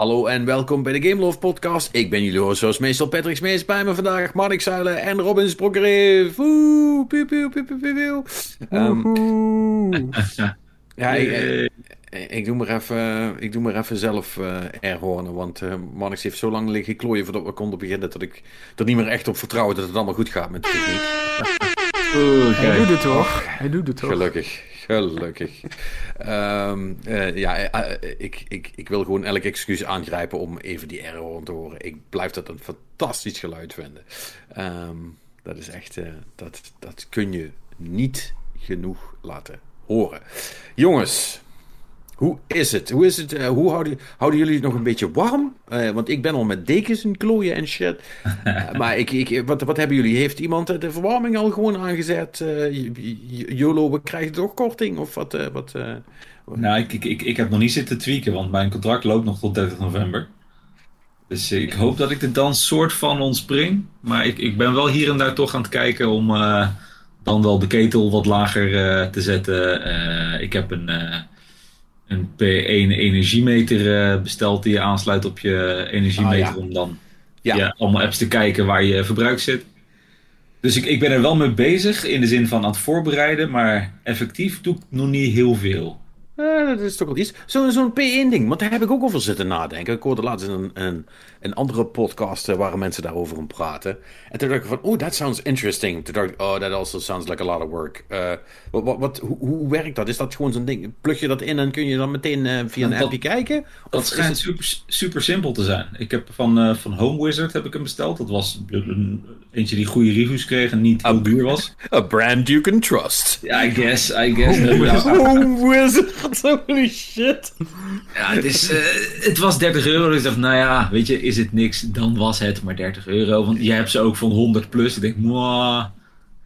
Hallo en welkom bij de Game Love Podcast. Ik ben jullie host zoals meestal Patrick Smees bij me vandaag, Mark Zuilen en Robin Sprokkereef. Oeh, piu, piu, piu, piu, piu. Um, ja, ik, ik, doe maar even, ik doe maar even zelf uh, airhornen, want uh, Marnix heeft zo lang liggen klooien voordat we konden beginnen dat ik er niet meer echt op vertrouw dat het allemaal goed gaat met de techniek. Oeh, Hij doet het toch? Hij doet het toch? Gelukkig. Gelukkig. um, uh, ja, uh, ik, ik, ik wil gewoon elk excuus aangrijpen om even die error te horen. Ik blijf dat een fantastisch geluid vinden. Um, dat is echt, dat, dat kun je niet genoeg laten horen. Jongens, hoe is het? Hoe, is het, uh, hoe houden, houden jullie het nog een beetje warm? Uh, want ik ben al met dekens en klooien en shit. Uh, maar ik, ik, wat, wat hebben jullie? Heeft iemand de verwarming al gewoon aangezet? YOLO, we krijgen toch korting? Of wat? wat nou, ik, ik, ik, ik heb nog niet zitten tweaken, want mijn contract loopt nog tot 30 november. Dus ik hoop dat ik er dan soort van ontspring. Maar ik, ik ben wel hier en daar toch aan het kijken om dan wel de ketel wat lager te zetten. ik heb een een P1 energiemeter uh, besteld die je aansluit op je energiemeter ah, ja. om dan ja. ja. allemaal apps te kijken waar je verbruik zit. Dus ik, ik ben er wel mee bezig in de zin van aan het voorbereiden, maar effectief doe ik nog niet heel veel. Uh, dat is toch wel iets. Zo'n zo P1-ding, want daar heb ik ook over zitten nadenken. Ik hoorde laatst een, een, een andere podcast uh, waar mensen daarover om praten. En toen dacht ik van, oh, that sounds interesting. Toen dacht ik, oh, that also sounds like a lot of work. Uh, wat, wat, wat, hoe, hoe, werkt dat? Is dat gewoon zo'n ding? Plug je dat in en kun je dan meteen via een dat, appje kijken? Dat schijnt super, super simpel te zijn. Ik heb van, van Home Wizard heb ik hem besteld. Dat was een, eentje die goede reviews kreeg en niet heel duur was. A brand you can trust. Ja, I guess, I guess. Home, Home Wizard. Holy shit. Ja, het, is, uh, het was 30 euro. Dus ik dacht, nou ja, weet je, is het niks, dan was het maar 30 euro. Want je hebt ze ook van 100 plus. Ik denk, mwah,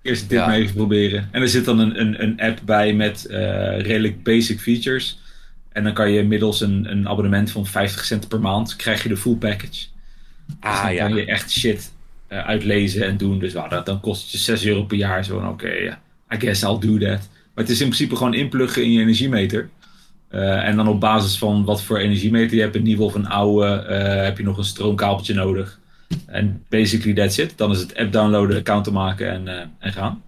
eerst dit ja. maar even proberen. En er zit dan een, een, een app bij met uh, redelijk basic features. En dan kan je middels een, een abonnement van 50 cent per maand, krijg je de full package. Ah, dus dan ja. kan je echt shit uitlezen en doen. Dus nou, dat, dan kost het je 6 euro per jaar. Zo, oké, okay, yeah, I guess I'll do that. Maar het is in principe gewoon inpluggen in je energiemeter. Uh, en dan op basis van wat voor energiemeter je hebt, een nieuwe of een oude, uh, heb je nog een stroomkabeltje nodig. En basically that's it. Dan is het app downloaden, account maken en, uh, en gaan.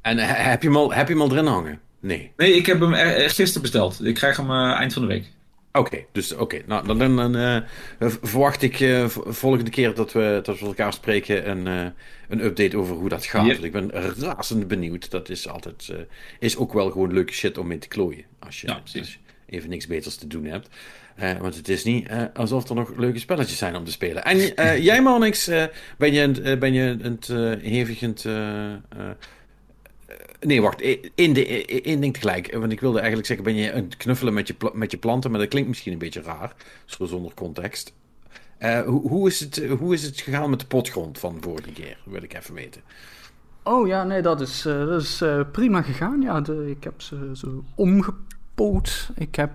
En heb je, hem al, heb je hem al erin hangen? Nee. Nee, ik heb hem gisteren besteld. Ik krijg hem eind van de week. Oké, dus oké. Nou, dan, dan, dan uh, verwacht ik uh, volgende keer dat we, dat we elkaar spreken een, uh, een update over hoe dat gaat. Yep. Want ik ben razend benieuwd. Dat is altijd is ook wel gewoon leuke shit om mee te klooien. Als je, ja, als je even niks beters te doen hebt. want het is niet alsof er nog leuke spelletjes zijn om te spelen. En jij, Manix, ben je, ben je het hevigend Nee, wacht. Eén ding tegelijk. Want ik wilde eigenlijk zeggen, ben je een knuffelen met je, met je planten? Maar dat klinkt misschien een beetje raar. Zo zonder context. Uh, hoe, hoe, is het, hoe is het gegaan met de potgrond van vorige keer? Wil ik even weten. Oh ja, nee, dat is, uh, dat is uh, prima gegaan. Ja, ik heb ze zo omgepoot. Ik heb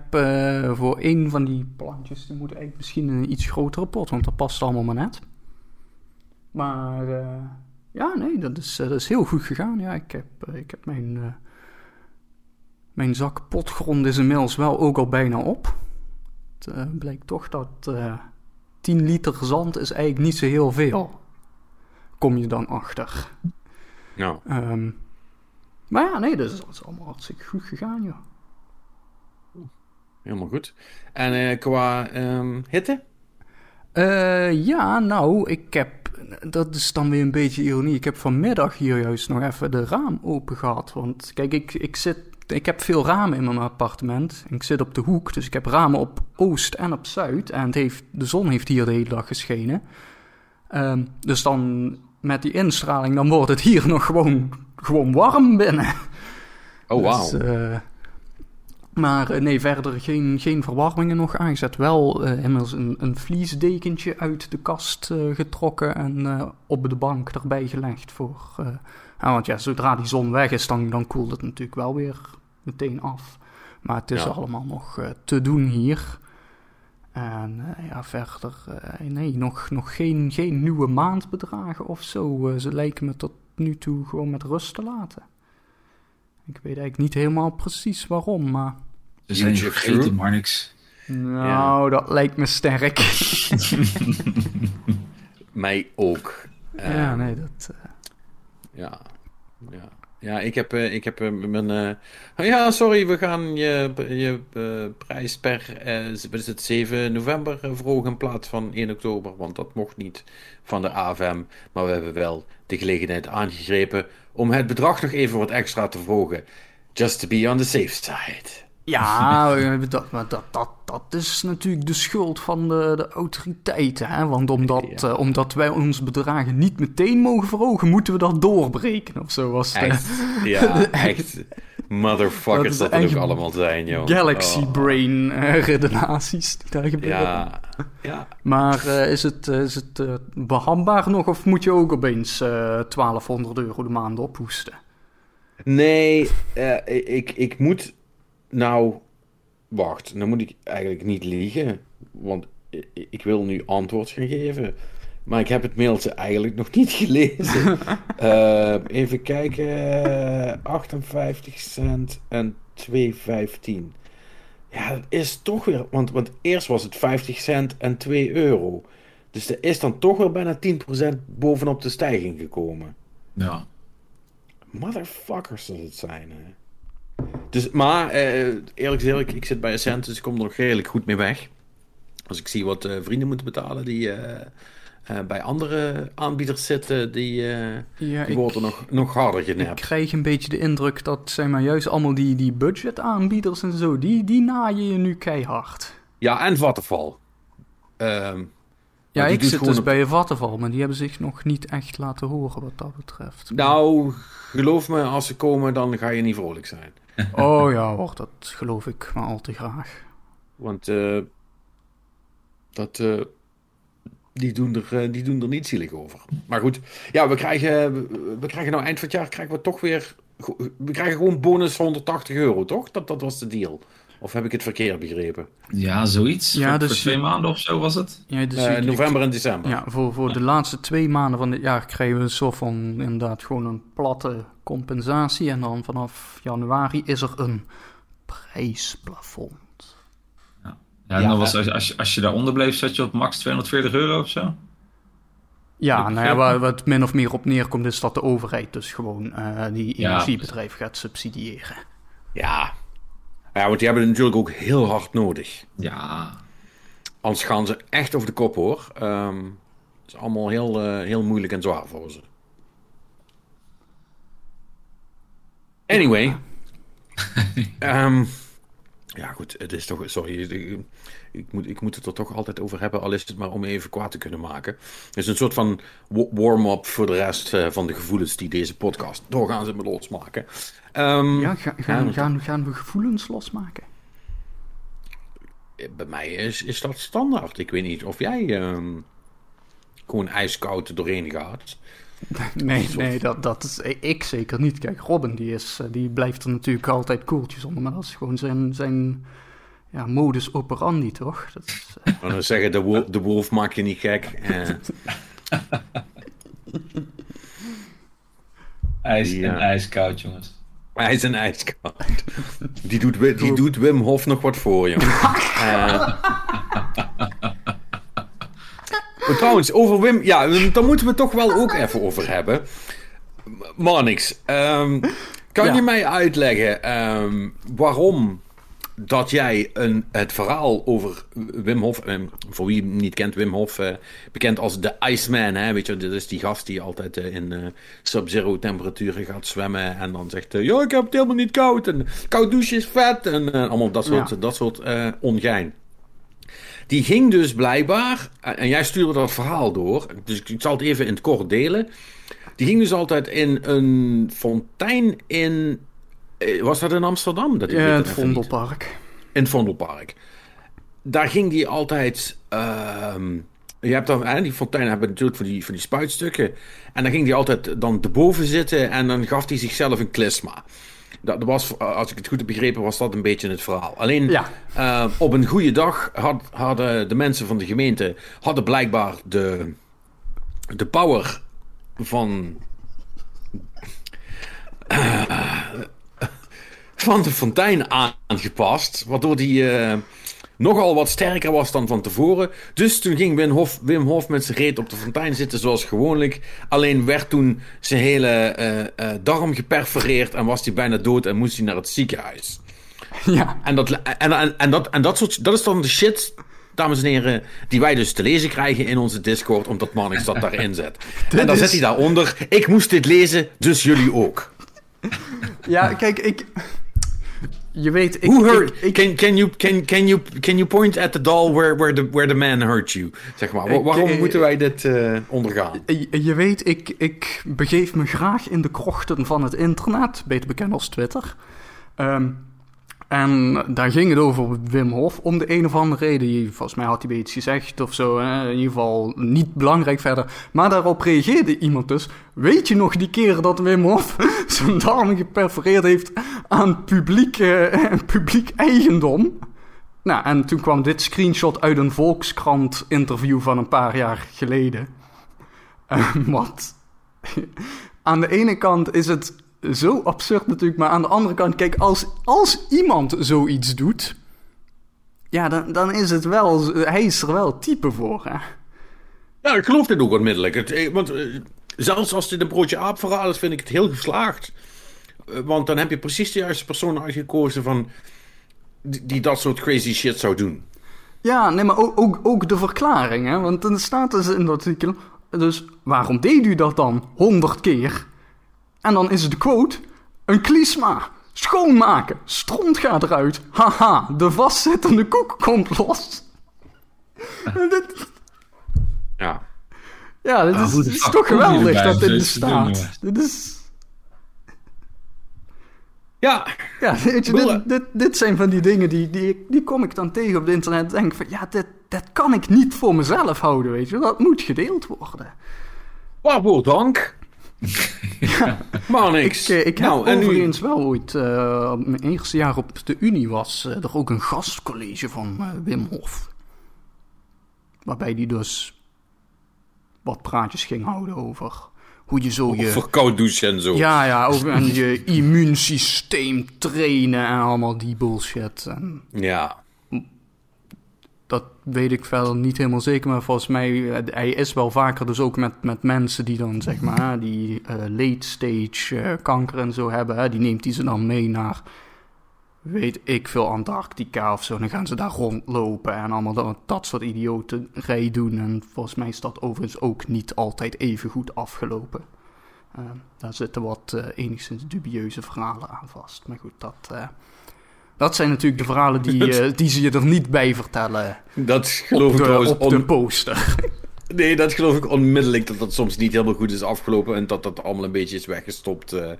voor één van die plantjes, die moet eigenlijk misschien een iets grotere pot, want dat past allemaal maar net. Maar ja, nee, dat is, eh, dat is heel goed gegaan. Ja, ik heb, eh, ik heb mijn, uh, mijn zak potgrond is inmiddels wel ook al bijna op. Het uh, blijkt toch dat uh, 10 liter zand is eigenlijk niet zo heel veel. Kom je dan achter. Ja. Um, maar ja, nee, dat is, dat is allemaal hartstikke goed gegaan, ja. Helemaal goed. En qua um, hitte? ja, nou, ik heb dat is dan weer een beetje ironie. Ik heb vanmiddag hier juist nog even de raam open gehad. Want kijk, ik, ik, zit, ik heb veel ramen in mijn appartement. Ik zit op de hoek, dus ik heb ramen op oost en op zuid. En het heeft, de zon heeft hier de hele dag geschenen. Um, dus dan met die instraling, dan wordt het hier nog gewoon, gewoon warm binnen. Oh, wauw. Dus, uh, maar eh, nee, verder geen, geen verwarmingen nog aangezet. Wel uh, inmiddels een, een vliesdekentje uit de kast uh, getrokken en op de bank erbij gelegd. Voor, ja, want ja, zodra die zon weg is, dan, dan koelt het natuurlijk wel weer meteen af. Maar het is ja. allemaal nog te doen hier. En ja, verder, nee, nog, nog geen, geen nieuwe maandbedragen of zo. ze lijken me tot nu toe gewoon met rust te laten. Ik weet eigenlijk niet helemaal precies waarom, maar... Ze zijn je vergeten, maar niks. Nou, dat lijkt me sterk. Mij ook. ja, Ehm, nee, dat... eh, Ja, ja. Ja, ik heb, eh, ik heb eh, mijn... ja, sorry, we gaan je, je prijs per... eh, wat is het, 7 november verhogen in plaats van 1 oktober. Want dat mocht niet van de AFM. Maar we hebben wel de gelegenheid aangegrepen om het bedrag nog even wat extra te verhogen. Just to be on the safe side. Ja, eh, dat, maar dat, dat, dat is natuurlijk de schuld van de, de autoriteiten. Hè? Want omdat, Ja. eh, omdat wij onze bedragen niet meteen mogen verhogen, moeten we dat doorbreken of zo. Was het, Echt, ja, echt. Dat Motherfuckers dat het ook allemaal zijn, joh. Galaxy Oh. Brain eh, redenaties die daar gebeuren. Ja, ja. Maar is het, is het eh, behapbaar nog of moet je ook opeens eh 1200 euro de maand ophoesten? Nee, ik, ik moet. Nou, wacht. Dan moet ik eigenlijk niet liegen. Want ik wil nu antwoord gaan geven. Maar ik heb het mailtje eigenlijk nog niet gelezen. Eh, even kijken. 58 cent en 2,15. Ja, dat is toch weer. Want, want eerst was het 50 cent en 2 euro. Dus er is dan toch weer bijna 10% bovenop de stijging gekomen. Ja. Motherfuckers dat het zijn. Hè. Dus, maar eh, eerlijk gezegd, ik zit bij Ascent, dus ik kom er nog redelijk goed mee weg. Als ik zie wat eh, vrienden moeten betalen die eh, bij andere aanbieders zitten, die, Ja, die worden nog, nog harder Ik genept. krijg een beetje de indruk dat zeg maar, juist allemaal die, die budget-aanbieders en zo, die, die naaien je nu keihard. Ja, en Vattenval. Ehm, Ja, ik zit dus op- bij een Vattenval, maar die hebben zich nog niet echt laten horen wat dat betreft. nou, geloof me, als ze komen, dan ga je niet vrolijk zijn. Oh ja hoor, dat geloof ik maar al te graag. Want eh, dat, eh, die, doen er, eh, die doen er niet zielig over. Maar goed, ja, we krijgen, we, krijgen nou eind van het jaar krijgen we toch weer... We krijgen gewoon bonus 180 euro, toch? Dat, dat was de deal. Of heb ik het verkeerd begrepen? Ja, zoiets. Ja, voor, dus voor twee maanden of zo was het. Ja, dus Eh, november en december. Ja, voor, voor de laatste twee maanden van dit jaar krijgen we een soort van inderdaad gewoon een platte compensatie. En dan vanaf januari is er een prijsplafond. Ja, en Ja, dan was, als, als, je, als je daaronder bleef, zat je op max 240 euro of zo. Ja, nou ja, waar, het min of meer op neerkomt is dat de overheid dus gewoon eh, die energiebedrijf gaat subsidiëren. Ja. Ja, want die hebben het natuurlijk ook heel hard nodig. Ja. Anders gaan ze echt over de kop, hoor. Ehm, het is allemaal heel, eh, heel moeilijk en zwaar voor ze. Anyway. Ehm, ja, goed. Het is toch... Sorry. Ik, moet, ik moet het er toch altijd over hebben. Al is het maar om even kwaad te kunnen maken. Het is een soort van wa- warm-up voor de rest eh, van de gevoelens die deze podcast doorgaans in me losmaken. Ehm, Ja, ga- ja, gaan, gaan, gaan we gevoelens losmaken? Bij mij is, is dat standaard. Ik weet niet of jij ehm, gewoon ijskoud doorheen gaat. Nee, nee dat, dat is ik zeker niet. Kijk, Robin die is, eh, die blijft er natuurlijk altijd koeltjes onder, maar dat is gewoon zijn, zijn ja, modus operandi, toch? Dat is, eh, Maar dan zeggen, de, wolf, de wolf maakt je niet gek. Eh, IJs Ja. en ijskoud, jongens. hij is een ijskoud. Die doet, die doet Wim Hof nog wat voor, joh. Eh, maar trouwens, over Wim... Ja, daar moeten we toch wel ook even over hebben. Marnix, ehm, kan Ja. je mij uitleggen ehm, waarom dat jij een, het verhaal over Wim Hof, eh, voor wie hem niet kent, Wim Hof, eh, bekend als de Iceman, hè, weet je, dit is die gast die altijd eh, in eh, sub-zero temperaturen gaat zwemmen en dan zegt, ja, ik heb het helemaal niet koud en koud douchen is vet en allemaal dat soort, Ja. dat soort ongein. Die ging dus blijkbaar, en en jij stuurde dat verhaal door, dus ik, zal het even in het kort delen. Die ging dus altijd in een fontein in. eh, Was dat in Amsterdam? Dat ja, het. Vondelpark. In het Vondelpark. Daar ging die altijd. ehm, je hebt dan, hè, die fonteinen hebben natuurlijk van die, van die spuitstukken. En dan ging hij altijd dan erboven zitten en dan gaf hij zichzelf een klisma. Dat was, als ik het goed heb begrepen, was dat een beetje het verhaal. Alleen Ja. eh, op een goede dag had, hadden de mensen van de gemeente hadden blijkbaar de, de power van. eh, van de fontein aangepast. Waardoor die, eh, nogal wat sterker was dan van tevoren. Dus toen ging Wim Hof, Wim Hof met zijn reet op de fontein zitten zoals gewoonlijk. Alleen werd toen zijn hele uh, darm geperforeerd en was hij bijna dood en moest hij naar het ziekenhuis. Ja. En dat, en, en, en, dat, en dat, soort, dat is dan de shit, dames en heren, die wij dus te lezen krijgen in onze Discord, omdat Mannix dat daarin zet. en dan zet hij daaronder, ik moest dit lezen, dus jullie ook. Ja, kijk, ik... Je weet, ik... Who hurt? ik, ik, can, can, you, can, can, you, can you point at the doll where, where, the, where the man hurt you? Zeg maar, Wa- waarom eh, moeten wij dit eh, ondergaan? je, je weet, ik, ik begeef me graag in de krochten van het internet, beter bekend als Twitter. Ehm, en daar ging het over Wim Hof om de een of andere reden. Volgens mij had hij iets gezegd of zo. Hè? In ieder geval niet belangrijk verder. Maar daarop reageerde iemand dus. Weet je nog die keer dat Wim Hof zijn darmen geperforeerd heeft aan publiek, eh, publiek eigendom? Nou, en toen kwam dit screenshot uit een Volkskrant interview van een paar jaar geleden. Eh, wat? aan de ene kant is het zo absurd natuurlijk, maar aan de andere kant, kijk, als, als iemand zoiets doet, ja, dan, dan is het wel, hij is er wel type voor, hè? Ja, ik geloof dit ook onmiddellijk. Het, eh, want eh, zelfs als dit een broodje aap verhaal is, vind ik het heel geslaagd. Eh, want dan heb je precies de juiste persoon uitgekozen van... Die, die dat soort crazy shit zou doen. Ja, nee, maar ook, ook, ook de verklaring, hè? Want dan staat dus in dat artikel, dus waarom deed u dat dan honderd keer? En dan is het de quote, een klisma, schoonmaken, stront gaat eruit, haha, de vastzittende koek komt los. dit, Ja. ja, dit Ah, is, dit toch geweldig dat dit bestaat. Dit is... Ja, Ja, weet je, dit, dit, dit zijn van die dingen die, die, die kom ik dan tegen op het internet. En denk van, ja, dit, dit kan ik niet voor mezelf houden, weet je. Dat moet gedeeld worden. waarvoor dank. Maar Ik, niks. eh, ik heb nou, nu... overigens wel ooit, eh, mijn eerste jaar op de Unie was eh, er ook een gastcollege van eh, Wim Hof. Waarbij die dus wat praatjes ging houden over hoe je zo je... Voor koud douchen en zo. Ja, ja, over en je immuunsysteem trainen en allemaal die bullshit. En Ja. Dat weet ik verder niet helemaal zeker, maar volgens mij, eh, hij is wel vaker dus ook met, met mensen die dan, zeg maar, die eh, late stage eh, kanker en zo hebben, hè, die neemt hij ze dan mee naar, weet ik veel, Antarctica of zo. Dan gaan ze daar rondlopen en allemaal dat, soort idioterij doen. En volgens mij is dat overigens ook niet altijd even goed afgelopen. Daar zitten wat enigszins dubieuze verhalen aan vast. Maar goed, dat, dat zijn natuurlijk de verhalen die, eh, die ze je er niet bij vertellen Dat geloof op ik trouwens op de poster. Nee, dat geloof ik onmiddellijk dat dat soms niet helemaal goed is afgelopen en dat dat allemaal een beetje is weggestopt. eh,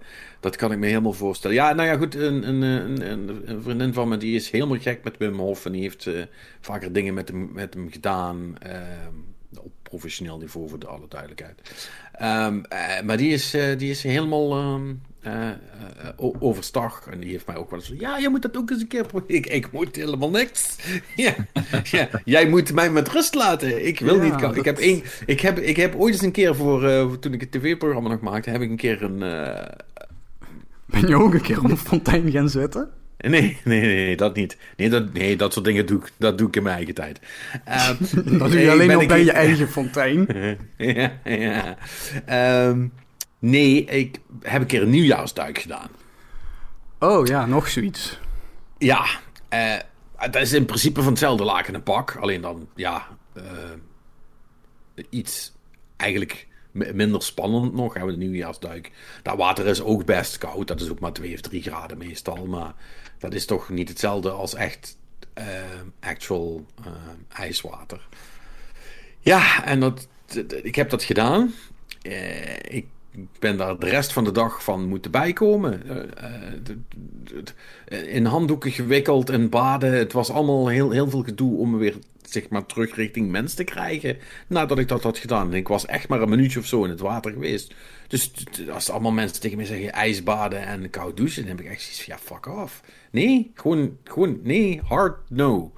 dat kan ik me helemaal voorstellen. Ja, nou ja, goed, een, een, een, een, vriendin van me die is helemaal gek met Wim Hof en die heeft eh, vaker dingen met hem, met hem gedaan. eh, op professioneel niveau, voor de alle duidelijkheid. Ehm, eh, maar die is, die is helemaal ehm, o- overstag. En die heeft mij ook wel eens van, ja, je moet dat ook eens een keer proberen. Ik, ik moet helemaal niks. ja, ja, jij moet mij met rust laten. Ik wil Ja, niet. dat- Ik, heb één, ik, heb, ik heb ooit eens een keer voor, toen ik het tv-programma nog maakte, heb ik een keer een... Ben je ook een keer op een fontein gaan zitten? Nee, nee, nee, dat niet. Nee dat, nee, dat soort dingen doe ik, dat doe ik in mijn eigen tijd. Ehm, Dat doe nee, je alleen nog een bij je eigen fontein. ja, ja. Ehm, nee, ik heb een keer een nieuwjaarsduik gedaan. Oh ja, nog zoiets. Ja, eh, dat is in principe van hetzelfde laken en pak. Alleen dan, ja, eh, iets eigenlijk mi- minder spannend nog. Hebben we de nieuwjaarsduik. Dat water is ook best koud. Dat is ook maar 2 of 3 graden meestal. Maar dat is toch niet hetzelfde als echt eh, actual eh, ijswater. Ja, en dat, ik heb dat gedaan. Ik ben daar de rest van de dag van moeten bijkomen. Eh, eh, in handdoeken gewikkeld en baden. Het was allemaal heel, heel veel gedoe om me weer zeg maar, terug richting mens te krijgen. Nadat ik dat had gedaan. Ik was echt maar een minuutje of zo in het water geweest. Dus als allemaal mensen tegen mij zeggen ijsbaden en koud douchen, dan heb ik echt zoiets van ja, fuck off. Nee, gewoon, gewoon nee, hard no.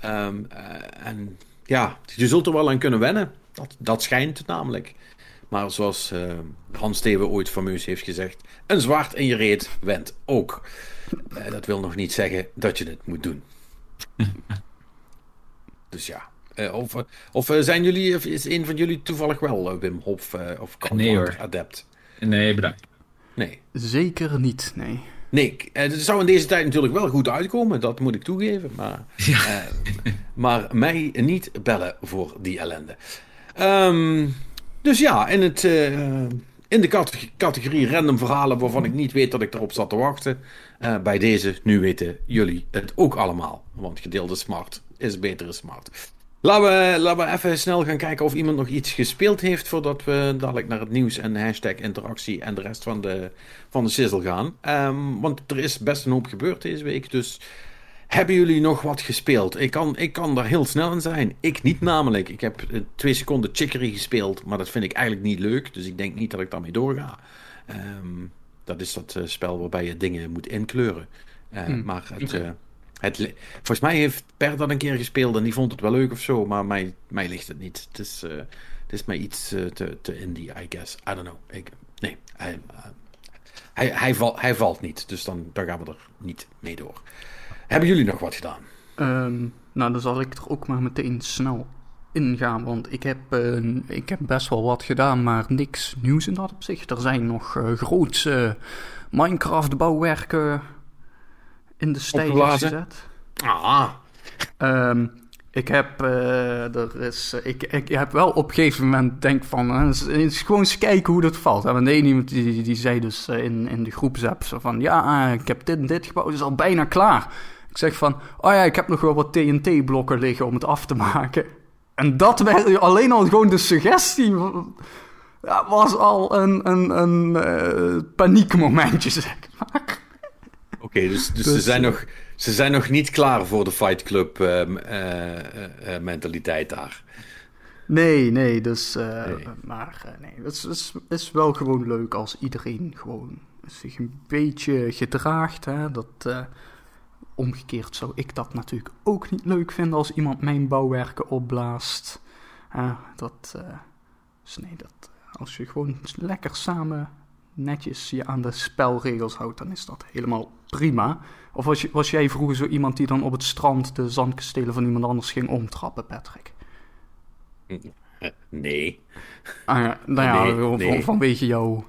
Ehm, eh, en ja, je zult er wel aan kunnen wennen. Dat, dat schijnt namelijk. Maar zoals eh, Hans Steven ooit fameus heeft gezegd: een zwaard in je reet went ook. Eh, dat wil nog niet zeggen dat je het moet doen. dus ja. of of zijn jullie, of is een van jullie toevallig wel Wim Hof of nee, hoor. adept? Nee, bedankt. Nee. Zeker niet, nee. Nee, het zou in deze tijd natuurlijk wel goed uitkomen, dat moet ik toegeven. Maar, ja. maar mij niet bellen voor die ellende. Um, dus ja, in, het, uh, in de categorie random verhalen waarvan ik niet weet dat ik erop zat te wachten. Uh, bij deze, nu weten jullie het ook allemaal. Want gedeelde smart is betere smart. Laten we, laten we even snel gaan kijken of iemand nog iets gespeeld heeft. Voordat we dadelijk naar het nieuws en hashtag interactie en de rest van de, van de sizzle gaan. Um, want er is best een hoop gebeurd deze week. Dus hebben jullie nog wat gespeeld? Ik kan, ik kan daar heel snel in zijn. Ik niet namelijk. Ik heb eh, twee seconden Chicory gespeeld. Maar dat vind ik eigenlijk niet leuk. Dus ik denk niet dat ik daarmee doorga. Um, dat is dat uh, spel waarbij je dingen moet inkleuren. Uh, hmm. Maar het, het, volgens mij heeft Per dat een keer gespeeld. En die vond het wel leuk of zo. Maar mij, mij ligt het niet. Het is, het is mij iets te, te indie, I guess. I don't know. Ik, nee, hij, hij, hij, val, hij valt niet. Dus dan, dan gaan we er niet mee door. Hebben jullie nog wat gedaan? Um, nou, dan zal ik er ook maar meteen snel ingaan. Want ik heb, uh, ik heb best wel wat gedaan, maar niks nieuws in dat opzicht. Er zijn nog uh, grootse Minecraft-bouwwerken in de stijger gezet. Ah. Um, ik heb, uh, er is, ik, ik heb wel op een gegeven moment denk van, uh, eens, gewoon eens kijken hoe dat valt. En de iemand die, die zei dus in, in de groepsapp zo van, ja, ik heb dit en dit gebouwd, het is al bijna klaar. Ik zeg van, oh ja, ik heb nog wel wat TNT-blokken liggen om het af te maken. En dat werd alleen al gewoon de suggestie. Was al een, een, een uh, paniekmomentje, zeg maar. Oké, dus, dus, ze, dus, zijn nog, ze zijn nog niet klaar voor de Fight Club uh, uh, mentaliteit daar. Nee, nee, dus. Nee. Maar nee, het is, is, is, wel gewoon leuk als iedereen gewoon zich een beetje gedraagt. Hè? Dat omgekeerd zou ik dat natuurlijk ook niet leuk vinden als iemand mijn bouwwerken opblaast. Uh, dat, uh, dus nee, dat, als je gewoon lekker samen netjes je aan de spelregels houdt, dan is dat helemaal prima. Of was, je, was jij vroeger zo iemand die dan op het strand de zandkastelen van iemand anders ging omtrappen, Patrick? Nee. Ah, ja, nou ja, nee, nee. vanwege jouw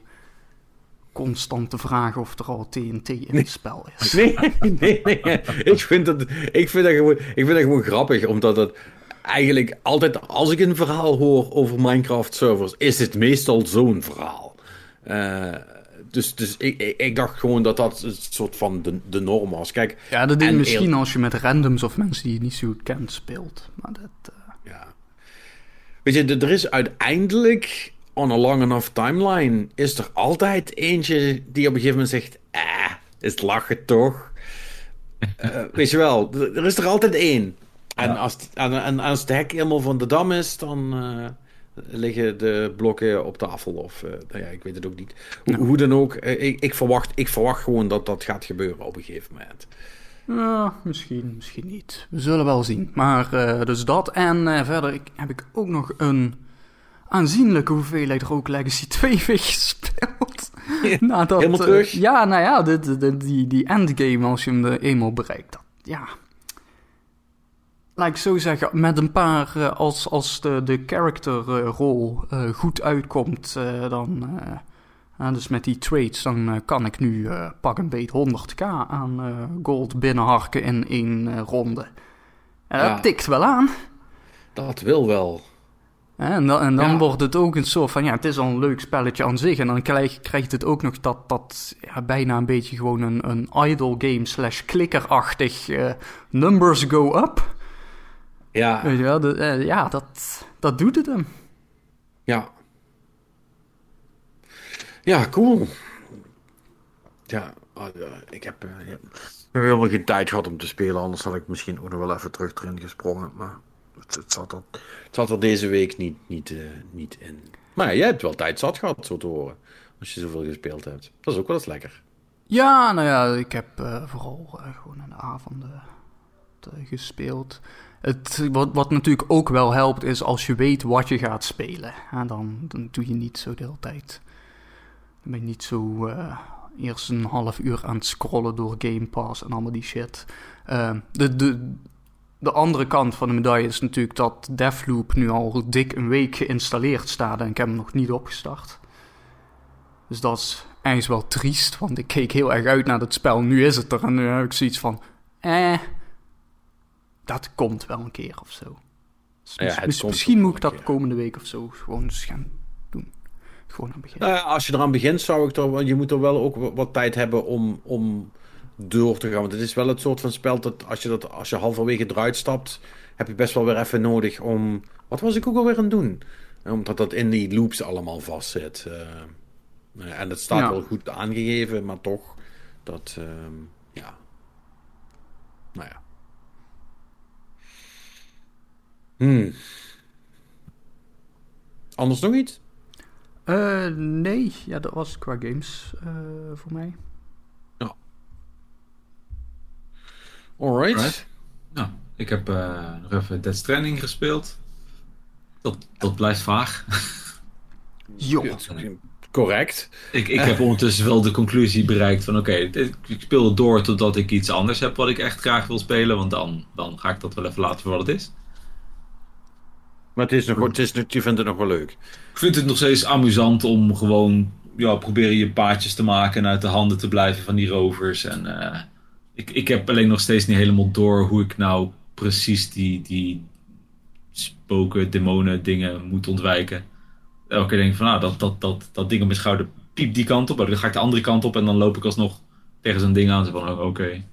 constant te vragen of er al TNT in het spel is. Nee, nee, nee. Ik vind dat, ik vind dat, gewoon, ik vind dat gewoon grappig, omdat het eigenlijk altijd, als ik een verhaal hoor over Minecraft servers, is het meestal zo'n verhaal. Uh, dus dus ik, ik, dacht gewoon dat dat een soort van de, de norm was. Kijk, ja, dat denk misschien als je met randoms of mensen die je niet zo goed kent speelt. Maar dat, uh... ja. Weet je, er is uiteindelijk on a long enough timeline is er altijd eentje die op een gegeven moment zegt: eh, is lachen toch? uh, weet je wel, er is er altijd één. En, als, en, en, als het hek helemaal van de dam is, dan uh, liggen de blokken op tafel. Of, uh, nou ja, ik weet het ook niet. Hoe, hoe dan ook, ik, ik, verwacht, ik verwacht gewoon dat dat gaat gebeuren op een gegeven moment. Ja, misschien, misschien niet. We zullen wel zien. Maar dus dat. En verder ik, heb ik ook nog een aanzienlijke hoeveelheid Rogue Legacy 2 weer gespeeld. Nadat, Helemaal uh, terug? ja, nou ja, de, de, de, die, die endgame, als je hem er eenmaal bereikt, dat, ja... Laat ik zo zeggen, met een paar, uh, als, als de, de characterrol uh, goed uitkomt, dan... dus met die trades, dan kan ik nu pak een beet 100k aan gold binnenharken in één ronde. En dat ja. tikt wel aan. Dat wil wel. En dan, en dan wordt het ook een soort van, ja, het is al een leuk spelletje aan zich. En dan krijg, krijgt het ook nog dat, dat ja, bijna een beetje gewoon een, een idle game slash klikkerachtig uh, numbers go up. Ja. Weet je wel, de, uh, ja, dat, dat doet het hem. Ja. Ja, cool. Ja, uh, ik heb, ja. helemaal geen tijd gehad om te spelen, anders had ik misschien ook nog wel even terug erin gesprongen. Maar het, het, zat, er, het zat er deze week niet, niet, uh, niet in. Maar jij hebt wel tijd zat gehad, zo te horen. Als je zoveel gespeeld hebt. Dat is ook wel eens lekker. Ja, nou ja, ik heb uh, vooral uh, gewoon in de avonden gespeeld. Het, wat, wat natuurlijk ook wel helpt, is als je weet wat je gaat spelen. En dan, dan doe je niet zo de hele tijd. Dan ben je niet zo eerst een half uur aan het scrollen door Game Pass en allemaal die shit. de, de, de andere kant van de medaille is natuurlijk dat Deathloop nu al dik een week geïnstalleerd staat en ik heb hem nog niet opgestart. Dus dat is eigenlijk wel triest, want ik keek heel erg uit naar het spel. Nu is het er en nu heb ik zoiets van, eh, dat komt wel een keer of zo. Dus Ja, mis- misschien moet ik dat keer. komende week of zo gewoon eens gaan doen. Gewoon aan beginnen. Nou ja, als je eraan begint, zou ik er, wel- je moet er wel ook wa- wat tijd hebben om, om door te gaan. Want het is wel het soort van spel dat als je, dat als je halverwege eruit stapt, heb je best wel weer even nodig om. Wat was ik ook alweer aan het doen? Omdat dat in die loops allemaal vastzit. ja, en het staat Ja. wel goed aangegeven, maar toch. Dat. ehm, ja. Nou ja. Hmm. Anders nog iets? Eh, nee, ja, dat was qua games voor mij. Alright. Alright. Nou, ik heb eh, nog even Dead Stranding gespeeld. Dat, dat blijft vaag. Jo. Ja, Correct. ik, ik heb ondertussen wel de conclusie bereikt van oké, ik speel het door totdat ik iets anders heb wat ik echt graag wil spelen. Want dan, dan ga ik dat wel even laten voor wat het is. Maar het is nog, het is, nog- je vindt het nog wel leuk. Ik vind het nog steeds amusant om gewoon ja, proberen je paadjes te maken en uit de handen te blijven van die rovers. En eh, ik, ik heb alleen nog steeds niet helemaal door hoe ik nou precies die, die spoken, demonen dingen moet ontwijken. Elke keer denk ik van nou, dat, dat, dat, dat ding op mijn schouder piept die kant op. Maar dan ga ik de andere kant op en dan loop ik alsnog tegen zo'n ding aan. Van oh, oké, het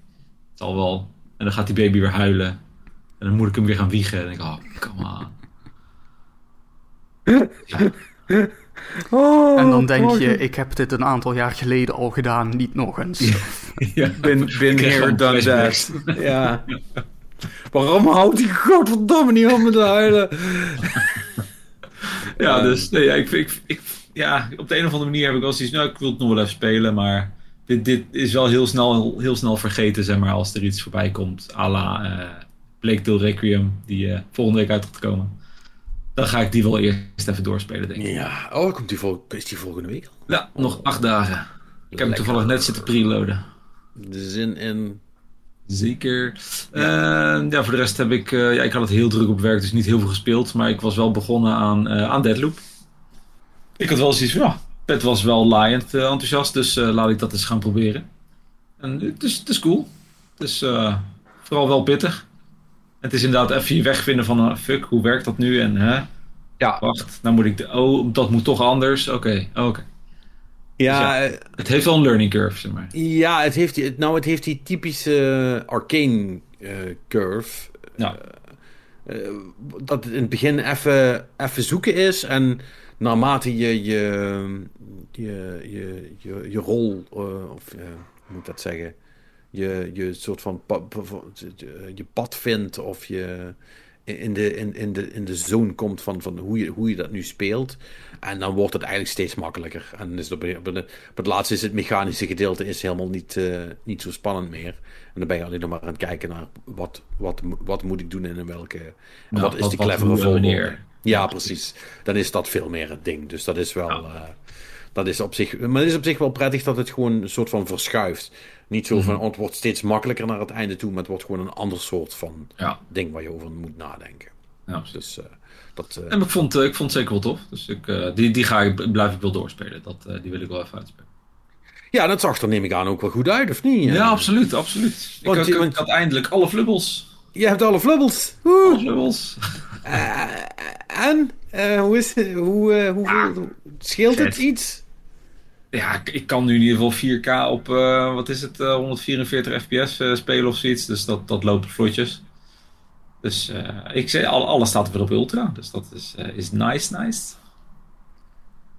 zal wel. En dan gaat die baby weer huilen. En dan moet ik hem weer gaan wiegen. En dan denk ik, oh, come on. Ja. Oh, En dan denk je, ik heb dit een aantal jaar geleden al gedaan, niet nog eens. Ja. Been, been Ik krijg here, done that. Ja. Waarom houdt die godverdomme niet op met huilen? Ja, dus nee, ja, ik, ik, ik, ja, op de een of andere manier heb ik wel zoiets, nou, ik wil het nog wel even spelen, maar dit, dit is wel heel snel, heel snel vergeten, zeg maar, als er iets voorbij komt, à la eh Tale Requiem, die eh, volgende week uit gaat komen. Dan ga ik die wel eerst even doorspelen, denk ik. Ja, oh, komt die vol, is die volgende week al? Ja, nog acht dagen. Ik heb hem toevallig net zitten preloaden. De zin in. Zeker. Ja. ja, voor de rest heb ik... eh, ja, ik had het heel druk op werk, dus niet heel veel gespeeld. Maar ik was wel begonnen aan, eh aan Deadloop. Ik had wel zoiets van... Ja, Pet was wel laaiend eh, enthousiast, dus eh, laat ik dat eens gaan proberen. En het is, het is cool. Het is eh, vooral wel pittig. Het is inderdaad even je weg vinden van... eh, fuck, hoe werkt dat nu? En hè, Ja, wacht, nou moet ik... De, oh, dat moet toch anders? Oké, oké. ja, eh, Het heeft wel een learning curve, zeg maar. ja het, heeft, die- nou, het heeft die typische arcane eh, curve. Ja. Dat het in het begin even, even zoeken is. En naarmate je je, je, je, je, je rol, of hoe moet ik dat zeggen, je, je soort van je- pad vindt of je in de, in, in de, in de zone komt van, van hoe, je, hoe je dat nu speelt. En dan wordt het eigenlijk steeds makkelijker. En is het op, op, het laatste is het mechanische gedeelte is helemaal niet, eh, niet zo spannend meer. En dan ben je alleen nog maar aan het kijken naar wat, wat, wat moet ik doen en in welke. En wat is wat- de clevere volgorde. wanneer. Ja, precies. Dan is dat veel meer het ding. Dus dat is wel. Ja. eh, dat is op zich. Maar het is op zich wel prettig dat het gewoon een soort van verschuift. Niet zo van. Mhm. oh, het wordt steeds makkelijker naar het einde toe. Maar het wordt gewoon een ander soort van Ja, ding waar je over moet nadenken. ja. Dus eh, dat. eh, En ik vond, eh, ik vond het zeker wel tof. Dus ik, die, die ga ik, blijf ik wel doorspelen. Dat, die wil ik wel even uitspelen. ja, dat zag er neem ik aan ook wel goed uit, of niet? Ja, absoluut, absoluut. Ik, Want ik- ik want- had eindelijk alle flubbels. Je hebt alle flubbels. Alle flubbels. En? Hoe is? Hoe, hoe, Ah, scheelt het iets? Ja, ik, kan nu in ieder geval 4K op, eh, wat is het, eh, 144 fps spelen of zoiets. Dus dat, dat loopt vlotjes. Dus eh, ik zei, al, alles staat weer op ultra. Dus dat is, eh, is nice, nice.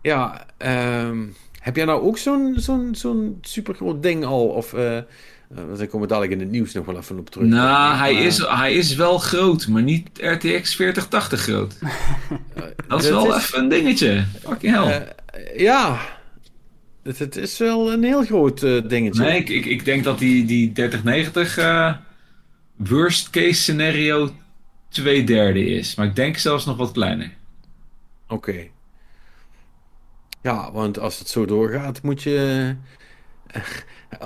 Ja, ehm, heb jij nou ook zo'n zo'n zo'n supergroot ding al? Of, want daar komen we dadelijk in het nieuws nog wel even op terug. Nou, hij is, hij is wel groot, maar niet RTX 4080 groot. Dat is wel even een dingetje. Fucking hell. ja, het, het is wel een heel groot eh, dingetje. Nee, ik, ik, ik denk dat die, die 3090 eh, worst case scenario twee derde is. Maar ik denk zelfs nog wat kleiner. Oké. Ja, want als het zo doorgaat, moet je.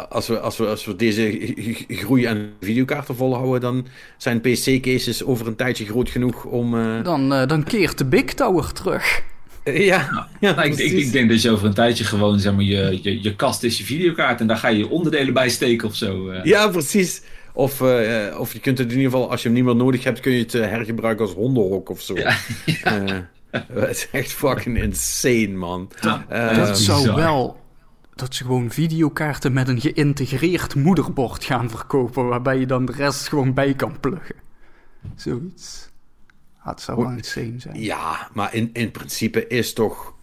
als we, als we, als we deze groei aan videokaarten volhouden, dan zijn PC-cases over een tijdje groot genoeg om. Uh... Dan, uh, dan keert de Big Tower terug. Ja, ja nou, ik, ik, ik, denk dat je over een tijdje gewoon zeg maar, je, je, je kast is je videokaart en daar ga je je onderdelen bij steken of zo. Uh. Ja, precies. Of, uh, of je kunt het in ieder geval, als je hem niet meer nodig hebt, kun je het hergebruiken als hondenhok of zo. Ja, ja. het is echt fucking insane, man. Ja, dat zou wel dat ze gewoon videokaarten met een geïntegreerd moederbord gaan verkopen, waarbij je dan de rest gewoon bij kan pluggen. Zoiets. Dat zou wel insane zijn. Ja, maar in, in principe is toch,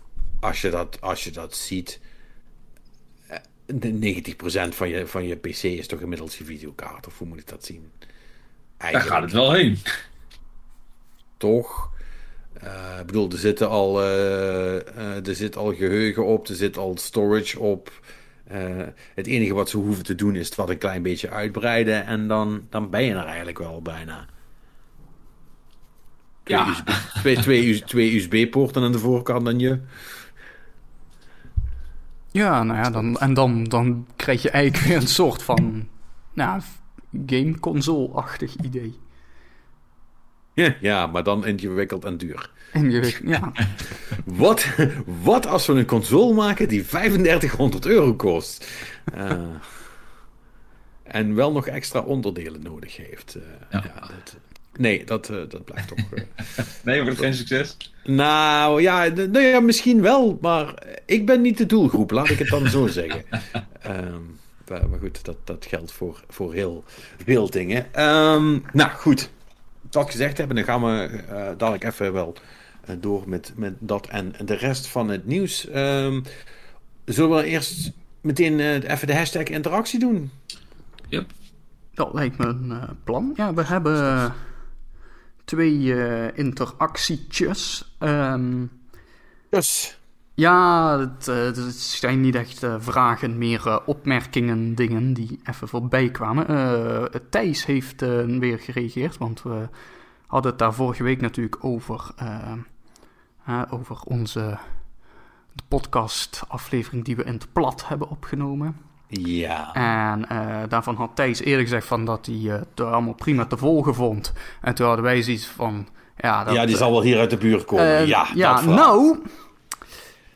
als je dat, als je dat ziet, 90% eh, van je, van je PC is toch inmiddels je videokaart, of hoe moet ik dat zien? Eigenlijk. Daar gaat het wel heen. Toch? Uh, ik bedoel, er, zitten al, uh, uh, er zit al geheugen op, er zit al storage op. het enige wat ze hoeven te doen is het wat een klein beetje uitbreiden en dan, dan ben je er eigenlijk wel bijna. Twee, ja. USB, twee, twee, twee USB-poorten aan de voorkant en je. Ja, nou ja, dan, en dan, dan krijg je eigenlijk weer een soort van nou, game console-achtig idee. Ja, maar dan ingewikkeld en duur. Ingewikkeld, ja. wat, wat als we een console maken die 3500 euro kost? Uh, en wel nog extra onderdelen nodig heeft. Uh, ja. ja dat, nee, dat, uh, dat blijft toch... nee, wordt het geen succes? Nou ja, nou ja, misschien wel, maar ik ben niet de doelgroep, laat ik het dan zo zeggen. Um, maar goed, dat, dat geldt voor, voor heel veel dingen. Um, nou, goed dat gezegd hebben, dan gaan we uh, dadelijk even wel uh, door met, met dat en de rest van het nieuws. Um, zullen we eerst meteen uh, even de hashtag interactie doen? Yep. Dat lijkt me een plan. Ja, we hebben twee interactietjes. Um, dus. Ja, het, het, zijn niet echt vragen, meer opmerkingen, dingen die even voorbij kwamen. Thijs heeft weer gereageerd, want we hadden het daar vorige week natuurlijk over, over onze de podcast-aflevering die we in het plat hebben opgenomen. Ja. En daarvan had Thijs eerlijk gezegd van dat hij het allemaal prima te volgen vond. En toen hadden wij zoiets van... Ja, dat, ja die zal wel hier uit de buurt komen. ja, ja nou...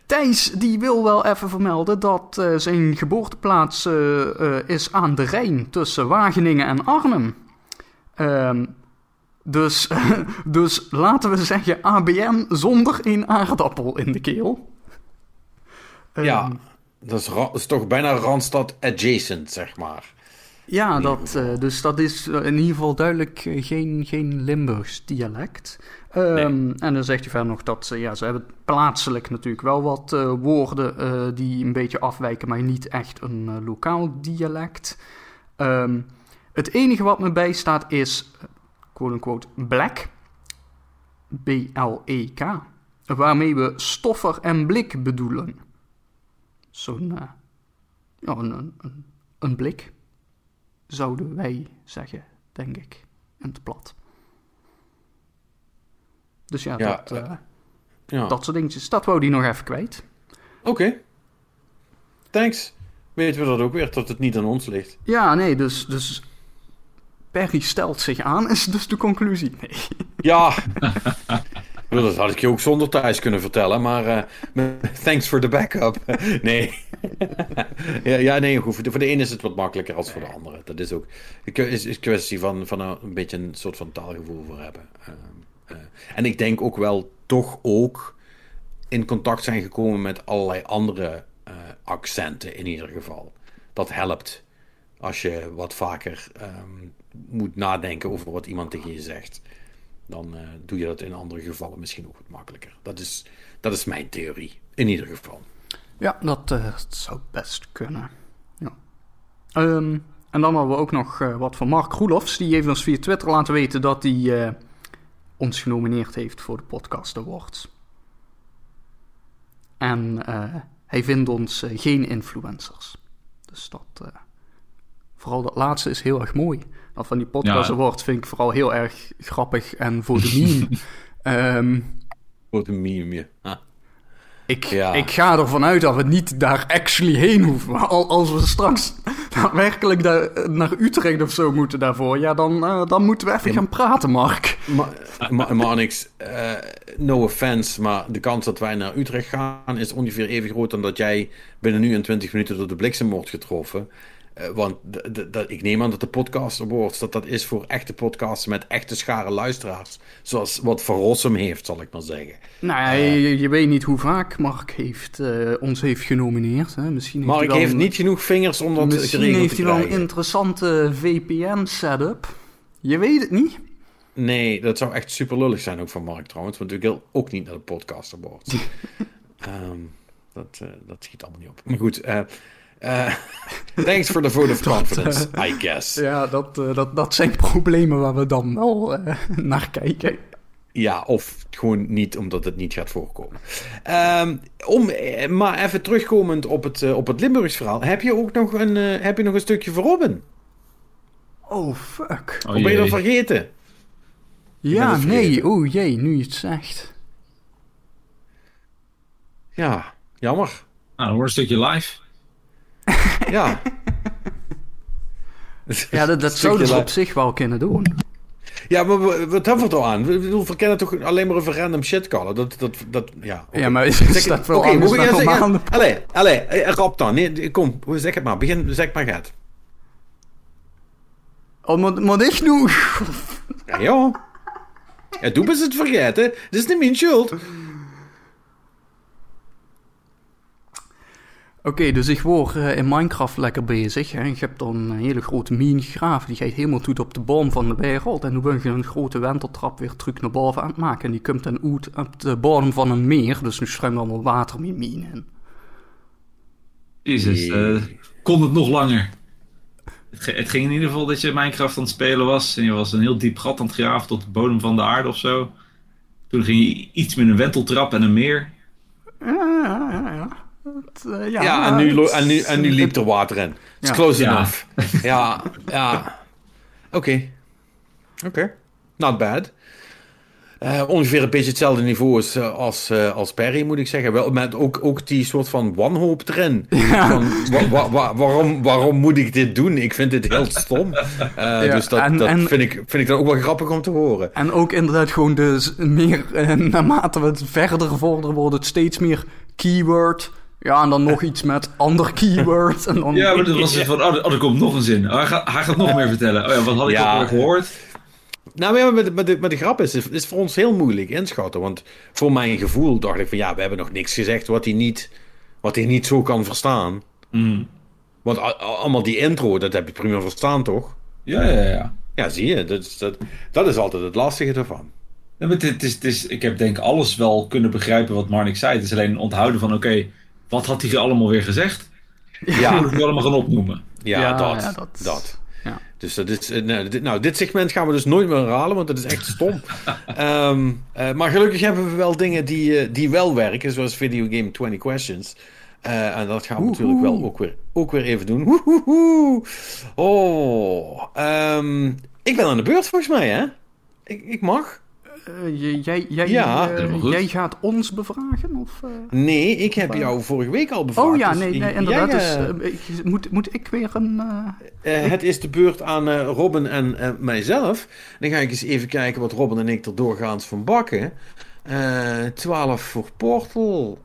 Thijs die wil wel even vermelden dat uh, zijn geboorteplaats uh, uh, is aan de Rijn tussen Wageningen en Arnhem. Ehm, dus, dus laten we zeggen ABN zonder een aardappel in de keel. ja, ehm, dat is, dat is, toch bijna Randstad adjacent, zeg maar. Ja, dat, dus dat is in ieder geval duidelijk geen, geen Limburgs dialect. Um, En dan zegt hij verder nog dat ze, ja, ze hebben plaatselijk natuurlijk wel wat uh, woorden uh, die een beetje afwijken, maar niet echt een uh, lokaal dialect. Um, het enige wat me bijstaat is, quote-unquote, black, B-L-E-K, waarmee we stoffer en blik bedoelen. Zo'n, ja, een, een, een blik, zouden wij zeggen, denk ik, in het plat. Dus ja, dat, uh, ja. dat soort dingetjes. Dat wou die nog even kwijt. Oké. Thanks. Weten we dat ook weer, dat het niet aan ons ligt. Ja, nee, dus, dus Perry stelt zich aan, is dus de conclusie. Nee. Ja, dat had ik je ook zonder thuis kunnen vertellen, maar uh, thanks for the backup. nee. ja, nee, goed. Voor de, ene is het wat makkelijker als voor de andere. Dat is ook is, is kwestie van, van een, beetje een soort van taalgevoel voor hebben. Uh, uh, en ik denk ook wel toch ook in contact zijn gekomen met allerlei andere accenten in ieder geval. Dat helpt als je wat vaker um, moet nadenken over wat iemand tegen je zegt. Dan uh, doe je dat in andere gevallen misschien ook wat makkelijker. Dat is, dat is mijn theorie, in ieder geval. Ja, dat, dat zou best kunnen. Ja. Um, en dan hadden we ook nog wat van Mark Roelofs. Die heeft ons via Twitter laten weten dat hij ons genomineerd heeft voor de Podcast Awards. En hij vindt ons geen influencers. Dus dat. Vooral dat laatste is heel erg mooi. Dat van die Podcast ja. Awards vind ik vooral heel erg grappig en voor de meme. um, voor de meme, ja. Ik, ik ga ervan uit dat we niet daar actually heen hoeven. Maar als we straks daadwerkelijk daar, naar Utrecht of zo moeten daarvoor... ja, dan, uh, dan moeten we even gaan praten, Mark. Maar, maar, niks, uh, no offense, maar de kans dat wij naar Utrecht gaan... is ongeveer even groot dan dat jij binnen nu en 20 minuten door de bliksem wordt getroffen... Uh, want ik neem aan dat de podcast awards, dat dat is voor echte podcasts met echte schare luisteraars. Zoals wat Van Rossum heeft, zal ik maar zeggen. Nou ja, uh, je, weet niet hoe vaak Mark heeft, uh, ons heeft genomineerd. Hè? Misschien heeft Mark heeft niet genoeg vingers om dat Misschien heeft hij wel een interessante VPN-setup. Je weet het niet. Nee, dat zou echt super lullig zijn ook van Mark trouwens. Want ik wil ook niet naar de podcast awards. um, dat, dat schiet allemaal niet op. Maar goed, uh, thanks for the vote of confidence, I guess. Ja, dat, uh, dat, dat zijn problemen waar we dan wel uh, naar kijken. Ja, of gewoon niet, omdat het niet gaat voorkomen. Um, om, maar even terugkomend op het, op het Limburgs verhaal. Heb je ook nog een, heb je nog een stukje voor Robin? Oh, fuck. Oh, of ben je dat vergeten? Ja, nee. Oeh, jee, nu je het zegt. Ja, jammer. Nou, dan wordt een stukje live. Ja. ja, dat, dat zouden ze op zich wel kunnen doen. Ja, maar wat hebben we het al aan? We, we, we kennen toch alleen maar over random shit callen. Dat, dat, dat, ja. Ja, maar is dat wel okay, anders dan normaal? Allee, allee, eh, rap dan. Nee, kom, zeg het maar. Begin, zeg maar gaat. Oh, moet, moet ik nu? Ja, joh. Ja, doe eens het vergeten. Dat is niet mijn schuld. Oké, dus ik word uh, in Minecraft lekker bezig. Hè. Ik heb dan een hele grote mine gegraven. Die gaat helemaal toe op de boom van de wereld. En nu ben je een grote wenteltrap weer terug naar boven aan het maken. En die komt dan uit op de bodem van een meer. Dus nu stroomt allemaal water met mine in. Jezus, uh, kon het nog langer? Het, het, ging in ieder geval dat je Minecraft aan het spelen was. En je was een heel diep gat aan het graven tot de bodem van de aarde of zo. Toen ging je iets met een wenteltrap en een meer. Ja, ja, ja. Ja. Uh, ja, ja en, nu, en, nu, en nu liep er water in. It's ja. close enough. ja, ja. Oké. Okay. Oké. Okay. Not bad. Uh, ongeveer een beetje hetzelfde niveau als, als, uh, als Perry, moet ik zeggen. Wel met ook, ook die soort van wanhoop erin. Ja. Van, wa, wa, wa, waarom, waarom moet ik dit doen? Ik vind dit heel stom. Uh, ja, dus dat, en, dat en, vind, ik, vind ik dan ook wel grappig om te horen. En ook inderdaad gewoon de meer, naarmate we het verder vorderen, wordt het steeds meer keyword ja, en dan nog iets met ander keyword. En dan... Ja, maar dat was van, oh, er komt nog een zin. Oh, hij, gaat, hij gaat nog meer vertellen. Oh ja, wat had ik ja. al gehoord? Nou, ja, maar, de, maar, de, grap is, het is voor ons heel moeilijk inschatten. Want voor mijn gevoel dacht ik van, ja, we hebben nog niks gezegd wat hij niet, wat hij niet zo kan verstaan. Mm. Want allemaal die intro, dat heb je prima verstaan, toch? Ja, ja, ja. Ja, zie je. Dat, is, dat, dat is altijd het lastige ervan. Ja, maar het is, het is, ik heb denk alles wel kunnen begrijpen wat Marnik zei. Het is alleen onthouden van, oké, wat had hij allemaal weer gezegd? Ja. moet ik allemaal gaan opnoemen. Ja, ja dat. Ja, dat. dat. Ja. Dus dat is, nou dit, nou, dit segment gaan we dus nooit meer herhalen, want dat is echt stom. um, uh, maar gelukkig hebben we wel dingen die, uh, die wel werken, zoals Video Game 20 Questions. Uh, en dat gaan we natuurlijk wel ook weer, ook weer even doen. Woehoehoe. Oh, um, ik ben aan de beurt volgens mij, hè? Ik, ik mag. Uh, jij, jij, ja, uh, jij gaat ons bevragen? Of, uh, nee, ik heb jou vorige week al bevraagd. Oh ja, dus nee, nee inderdaad. dus, ik, moet, moet ik weer een... het is de beurt aan Robin en mijzelf. Dan ga ik eens even kijken wat Robin en ik er doorgaans van bakken. 12 voor Portal.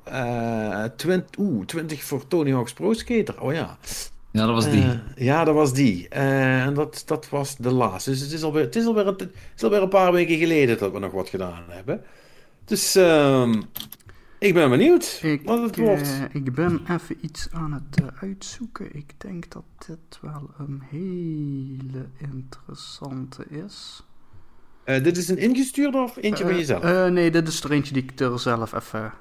20, oeh, 20 voor Tony Hawk's Pro Skater. Oh ja. Ja, dat was die. Uh, ja, dat was die. Uh, en dat, dat was de laatste. Dus het is, alweer, het, is alweer, het is alweer een paar weken geleden dat we nog wat gedaan hebben. Dus uh, ik ben benieuwd ik, wat het wordt. Uh, ik ben even iets aan het uitzoeken. Ik denk dat dit wel een hele interessante is. dit is een ingestuurde of eentje van jezelf? nee, dit is er eentje die ik er zelf even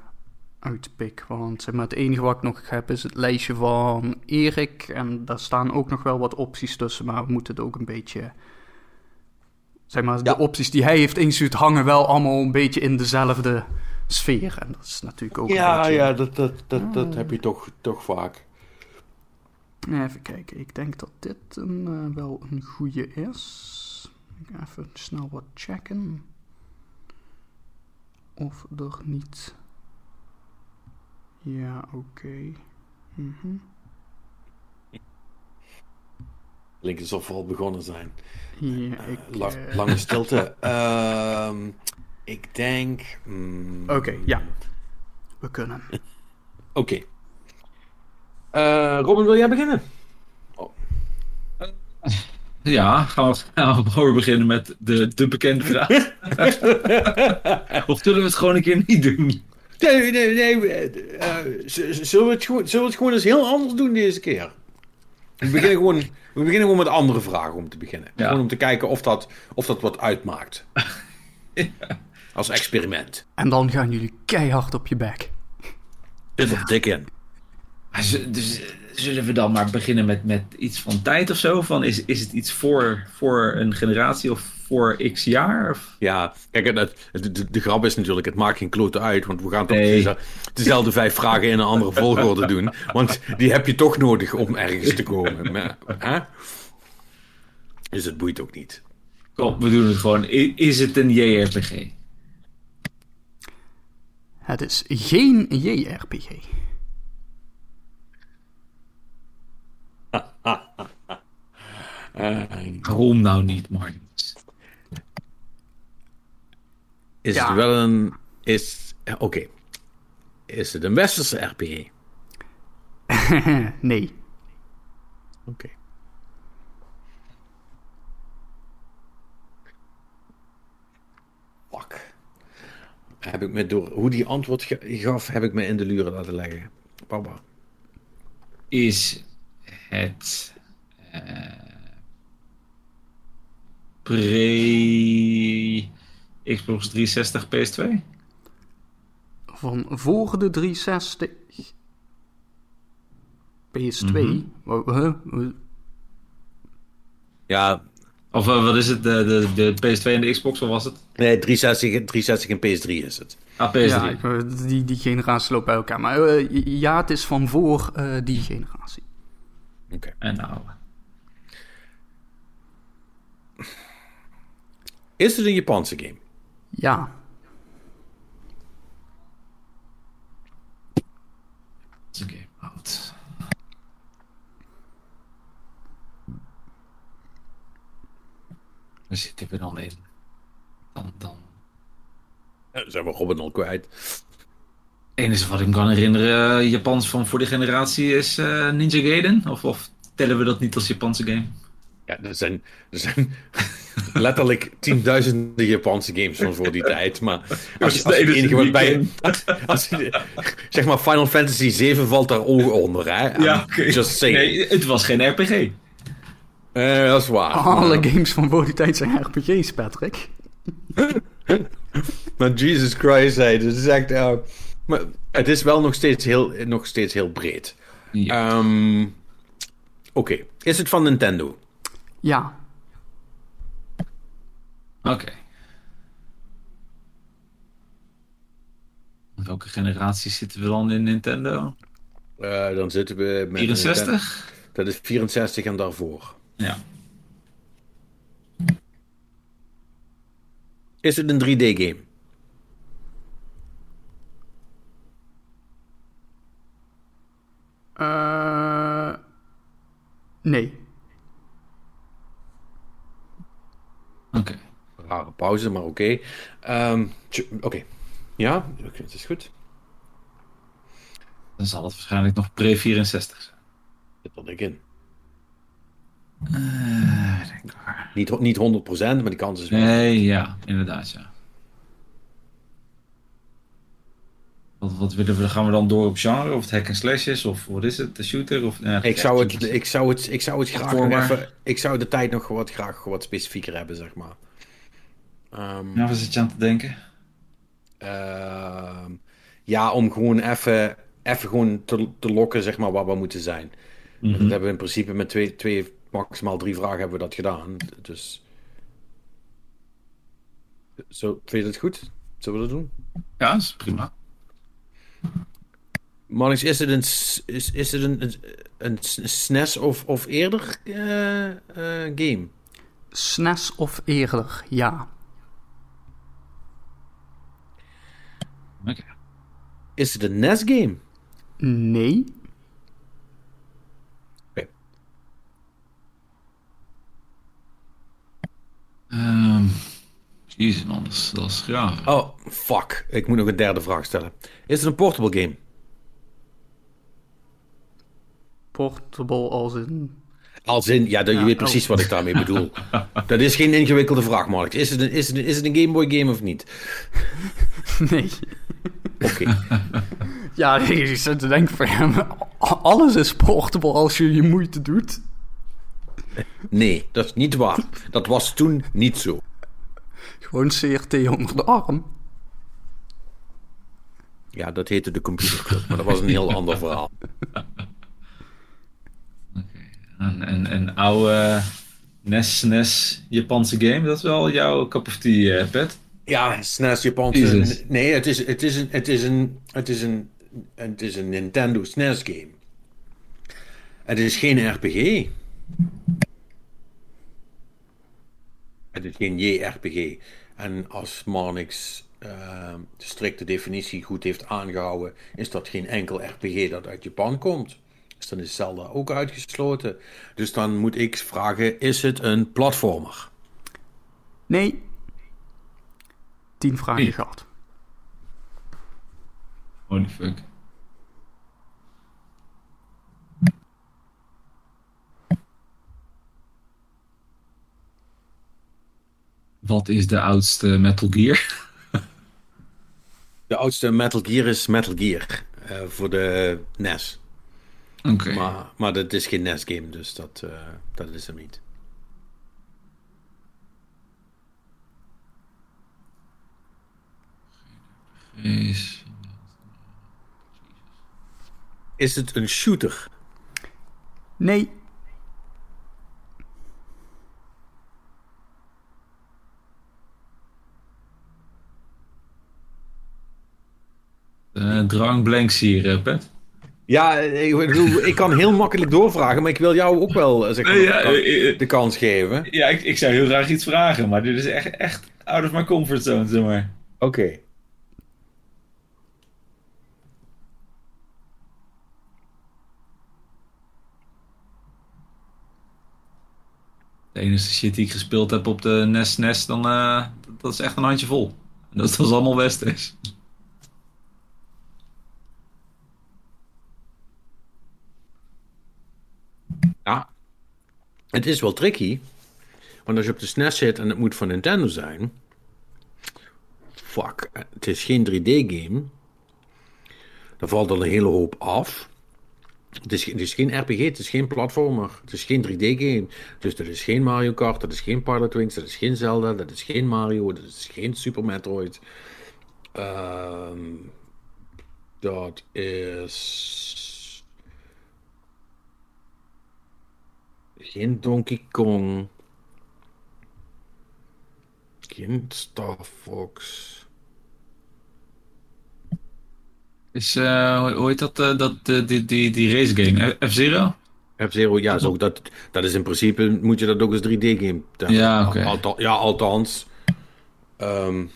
uitpik. Want zeg maar, het enige wat ik nog heb is het lijstje van Erik. En daar staan ook nog wel wat opties tussen. Maar we moeten het ook een beetje. Zeg maar, de opties die hij heeft ingestuurd hangen wel allemaal een beetje in dezelfde sfeer. En dat is natuurlijk ook. Ja, een beetje... ja, dat, dat, dat, dat heb je toch, toch vaak. Even kijken, ik denk dat dit een, uh, wel een goede is. Even snel wat checken. Of er niet Ja, oké. Mhm. Klinkt alsof we al begonnen zijn. Ja, Eh, ik... la- eh, lange stilte. Ehm, ik denk... mm, Oké, ja. We kunnen. Oké. Eh, Robin, wil jij beginnen? Ja, gaan we, gaan we gewoon beginnen met de, de bekende vraag. of zullen we het gewoon een keer niet doen? Nee, nee, nee. eh, eh, zullen, we het gewoon, zullen we het gewoon eens heel anders doen deze keer? We beginnen gewoon, we beginnen gewoon met andere vragen om te beginnen. Ja. Gewoon om te kijken of dat, of dat wat uitmaakt. Als experiment. En dan gaan jullie keihard op je bek. Dit er dik in. Dus, eh, zullen we dan maar beginnen met, met iets van tijd of zo? Van is, is het iets voor, voor een generatie of voor x jaar? Of? Ja, kijk, het, het- de, de grap is natuurlijk, het maakt geen klote uit, want we gaan toch Nee. deze- dezelfde vijf vragen in een andere volgorde doen. Want die heb je toch nodig om ergens te komen. Maar, hè? Dus het boeit ook niet. Kom, we doen het gewoon. Is het een JRPG? Het is geen JRPG. Eh, Waarom nou niet, Martin? Is Ja. het wel een... Is, Oké. Is het een westerse RPG? nee. Oké. Fuck. Heb ik me door hoe die antwoord gaf, heb ik me in de luren laten leggen. Papa. Is het eh, pre Xbox 360 PS2? Van voor de 360. PS2. Wa- huh? Wa- Ja, Of eh, wat is het? De, de, de PS2 en de Xbox, wat was het? nee, 360, 360 en PS3 is het. Ah, PS3. Ja, ik, eh, die, die generatie loopt bij elkaar. Maar eh, ja, het is van voor die generatie. Oké. En nou, Is het een Japanse game? Ja. een game oud. Waar zitten we dan in? Dan, dan. Ja, zijn we Robin al kwijt. Het enige wat ik me kan herinneren, eh, Japans van voor de generatie, is eh, Ninja Gaiden. Of, of tellen we dat niet als Japanse game? Ja, er zijn, er zijn letterlijk tienduizenden Japanse games van voor die tijd. Maar als, je- als je het enige wat bij als, als je- zeg maar Final Fantasy 7 valt daar ook onder, hè? Just saying. Nee, het was geen RPG. Eh, dat is waar. Alle games van voor die tijd zijn RPG's, Patrick. Maar Jesus Christ, hey, dit is echt... eh, maar het is wel nog steeds heel, nog steeds heel breed. Ja. Ehm, Oké, is het van Nintendo? Ja. Oké. Welke generatie zitten we dan in Nintendo? Eh, dan zitten we met... 64? Dat is 64 en daarvoor. Ja. Is het een 3D-game? Eh, nee. Oké. Rare pauze, maar oké. Ehm, oké. Ja, het is goed. Dan zal het waarschijnlijk nog pre-64 zijn. Zit in. Eh, denk maar. Niet, niet 100%, maar die kans is wel. Nee, ja, inderdaad, ja. Wat, wat willen we, gaan we dan door op genre? Of het hack and slash is? Of wat is het? De shooter? Of, Ik zou het, ik zou het, ik zou het graag nog even... Ik zou de tijd nog wat graag wat specifieker hebben, zeg maar. Ehm, Nou, waar zit je aan te denken? ehm, ja, om gewoon even, even gewoon te, te lokken, zeg maar, waar we moeten zijn. Mhm. Dat hebben we in principe met twee, twee, maximaal drie vragen hebben we dat gedaan. Dus... Zo, vind je dat goed? Zullen we dat doen? Ja, dat is prima. Marnix, is het een, is, is het een, een, SNES of, of eerder eh, eh, game? SNES of eerder, ja. Oké. Is het een NES game? Nee. Ehm Jezus man, dat is, dat is graag. Oh, fuck. Ik moet nog een derde vraag stellen. Is het een portable game? Portable als in... Als in, ja, dat, je weet oh. precies wat ik daarmee bedoel. dat is geen ingewikkelde vraag, Mark. Is het een, is het een, is het een Game Boy game of niet? Nee. Oké. Ja, ik zit te denken van... Ja, maar alles is portable als je je moeite doet. Nee, dat is niet waar. Dat was toen niet zo. Gewoon CRT onder de arm. Ja, dat heette de computerclub, maar dat was een heel ander verhaal. Een, een, een oude NES, NES Japanse game, dat is wel jouw cup of tea, eh, Pet. Ja, SNES Japanse. Nee, het is, het is een, het is een, het is een, het is een Nintendo SNES game. Het is geen RPG. Het is geen JRPG. En als Marnix eh, de strikte definitie goed heeft aangehouden, is dat geen enkel RPG dat uit Japan komt. Dus dan is Zelda ook uitgesloten. Dus dan moet ik vragen: is het een platformer? Nee. Tien vragen Nee. gehad. Holy fuck. Wat is de oudste Metal Gear? De oudste Metal Gear is Metal Gear eh, voor de NES. Oké. Maar, maar dat is geen NES-game, dus dat, eh, dat is hem niet. Is- Is het een shooter? Nee. Eh, drang blanks hier, eh, Pet. Ja, ik, bedoel, ik kan heel makkelijk doorvragen, maar ik wil jou ook wel eh, zeg maar, Nee, ja, de, kan- eh, eh, de kans geven. Ja, ik, ik zou heel graag iets vragen, maar dit is echt, echt out of my comfort zone, zeg maar. Oké. De enige shit die ik gespeeld heb op de NES NES, dan, eh, dat is echt een handje vol. En dat was allemaal Westers. Het is wel tricky. Want als je op de SNES zit en het moet van Nintendo zijn. Fuck, het is geen 3D-game. Dan valt er een hele hoop af. Het is, het is geen RPG, het is geen platformer, het is geen 3D-game. Dus dat is geen Mario Kart, dat is geen Pilot Wings, dat is geen Zelda, dat is geen Mario, dat is geen Super Metroid. Ehm, dat is. Geen Donkey Kong. Geen Star Fox. Is, eh, hoe- heet dat, eh, dat eh, die, die, die race game? F-Zero? F-Zero, ja, zo, dat, dat is in principe, moet je dat ook als 3D-game Ja, oké. Ja, althans. Ehm,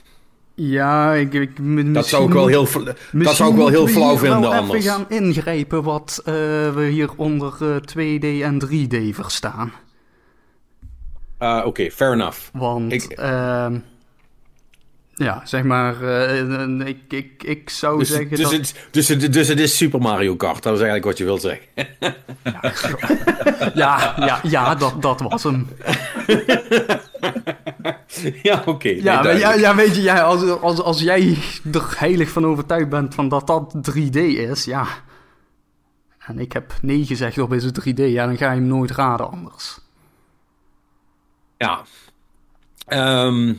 Ja, ik, dat zou ik wel heel, dat zou ik wel heel we flauw vinden wel anders. even gaan ingrijpen wat eh, we hier onder eh, 2D en 3D verstaan. Ah, Oké, fair enough. Want, Ik- ehm, ja, zeg maar, eh, ik, ik, ik zou Dus, zeggen dus, dat... het, dus, het, dus het is Super Mario Kart, dat is eigenlijk wat je wilt zeggen. Ja, ja, ja dat, dat was hem. ja, oké. Ja, ja, ja, weet je, ja, als, als, als jij er heilig van overtuigd bent van dat dat 3D is, ja. En ik heb nee gezegd op is het 3D, ja, dan ga je hem nooit raden anders. Ja. Ehm,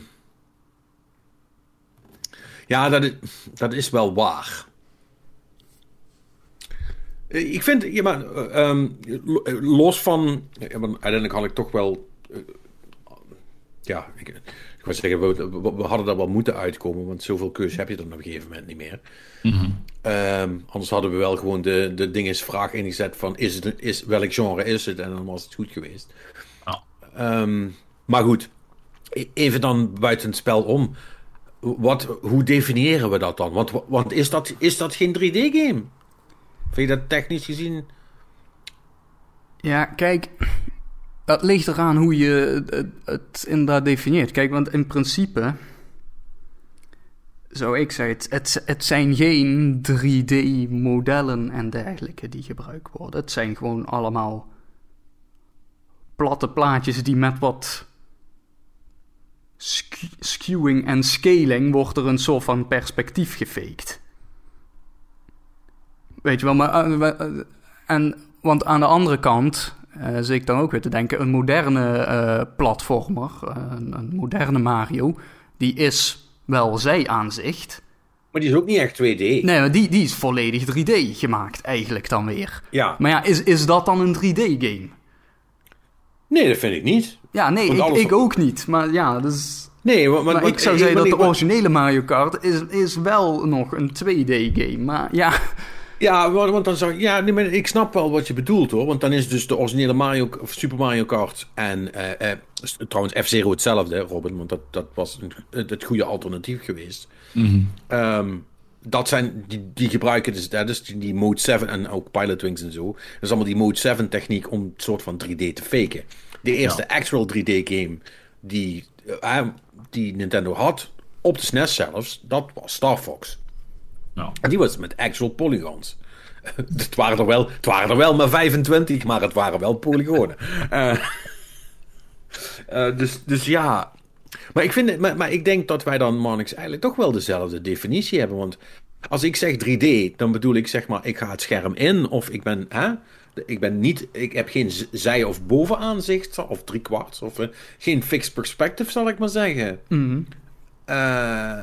ja, dat is, dat is wel waar. Eh, Ik vind, ja, maar, eh, ehm, eh, los van, ja, maar uiteindelijk had ik toch wel, ja, ik, ik wou zeggen, we, we- we hadden daar wel moeten uitkomen, want zoveel keus heb je dan op een gegeven moment niet meer. Ehm, anders hadden we wel gewoon de, de dingesvraag ingezet van, is het, is, welk genre is het? En dan was het goed geweest. Ehm, maar goed, E- even dan buiten het spel om. Wat, hoe definiëren we dat dan? Want, want is, dat, is dat geen 3D-game? Vind je dat technisch gezien... Ja, kijk, dat ligt eraan hoe je het, het inderdaad definieert. Kijk, want in principe zou ik zeggen, het, het, zijn geen 3D-modellen en dergelijke die gebruikt worden. Het zijn gewoon allemaal platte plaatjes die met wat skewing en scaling wordt er een soort van perspectief gefaked. Weet je wel, maar... Uh, en, want aan de andere kant uh, zit ik dan ook weer te denken... een moderne uh, platformer, een, een moderne Mario... die is wel zij-aanzicht... Maar die is ook niet echt 2D. Nee, maar die, die is volledig 3D gemaakt eigenlijk dan weer. Ja. Maar ja, is, is dat dan een 3D-game? Nee, dat vind ik niet. Ja, nee, ik, ik ook niet. Maar ja, dus... Nee, maar, maar, ik zou zeggen dat de originele Mario Kart is, is wel nog een 2D-game. Maar ja... Ja, want dan zou ja, nee, maar ik snap wel wat je bedoelt hoor. Want dan is dus de originele Mario, of Super Mario Kart en uh, uh, trouwens F-Zero hetzelfde, Robin, want dat, dat was een, het goede alternatief geweest. Mm dat zijn, die, die gebruiken dus, dat is die Mode 7 en ook Pilot Wings en zo. Dat is allemaal die Mode 7 techniek om een soort van 3D te faken. De eerste actual 3D game die, uh, die Nintendo had, op de SNES zelfs, dat was Star Fox. En die was met actual polygons. het, waren er wel, het waren er wel maar 25, maar het waren wel polygonen. Uh, uh, dus, dus ja, maar ik, vind, maar, maar ik denk dat wij dan, Marnix, eigenlijk toch wel dezelfde definitie hebben. Want als ik zeg 3D, dan bedoel ik zeg maar, ik ga het scherm in of ik ben, hè, ik ben niet, ik heb geen zij- of bovenaanzicht of driekwart of uh, geen fixed perspective, zal ik maar zeggen. Mm. Uh,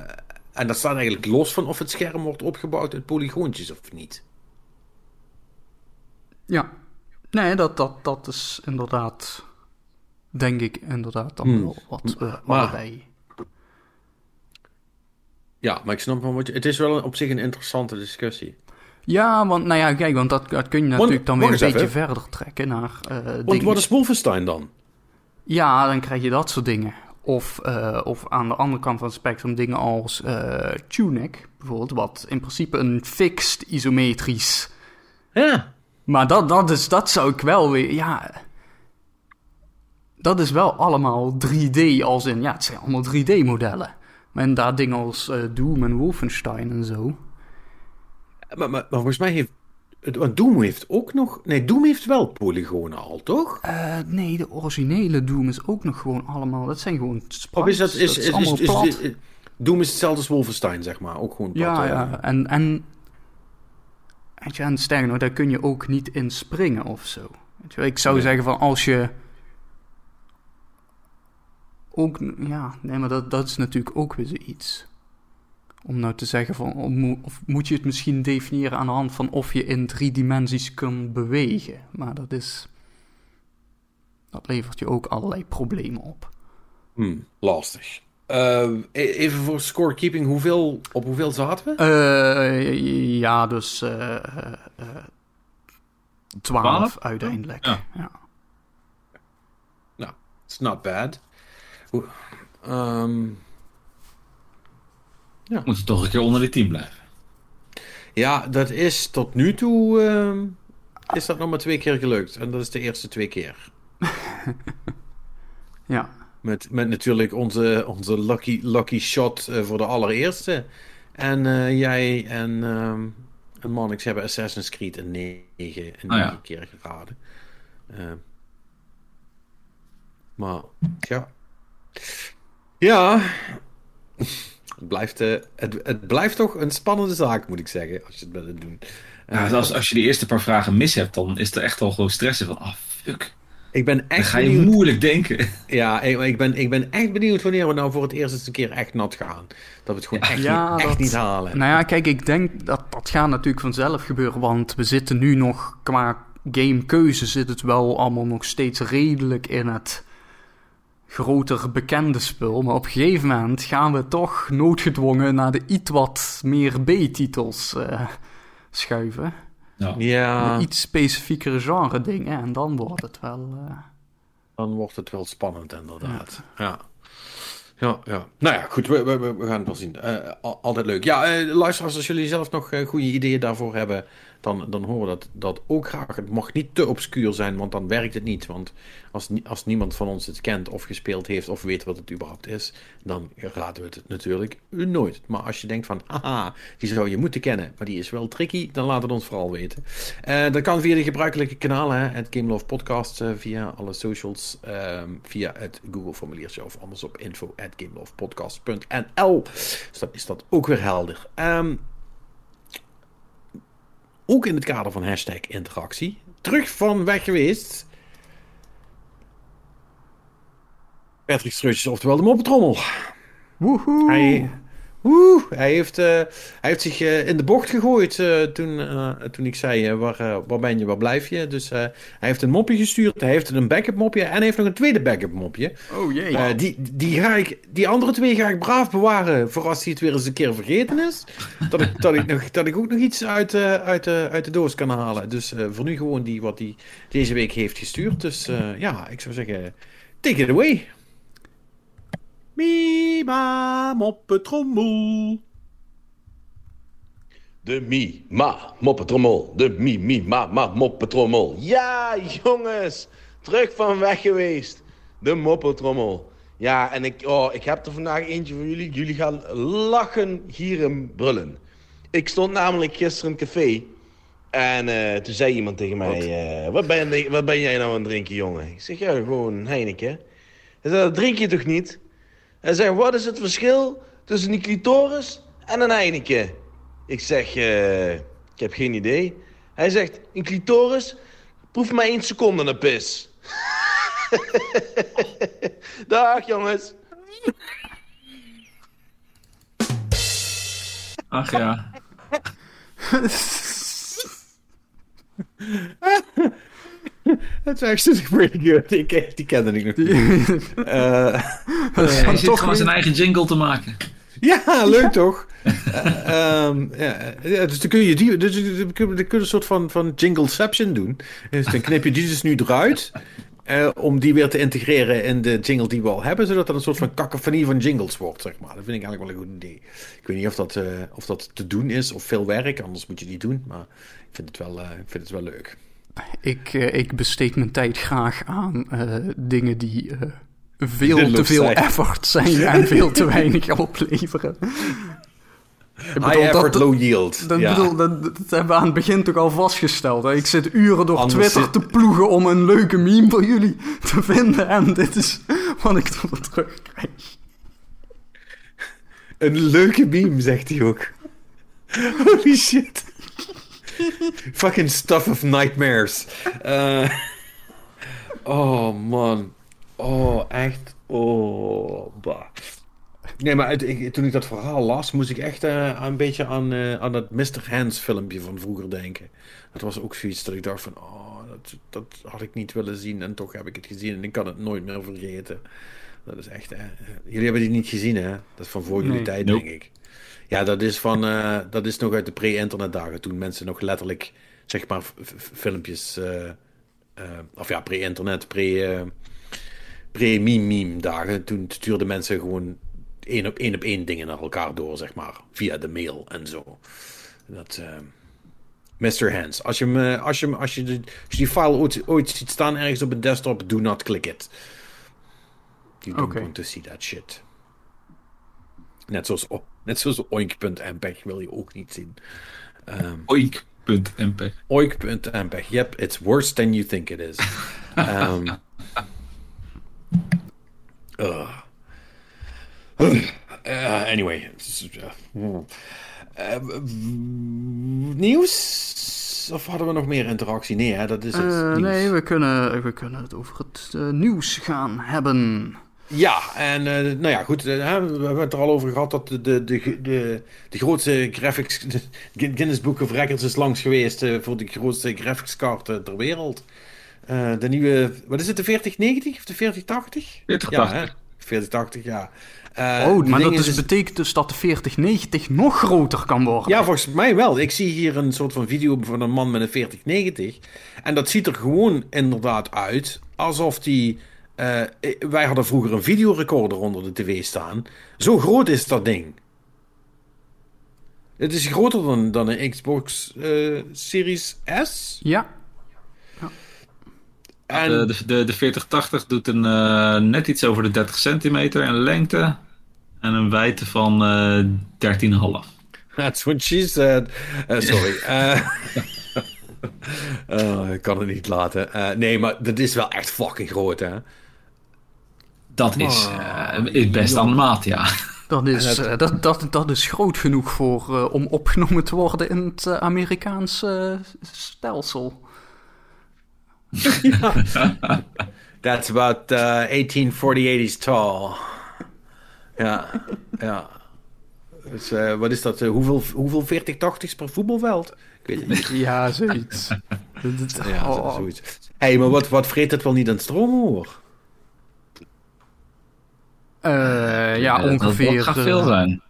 en dat staat eigenlijk los van of het scherm wordt opgebouwd uit polygoontjes of niet. Ja, nee, dat, dat, dat is inderdaad denk ik inderdaad dan hmm. wel wat uh, allebei. Ja, maar ik snap wel wat je... Het is wel op zich een interessante discussie. Ja, want nou ja, kijk, want dat, dat kun je natuurlijk dan weer een beetje verder trekken naar uh, Want wat is Wolfenstein dan? Ja, dan krijg je dat soort dingen. Of, uh, of aan de andere kant van het spectrum dingen als uh, Tunic, bijvoorbeeld, wat in principe een fixed isometrisch... Ja. Maar dat, dat, is, dat zou ik wel weer... Ja, dat is wel allemaal 3D als in, ja, het zijn allemaal 3D-modellen. Maar inderdaad dingen als uh, Doom en Wolfenstein en zo. Maar, maar, maar, volgens mij heeft... Want Doom heeft ook nog... Nee, Doom heeft wel polygonen al, toch? Uh, nee, de originele Doom is ook nog gewoon allemaal... Dat zijn gewoon sprites. Of is dat... Is, is, is, is, is, Doom is hetzelfde als Wolfenstein, zeg maar. Ook gewoon plat. Ja, ja. En... en Weet je, en sterker nog, daar kun je ook niet in springen of zo. Weet je, ik zou nee. zeggen van als je ook, ja, nee, maar dat, dat is natuurlijk ook weer zoiets. Om nou te zeggen van, of moet je het misschien definiëren aan de hand van of je in drie dimensies kunt bewegen. Maar dat is, dat levert je ook allerlei problemen op. Hmm, lastig. Uh, even voor scorekeeping, hoeveel, op hoeveel zaten we? Uh, ja, dus uh, 12 uiteindelijk. Ja. ja. Nou, it's not bad. Um, ja. Moet je toch een keer onder de team blijven. Ja, dat is tot nu toe uh, is dat nog maar twee keer gelukt. En dat is de eerste twee keer. ja. Met, met natuurlijk onze, onze lucky, lucky shot uh, voor de allereerste. En uh, jij en, um, en Monix hebben Assassin's Creed een negen, een oh, ja. keer geraden. Uh, maar ja, ja, het blijft, uh, het, het blijft toch een spannende zaak, moet ik zeggen, als je het willen doen. Ja, als, als je de eerste paar vragen mis hebt, dan is er echt al gewoon stressen van, oh fuck. Ik ben echt dan ga je benieuwd. moeilijk denken. Ja, ik, ik, ben, ik ben echt benieuwd wanneer we nou voor het eerst eens een keer echt nat gaan. Dat we het gewoon echt, ja, niet, echt niet halen. Nou ja, kijk, ik denk dat dat gaat natuurlijk vanzelf gebeuren. Want we zitten nu nog qua gamekeuze zit het wel allemaal nog steeds redelijk in het groter bekende spul. Maar op een gegeven moment gaan we toch noodgedwongen naar de iets wat meer B-titels uh, schuiven. Ja. ja. Iets specifiekere genre dingen. En dan wordt het wel... Uh... Dan wordt het wel spannend inderdaad. Ja. ja. Ja, ja. Nou ja, goed, we, we, we gaan het wel zien. Uh, altijd leuk. Ja, uh, luisteraars, als jullie zelf nog uh, goede ideeën daarvoor hebben, dan, dan horen we dat, dat ook graag. Het mag niet te obscuur zijn, want dan werkt het niet. Want als, als niemand van ons het kent of gespeeld heeft of weet wat het überhaupt is, dan raden we het natuurlijk nooit. Maar als je denkt van, haha, die zou je moeten kennen, maar die is wel tricky, dan laat het ons vooral weten. Uh, dat kan via de gebruikelijke kanalen, het Game Love Podcast, uh, via alle socials, uh, via het Google formuliertje of anders op info at gamelovepodcast.nl. Dus dan is dat ook weer helder. Um, ook in het kader van hashtag interactie. Terug van weg geweest. Patrick Streutjes, oftewel de moppetrommel. Woehoe. Hij, woe, hij, heeft, uh, hij heeft zich uh, in de bocht gegooid uh, toen, toen ik zei, waar, waar ben je, waar blijf je? Dus hij heeft een mopje gestuurd, hij heeft een backup mopje en hij heeft nog een tweede backup mopje. Oh jee. die, die, ga ik, die andere twee ga ik braaf bewaren voor als hij het weer eens een keer vergeten is. Dat ik, dat ik, nog, dat ik ook nog iets uit, uit, uit de doos kan halen. Dus voor nu gewoon die wat hij deze week heeft gestuurd. Dus ja, ik zou zeggen, take it away. Mima, moppetrommel. De mi, ma, moppetrommel. De mi, mi, ma, ma, moppetrommel. Ja, jongens. Terug van weg geweest. De moppetrommel. Ja, en ik, oh, ik heb er vandaag eentje voor jullie. Jullie gaan lachen, gieren, brullen. Ik stond namelijk gisteren in een café. En uh, toen zei iemand tegen mij... Uh, wat, ben, wat ben jij nou aan het drinken, jongen? Ik zeg, ja, gewoon Heineken. Hij zei, dat drink je toch niet? Hij zegt, wat is het verschil tussen een clitoris en een Heineken? Ik zeg, uh, ik heb geen idee. Hij zegt, een clitoris proef maar één seconde een pis. Dag jongens. Ach ja. Is actually pretty good. Die, die kende ik nog niet. uh, Hij zit gewoon zijn eigen jingle te maken. Ja, leuk toch? uh, um, ja, ja, dus dan kun je die, dus, dan kun je een soort van, van jingleception doen. Dus dan knip je die dus nu eruit. Uh, om die weer te integreren in de jingle die we al hebben, zodat dat een soort van cacophonie van jingles wordt, zeg maar. Dat vind ik eigenlijk wel een goed idee. Ik weet niet of dat, uh, of dat te doen is of veel werk, anders moet je die doen. Maar ik vind het wel, uh, ik vind het wel leuk. Ik, uh, ik besteed mijn tijd graag aan uh, dingen die uh, veel te veel zijn. effort zijn en veel te weinig opleveren. Ik bedoel, High effort, dat, low yield. Dat, ja. bedoel, dat, dat, hebben we aan het begin toch al vastgesteld. Hè? Ik zit uren door Anders Twitter zit... te ploegen om een leuke meme voor jullie te vinden. En dit is wat ik ervoor terugkrijg. Een leuke meme, zegt hij ook. Holy shit. Fucking stuff of nightmares. Uh, oh man. Oh, echt. Oh, bah. Nee, maar het, ik, toen ik dat verhaal las, moest ik echt uh, een beetje aan, uh, aan dat Mr. Hands filmpje van vroeger denken. Dat was ook zoiets dat ik dacht van, oh, dat, dat had ik niet willen zien en toch heb ik het gezien en ik kan het nooit meer vergeten. Dat is echt, hè. Jullie hebben die niet gezien, hè? Dat is van voor jullie nee, tijd, denk ik. Ja, dat is, van, uh, dat is nog uit de pre-internetdagen. Toen mensen nog letterlijk, zeg maar, filmpjes... Uh, uh, of ja, pre-internet, pre, pre-meme-meme dagen. Toen stuurden mensen gewoon één op één op één dingen naar elkaar door, zeg maar. Via de mail en zo. Dat... Mr. Hands. Als je, me, als, je, als, je de, als je die file ooit, ooit ziet staan ergens op een desktop, do not click it. You don't okay. want to see that shit. Net zoals, oh, net zoals oink.mpeg wil je ook niet zien. Um, oink.mpeg. Oink.mpeg. Yep, it's worse than you think it is. um, uh, uh, anyway. Uh, nieuws? Of hadden we nog meer interactie? Nee, hè, dat is het. Uh, nee, we kunnen, we kunnen het over het uh, nieuws gaan hebben. Ja, en uh, nou ja, goed. we hebben het er al over gehad dat de, de, de, de, de grootste graphics. De Guinness Book of Records is langs geweest voor de grootste graphics ter wereld. de nieuwe. Wat is het, de 4090 of de 4080? 4080. Ja, 4080, ja. Oh, maar dat dus betekent dus dat de 4090 nog groter kan worden. Ja, volgens mij wel. Ik zie hier een soort van video van een man met een 4090. En dat ziet er gewoon inderdaad uit alsof die eh, wij hadden vroeger een videorecorder onder de tv staan. Zo groot is dat ding. Het is groter dan, dan een Xbox eh, Series S. Ja. En, De, de, de, de 4080 doet een, eh, net iets over de 30 centimeter in lengte. En een wijdte van eh 13,5. That's what she said. Eh, sorry. Eh, ik kan het niet laten. Eh, nee, maar dat is wel echt fucking groot, hè? Dat is, eh, is best aan de maat, ja. Dat is, eh, dat, dat, dat is groot genoeg voor, eh, om opgenomen te worden in het Amerikaanse stelsel. That's about uh, 1840 80s tall. Ja, ja. Dus, eh, wat is dat? hoeveel, hoeveel 40 80's per voetbalveld? Ik weet het niet. Ja, zoiets. Dat- dat- Ja, oh, zoiets. Hé, hey, maar wat, wat vreet het wel niet aan stroom, hoor? Eh, ja, Eh, dat- ongeveer. Dat gaat veel eh, zijn.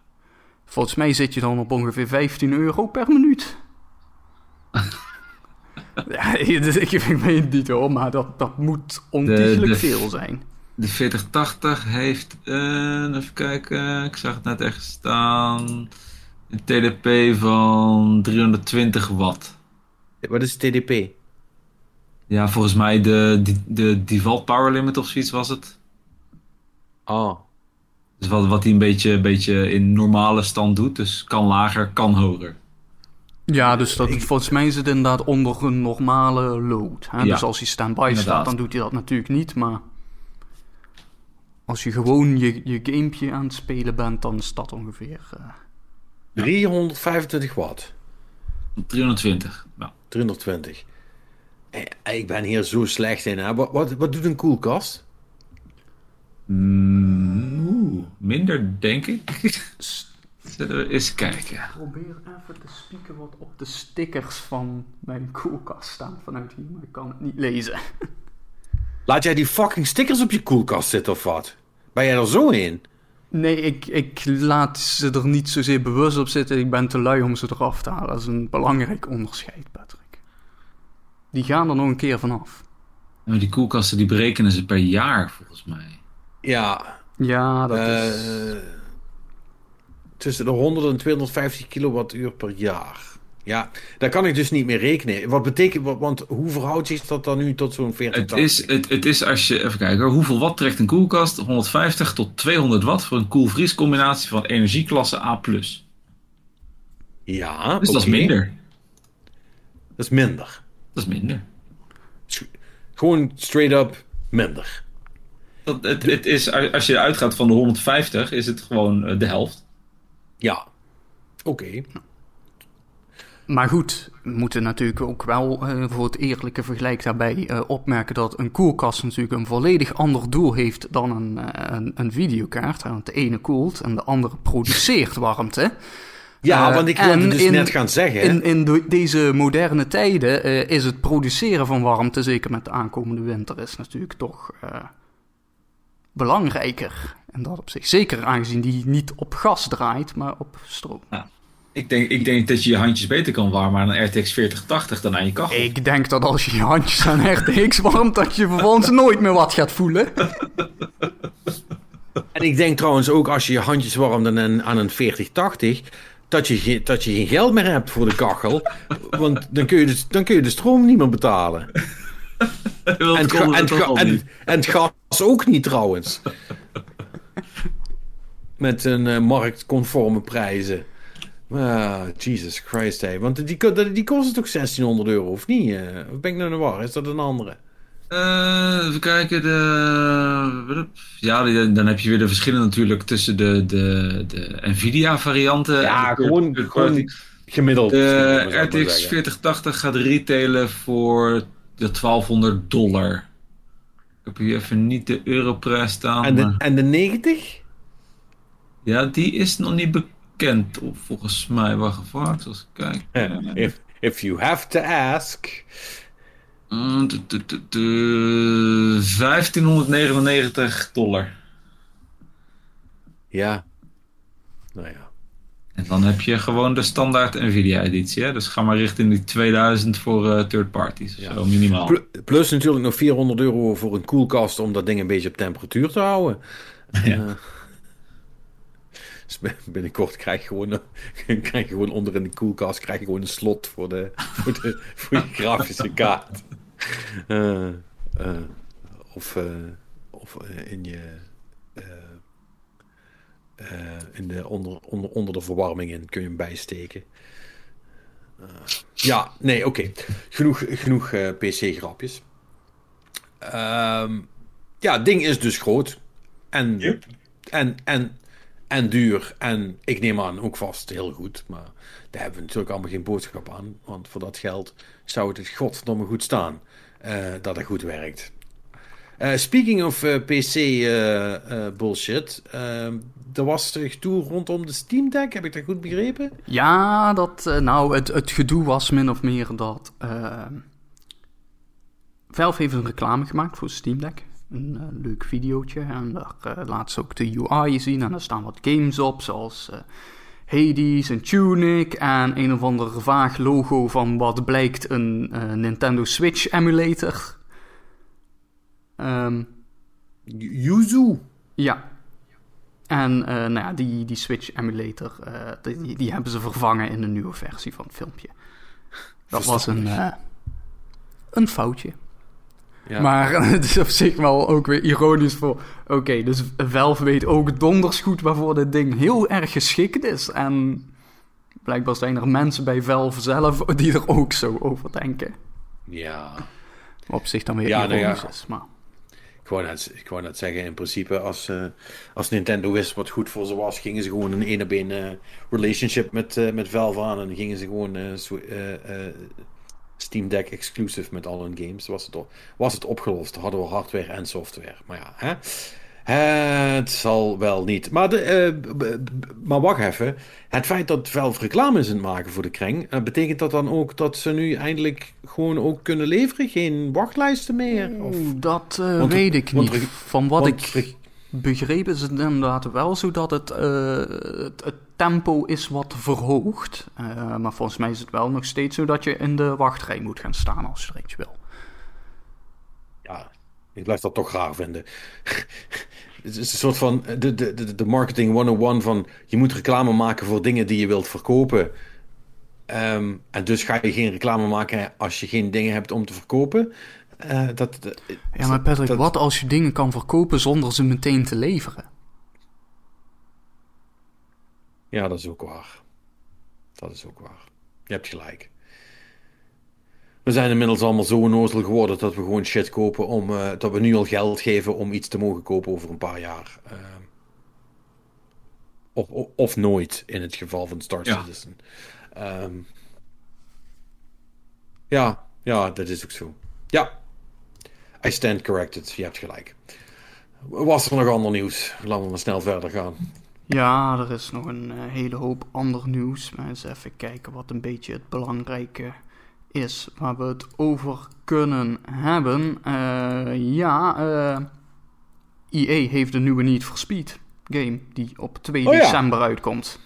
Volgens mij zit je dan op ongeveer 15 euro per minuut. ja, dus ik, ik weet het niet hoor, maar dat, dat moet ontiegelijk veel zijn. De 4080 heeft, eh, even kijken, ik zag het net echt staan. Een TDP van 320 watt. Wat is TDP? Ja, volgens mij de, de, de default power limit of zoiets was het. Ah, Dus wat, wat hij een beetje, een beetje in normale stand doet. Dus kan lager, kan hoger. Ja, dus dat, volgens mij is het inderdaad onder een normale load. Hè? Ja, dus als hij standby staat, dan doet hij dat natuurlijk niet. Maar als je gewoon je, je gamepje aan het spelen bent, dan is dat ongeveer... eh, 325 watt. 320. Ja. 320. Eh, Ik ben hier zo slecht in, hè? Wat, wat, wat doet een koelkast? Mm, Oeh, minder denk ik. Zullen we eens kijken. Probeer even te spieken wat op de stickers van mijn koelkast staan vanuit hier, maar ik kan het niet lezen. Laat jij die fucking stickers op je koelkast zitten of wat? Ben jij er zo in? Nee, ik, ik laat ze er niet zozeer bewust op zitten. Ik ben te lui om ze eraf te halen. Dat is een belangrijk onderscheid, Patrick. Die gaan er nog een keer vanaf. Nou, die koelkasten die berekenen ze per jaar volgens mij. Ja, Ja, dat eh, is... tussen de 100 en 250 kilowattuur per jaar. Ja, daar kan ik dus niet meer rekenen. Wat betekent, wat- want hoe verhoudt zich dat dan nu tot zo'n 40 Het is, het, het is als je, even kijken hoeveel watt trekt een koelkast? 150 tot 200 watt voor een koelvries combinatie van energieklasse A+. Dus Ja, dat is minder. Dat is minder. Dat is minder. Gewoon straight up minder. Dat, het, het is, als je uitgaat van de 150, is het gewoon eh, de helft. Ja. Oké. Maar goed, we moeten natuurlijk ook wel eh, voor het eerlijke vergelijk daarbij eh, opmerken dat een koelkast natuurlijk een volledig ander doel heeft dan een, een, een videokaart. Want de ene koelt en de andere produceert warmte. Ja, want ik wilde dus in- net gaan zeggen. In, in de- deze moderne tijden eh, is het produceren van warmte, zeker met de aankomende winter, is natuurlijk toch eh, belangrijker. En dat op zich. Zeker aangezien die niet op gas draait, maar op stroom. Ik denk, ik denk dat je je handjes beter kan warmen aan een RTX 4080 dan aan je kachel. Ik denk dat als je je handjes aan RTX warmt, dat je vervolgens nooit meer wat gaat voelen. En ik denk trouwens ook als je je handjes warmt aan een, aan een 4080, dat je, geen- dat je geen geld meer hebt voor de kachel. Want dan kun je de, dan kun je de stroom niet meer betalen. En het, en, het en, en het gas ook niet trouwens. Met een eh, marktconforme prijzen. Ah, Jesus Christ, hé. Want die, ko- die kosten toch 1600 euro, of niet? Eh, Of ben ik nou de war? Is dat een andere? Eh, even kijken. De... Ja, die- dan heb je weer de verschillen natuurlijk tussen de, de, de Nvidia varianten. Ja, en de gewoon, gemiddeld. De RTX zeggen. 4080 gaat retailen voor de 1200 dollar. Ik heb hier even niet de europrijs staan. En de, maar- en de 90? Ja, die is nog niet bekend. Volgens mij. Even, hoor, als ik kijk. If, if you have to ask. Mm, tu- tu- tu- tu- 1599 dollar. Ja. Nou ja. En dan heb je gewoon de standaard Nvidia-editie. Dus ga maar richting die 2000 voor uh, third parties. Ja. Zo minimaal. Plus natuurlijk nog 400 euro voor een koelkast om dat ding een beetje op temperatuur te houden. Ja. Uh, dus binnenkort krijg je, gewoon, krijg je gewoon onder in de koelkast krijg je gewoon een slot voor, de, voor, de, voor je grafische kaart. Uh, of of in je in de, onder, onder, onder de verwarming in kun je hem bijsteken. Uh, ja, nee, oké. Okay. Genoeg, genoeg uh, PC-grapjes. Um, ja, het ding is dus groot. En, yep. en, en, en duur. En ik neem aan ook vast heel goed. Maar daar hebben we natuurlijk allemaal geen boodschap aan. Want voor dat geld zou het godverdomme goed staan. dat het goed werkt. Uh, speaking of uh, PC uh, bullshit. Ehm, er was gedoe rondom de Steam Deck, heb ik dat goed begrepen? Ja, dat, nou, het, het gedoe was min of meer dat. Ehm, Valve heeft een reclame gemaakt voor Steam Deck. Een leuk videootje. En daar laat ze ook de UI zien. En daar staan wat games op, zoals Hades en Tunic. En een of ander vaag logo van wat blijkt een Nintendo Switch emulator. Um, Yuzu? Ja. En uh, nou ja, die, die Switch emulator, uh, die, die hebben ze vervangen in een nieuwe versie van het filmpje. Dat was een, uh, een foutje. Ja. Maar het is op zich wel ook weer ironisch voor... Oké, okay, dus Valve weet ook donders goed waarvoor dit ding heel erg geschikt is. En blijkbaar zijn er mensen bij Valve zelf die er ook zo over denken. Ja. Op zich dan weer ja, ironisch nou ja. is, maar ik wou net zeggen, in principe, als, uh, als Nintendo wist wat goed voor ze was, gingen ze gewoon een op één uh, relationship met, uh, met Valve aan en gingen ze gewoon Steam Deck exclusive met al hun games. Was het, was het opgelost? Hadden we hardware en software. Maar ja, hè? Het zal wel niet. Maar, de, uh, maar wacht even. Het feit dat Valve reclame is aan het maken voor de kring, uh, betekent dat dan ook dat ze nu eindelijk gewoon ook kunnen leveren? Geen wachtlijsten meer? Of? Dat uh, want, weet ik niet. Van wat want, ik begrepen is het inderdaad wel zo dat het, het, het, tempo is wat verhoogd. maar volgens mij is het wel nog steeds zo dat je in de wachtrij moet gaan staan als je er eentje wil. Ik blijf dat toch raar vinden. het is een soort van de, de, de marketing 101 van je moet reclame maken voor dingen die je wilt verkopen. Um, en dus ga je geen reclame maken als je geen dingen hebt om te verkopen. Uh, dat, ja, maar Patrick, dat, wat als je dingen kan verkopen zonder ze meteen te leveren? Ja, dat is ook waar. Dat is ook waar. Je hebt gelijk. We zijn inmiddels allemaal zo onnozel geworden dat we gewoon shit kopen om. Uh, dat we nu al geld geven om iets te mogen kopen over een paar jaar. Uh, of, of, of, nooit in het geval van Star Citizen. Ja. Um, ja, ja, dat is ook zo. Ja, I stand corrected. Je hebt gelijk. Was er nog ander nieuws? Laten we maar snel verder gaan. Ja, er is nog een uh, hele hoop ander nieuws. Maar eens even kijken wat een beetje het belangrijke is waar we het over kunnen hebben. Uh, ja, uh, eh, EA heeft een nieuwe Need for Speed game die op 2 december uitkomt.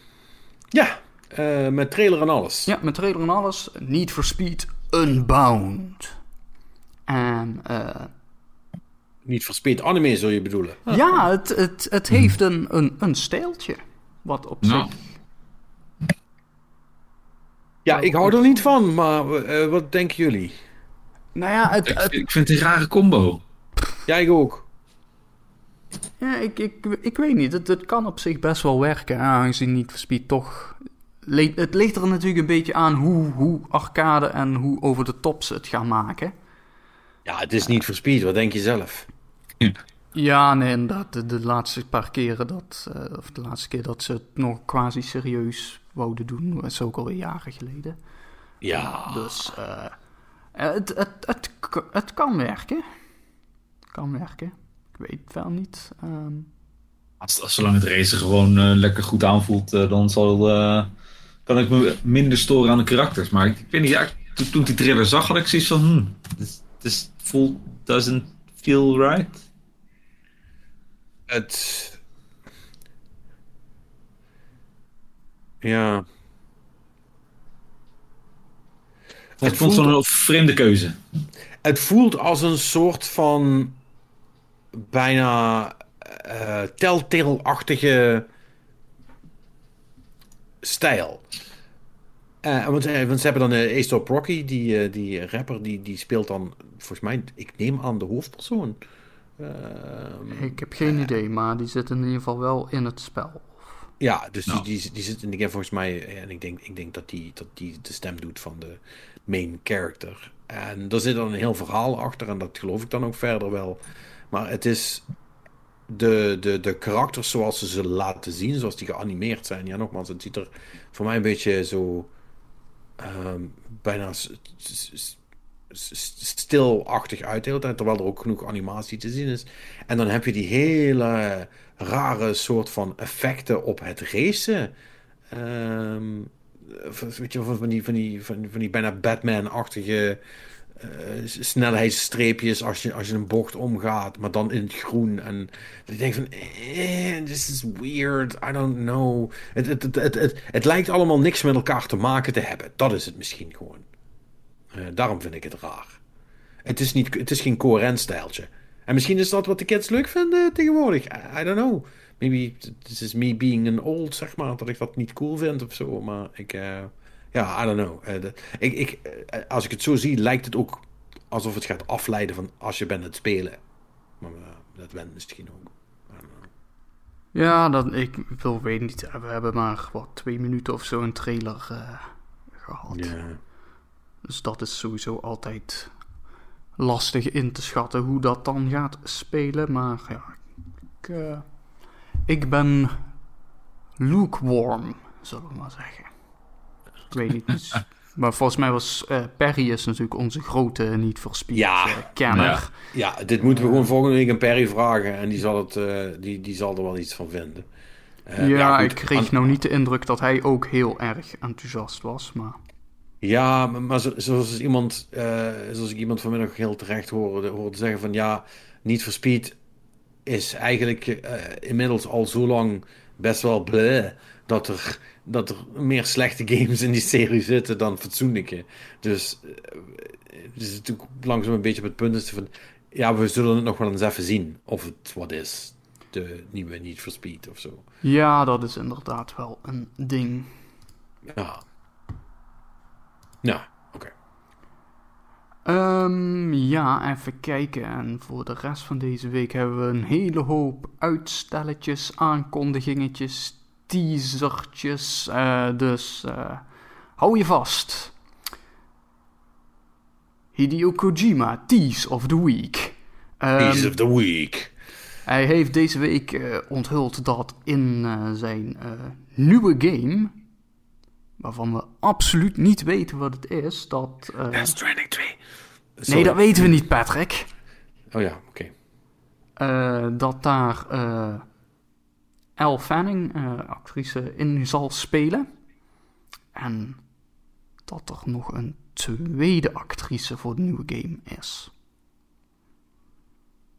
Ja, uh, met trailer en alles. Ja, met trailer en alles. Need for Speed Unbound. En... Niet for Speed anime, zul je bedoelen? Ja, het, het, het heeft een, een, een stijltje. Wat op nou. Ja, ik hou er niet van, maar uh, wat denken jullie? Nou ja, het, ik, ik, vind het een rare combo. Jij ook. Ja, ik, ik, ik weet niet. Het, het kan op zich best wel werken, aangezien niet for Speed toch... Het ligt er natuurlijk een beetje aan hoe, hoe arcade en hoe over de top ze het gaan maken. Ja, het is niet voor Speed. Wat denk je zelf? Ja, nee, inderdaad. De, de laatste paar keren dat... Uh, of de laatste keer dat ze het nog quasi serieus wouden doen. Dat is ook alweer jaren geleden. Ja. Dus uh, het, het, het, het kan werken. Het kan werken. Ik weet het wel niet. Um... Als, als zolang het racen gewoon uh, lekker goed aanvoelt, uh, dan zal, kan ik me minder storen aan de karakters. Maar ik, weet niet, ja, toen, toen die trailer zag, had ik zoiets van... Hmm, this, this full doesn't feel right. Het Ja. Het ik vond het een vreemde keuze. Het voelt als een soort van bijna uh, telltale-achtige stijl. Uh, want, uh, want, ze hebben dan uh, Aesop Rocky, die, die rapper, die, die speelt dan, volgens mij, ik neem aan de hoofdpersoon. ik heb geen idee, maar die zit in ieder geval wel in het spel. Ja, dus die, die, die zit in de game volgens mij, en ik denk, ik denk dat, die, dat die de stem doet van de main character. En er zit dan een heel verhaal achter, en dat geloof ik dan ook verder wel. Maar het is de, de, de karakters zoals ze ze laten zien, zoals die geanimeerd zijn. Ja, nogmaals, het ziet er voor mij een beetje zo um, bijna stilachtig uit de hele tijd, terwijl er ook genoeg animatie te zien is. En dan heb je die hele rare soort van effecten op het racen. Um, weet je, van die, van die, van, van die bijna Batman-achtige uh, snelheidsstreepjes als je, als je een bocht omgaat, maar dan in het groen. En ik denk van, eh, this is weird, I don't know. Het, het, het, het, het, lijkt allemaal niks met elkaar te maken te hebben. Dat is het misschien gewoon. Uh, daarom vind ik het raar. Het is, niet, het is geen coherent stijltje. En misschien is dat wat de kids leuk vinden tegenwoordig. I, I don't know. Maybe this is me being an old, zeg maar, dat ik dat niet cool vind of zo. Maar ik... Uh, ja, I don't know. Uh, de, ik, ik, uh, als ik het zo zie, lijkt het ook alsof het gaat afleiden van als je bent het spelen. Maar uh, dat went misschien ook. Ja, dat, ik wil weet niet. We hebben maar wat twee minuten of zo een trailer gehad. Yeah. Dus dat is sowieso altijd lastig in te schatten hoe dat dan gaat spelen. Maar ja, ik, ik ben lukewarm, zullen we maar zeggen. Ik weet niet. Dus, maar volgens mij was uh, Perry is natuurlijk onze grote niet verspierd ja, uh, kenner. Ja. ja. dit moeten we gewoon volgende week aan Perry vragen. En die zal, het, die, die zal er wel iets van vinden. ja, ja ik kreeg nou niet de indruk dat hij ook heel erg enthousiast was. Maar... Ja, maar zoals iemand, zoals ik iemand vanmiddag heel terecht hoorde, hoorde zeggen van ja, niet verspied is eigenlijk inmiddels al zo lang best wel bleh dat er dat er meer slechte games in die serie zitten dan fatsoenlijke. Dus uh, het is natuurlijk langzaam een beetje op het punt is van... Ja, we zullen het nog wel eens even zien of het wat is. De nieuwe Need for Speed of zo. Ja, dat is inderdaad wel een ding. Ja. Ja, oké. Okay. Um, ehm, ja, even kijken. En voor de rest van deze week hebben we een hele hoop uitstelletjes, aankondigingetjes, teasertjes. Uh, dus uh, hou je vast. Hideo Kojima, Tease of the Week. Um, tease of the Week. Hij heeft deze week uh, onthuld dat in zijn nieuwe game, waarvan we absoluut niet weten wat het is, dat... Death Stranding 2. Nee, dat weten we niet, Patrick. Oh ja, oké. Okay. dat daar Elle Fanning, uh, actrice, in zal spelen. En dat er nog een tweede actrice voor de nieuwe game is.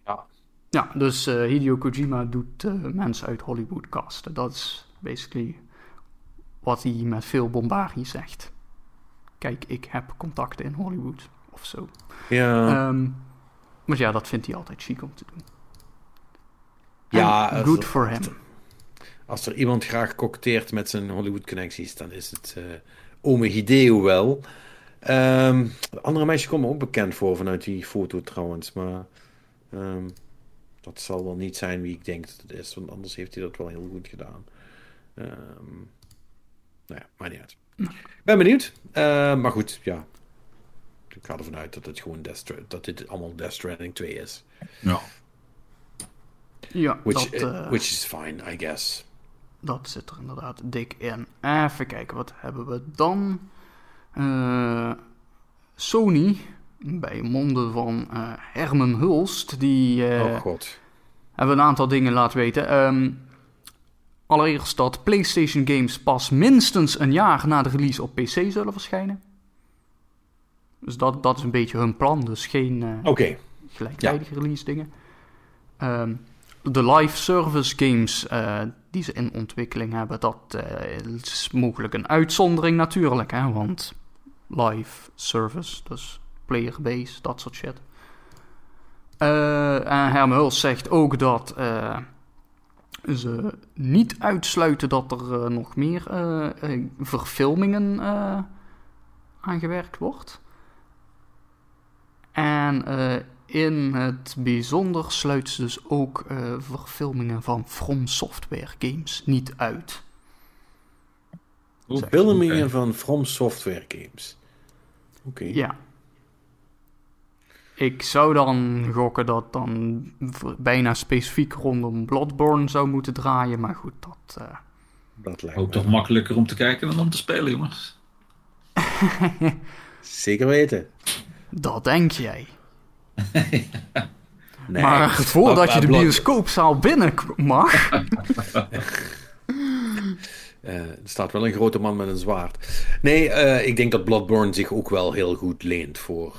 Ja. Ja, dus uh, Hideo Kojima doet uh, mensen uit Hollywood casten. Dat is basically wat hij met veel bombardie zegt. Kijk, ik heb contacten in Hollywood of zo. Ja. Um, maar ja, dat vindt hij altijd chic om te doen. Ja, good for him als er iemand graag koketteert met zijn Hollywood-connecties, dan is het uh, ome Hideo wel. Um, de andere meisje komt me ook bekend voor vanuit die foto trouwens, maar um, dat zal wel niet zijn wie ik denk dat het is, want anders heeft hij dat wel heel goed gedaan. Um, nou ja, maar niet uit. Ik ben benieuwd, uh, maar goed, ja. Ik ga ervan uit dat, het gewoon Death dat dit allemaal Death Stranding 2 is. Ja. Ja, which, dat, uh... which is fine, I guess. Dat zit er inderdaad dik in. Even kijken, wat hebben we dan? Uh, Sony, bij monden van uh, Herman Hulst, die uh, oh God. hebben een aantal dingen laten weten. Um, allereerst dat PlayStation games pas minstens een jaar na de release op PC zullen verschijnen. Dus dat, dat is een beetje hun plan, dus geen okay. gelijktijdige ja. release dingen. Um, de live service games die ze in ontwikkeling hebben. Dat is mogelijk een uitzondering natuurlijk, hè, want live service, dus player base, dat soort shit. en Herm Huls zegt ook dat ze niet uitsluiten dat er nog meer verfilmingen aangewerkt wordt. En in het bijzonder sluit ze dus ook verfilmingen van From Software games niet uit. Verfilmingen van From Software games. Oké. Ja. Ik zou dan gokken dat dan bijna specifiek rondom Bloodborne zou moeten draaien, maar goed, dat... Uh... Dat lijkt Ook toch makkelijker om te kijken dan om te spelen, jongens. Zeker weten. Dat denk jij. nee. Maar voordat je de bioscoopzaal binnen mag. Uh, er staat wel een grote man met een zwaard. Nee, uh, ik denk dat Bloodborne zich ook wel heel goed leent voor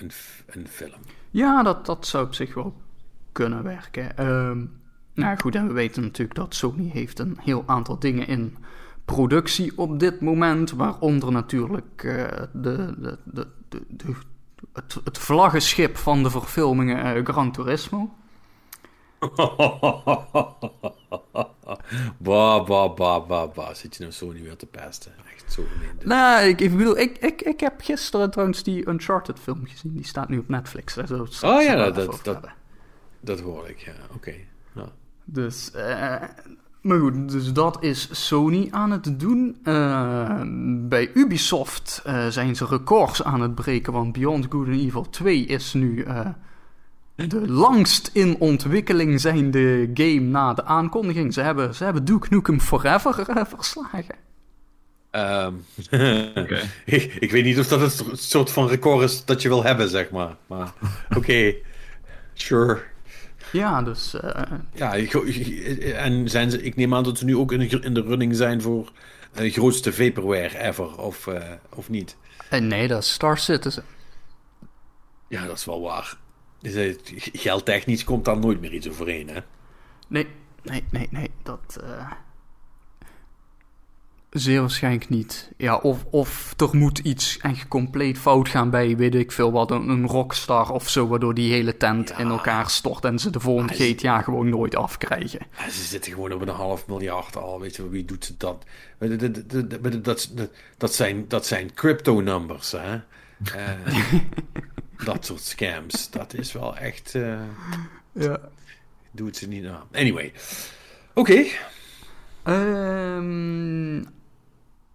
een, een, film. Ja, dat, dat zou op zich wel kunnen werken. Ehm, nou goed, en we weten natuurlijk dat Sony heeft een heel aantal dingen in productie op dit moment. Waaronder natuurlijk de, de, de, de, het, het vlaggenschip van de verfilmingen uh, Gran Turismo. ba, ba, ba, ba, ba. Zit je nou zo niet weer te pesten? Zo gemeen. Nou, ik, ik bedoel, ik, ik, ik heb gisteren trouwens die Uncharted film gezien. Die staat nu op Netflix. oh ja, dat, dat, dat, dat, hoor ik, ja. Oké. Ja. Dus, uh, maar goed, dus dat is Sony aan het doen. Uh, bij Ubisoft uh, zijn ze records aan het breken, want Beyond Good and Evil 2 is nu de langst in ontwikkeling zijnde game na de aankondiging. Ze hebben, ze hebben Duke Nukem Forever verslagen. Um, okay. ik, ik, weet niet of dat het soort van record is dat je wil hebben, zeg maar. Maar oké, okay. sure. Ja, dus... Uh, ja, en zijn ze, ik neem aan dat ze nu ook in, in de running zijn voor de uh, grootste vaporware ever, of, uh, of niet? nee, dat is Star Citizen. Ja, dat is wel waar. Dus, geldtechnisch komt daar nooit meer iets overheen, hè? Nee, nee, nee, nee. Dat... Zeer waarschijnlijk niet. Ja, of, of er moet iets echt compleet fout gaan bij, weet ik veel wat, een, een rockstar of zo, waardoor die hele tent in elkaar stort en ze de volgende ja, GTA gewoon nooit afkrijgen. Ze zitten gewoon op een half miljard al, weet je, wie doet ze dat? Dat, dat, dat, zijn, dat zijn crypto numbers, hè? Uh, dat soort scams, dat is wel echt... Uh, ja. Doet ze niet aan. Anyway, oké. Okay. Um,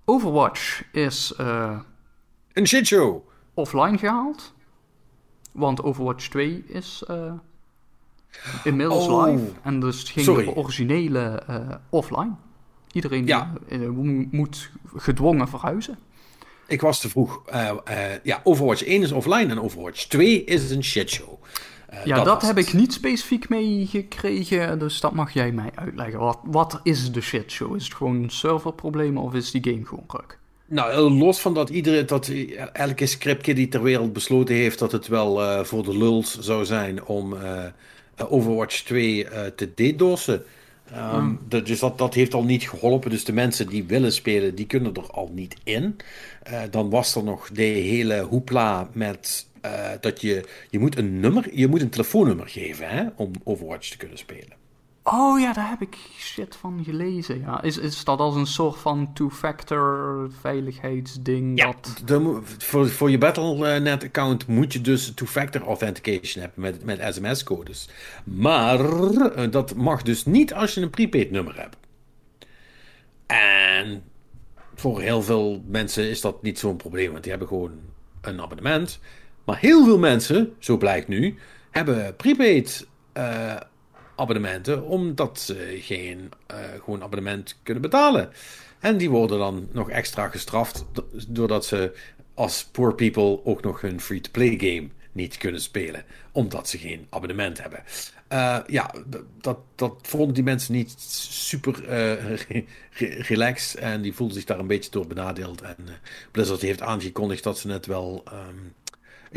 Overwatch is uh, een shitshow. Offline gehaald. Want Overwatch 2 is uh, inmiddels oh. live. En dus ging Sorry. de originele uh, offline. Iedereen ja. moet gedwongen verhuizen. Ik was te vroeg. ja, Overwatch 1 is offline en Overwatch 2 is een shitshow. Uh, ja, dat, heb ik niet specifiek meegekregen, dus dat mag jij mij uitleggen. Wat, wat is de shitshow? Is het gewoon serverproblemen of is die game gewoon ruk? Nou, eh, los van dat iedere, dat elke scriptje ter wereld besloten heeft dat het wel uh, voor de lulz zou zijn om uh, Overwatch 2 te DDoS'en. Um, dus dat, dat heeft al niet geholpen. Dus de mensen die willen spelen, die kunnen er al niet in. dan was er nog de hele hoepla met uh, dat je, je moet een nummer, je moet een telefoonnummer geven hè, om Overwatch te kunnen spelen. Oh ja, daar heb ik shit van gelezen. Ja. Is, is dat als een soort van two-factor veiligheidsding? Ja, dat... voor, voor je Battle.net-account moet je dus two-factor authentication hebben met, met sms-codes. Maar uh, dat mag dus niet als je een prepaid nummer hebt. En voor heel veel mensen is dat niet zo'n probleem, want die hebben gewoon een abonnement. Maar heel veel mensen, zo blijkt nu, hebben prepaid uh, abonnementen omdat ze geen uh, gewoon abonnement kunnen betalen. En die worden dan nog extra gestraft doordat ze als poor people ook nog hun free-to-play game niet kunnen spelen, omdat ze geen abonnement hebben. Uh, ja, dat, dat vonden die mensen niet super uh, relaxed en die voelden zich daar een beetje door benadeeld. En uh, Blizzard heeft aangekondigd dat ze het wel um,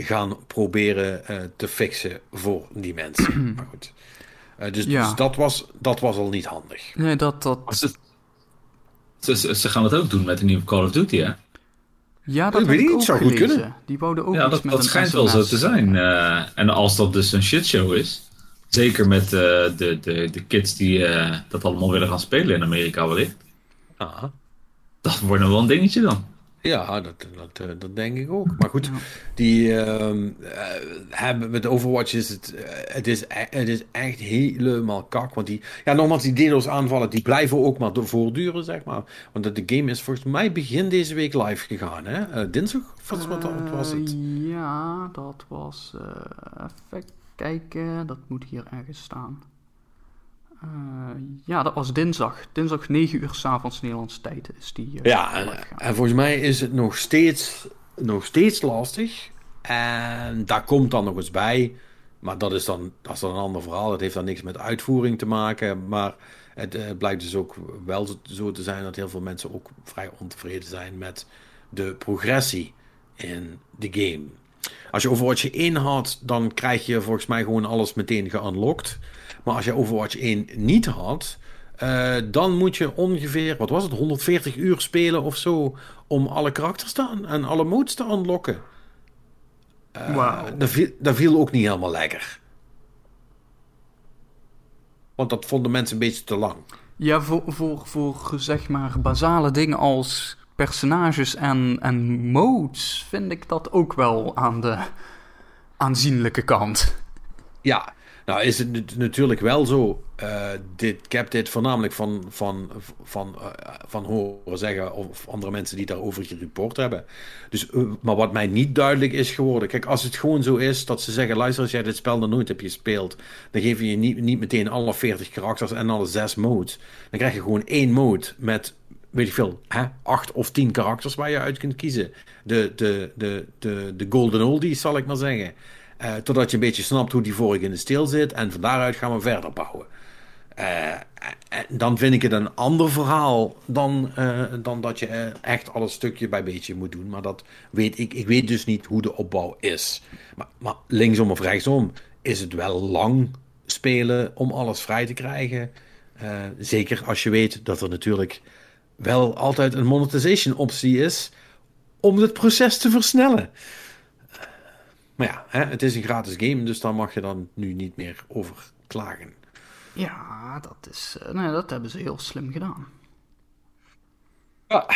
gaan proberen uh, te fixen voor die mensen. maar goed. Uh, dus, Ja. dus dat, was, dat was al niet handig. Nee, dat... dat Ze, ze, gaan het ook doen met de nieuwe Call of Duty, hè? ja, dat Ik heb weet ik niet, ook zou goed kunnen. Die wouden ook Ja, iets dat, met dat een schijnt wel zo te zijn. Eh, en als dat dus een shitshow is, zeker met eh, de, de, de kids die eh, dat allemaal willen gaan spelen in Amerika wellicht, Ah. dat wordt nog wel een dingetje dan. Ja, dat, dat, eh, dat denk ik ook. Maar goed, die eh, hebben met Overwatch is het, eh, het, is, e- het is echt helemaal kak. Want die, ja, nogmaals, die DDoS aanvallen, die blijven ook maar voortduren, zeg maar. Want de game is volgens mij begin deze week live gegaan, hè? Dinsdag? Of wat, was het? Ja, dat was... even kijken, dat moet hier ergens staan. Eh, ja, dat was dinsdag. Dinsdag 9 uur s'avonds Nederlandse tijd is die eh, Ja, en, volgens mij is het nog steeds, nog steeds lastig. En daar komt dan nog eens bij. Maar dat is, dan, dat is dan een ander verhaal. Het heeft dan niks met uitvoering te maken. Maar het eh, blijkt dus ook wel zo, zo te zijn dat heel veel mensen ook vrij ontevreden zijn met de progressie in de game. Als je Overwatch 1 had, dan krijg je volgens mij gewoon alles meteen geunlocked. Maar als je Overwatch 1 niet had, eh, dan moet je ongeveer, wat was het, 140 uur spelen of zo om alle karakters te en alle modes te unlocken. Eh, Wauw. dat, viel, dat viel ook niet helemaal lekker. Want dat vonden mensen een beetje te lang. Ja, voor, voor, voor zeg maar basale dingen als personages en, en modes vind ik dat ook wel aan de aanzienlijke kant. Ja, nou is het nat- natuurlijk wel zo. eh, dit, ik heb dit voornamelijk van, van, van, eh, van horen zeggen of andere mensen die daarover gereport hebben. Dus, eh, maar wat mij niet duidelijk is geworden. Kijk, als het gewoon zo is dat ze zeggen: luister, als jij dit spel nog nooit hebt gespeeld, dan geef je je niet, niet meteen alle 40 karakters en alle 6 modes. Dan krijg je gewoon één mode met. Weet ik veel, hè? acht of tien karakters waar je uit kunt kiezen. De, de, de, de, de golden oldies, zal ik maar zeggen. Eh, totdat je een beetje snapt hoe die vorige in de steel zit. En van daaruit gaan we verder bouwen. Eh, dan vind ik het een ander verhaal dan, eh, dan dat je echt alles stukje bij beetje moet doen. Maar dat weet ik. Ik weet dus niet hoe de opbouw is. Maar, maar linksom of rechtsom is het wel lang spelen om alles vrij te krijgen. Zeker als je weet dat er natuurlijk wel altijd een monetization optie is om het proces te versnellen. Maar ja, hè, het is een gratis game, dus daar mag je dan nu niet meer over klagen. Ja, dat is. eh, nee, dat hebben ze heel slim gedaan. Ja.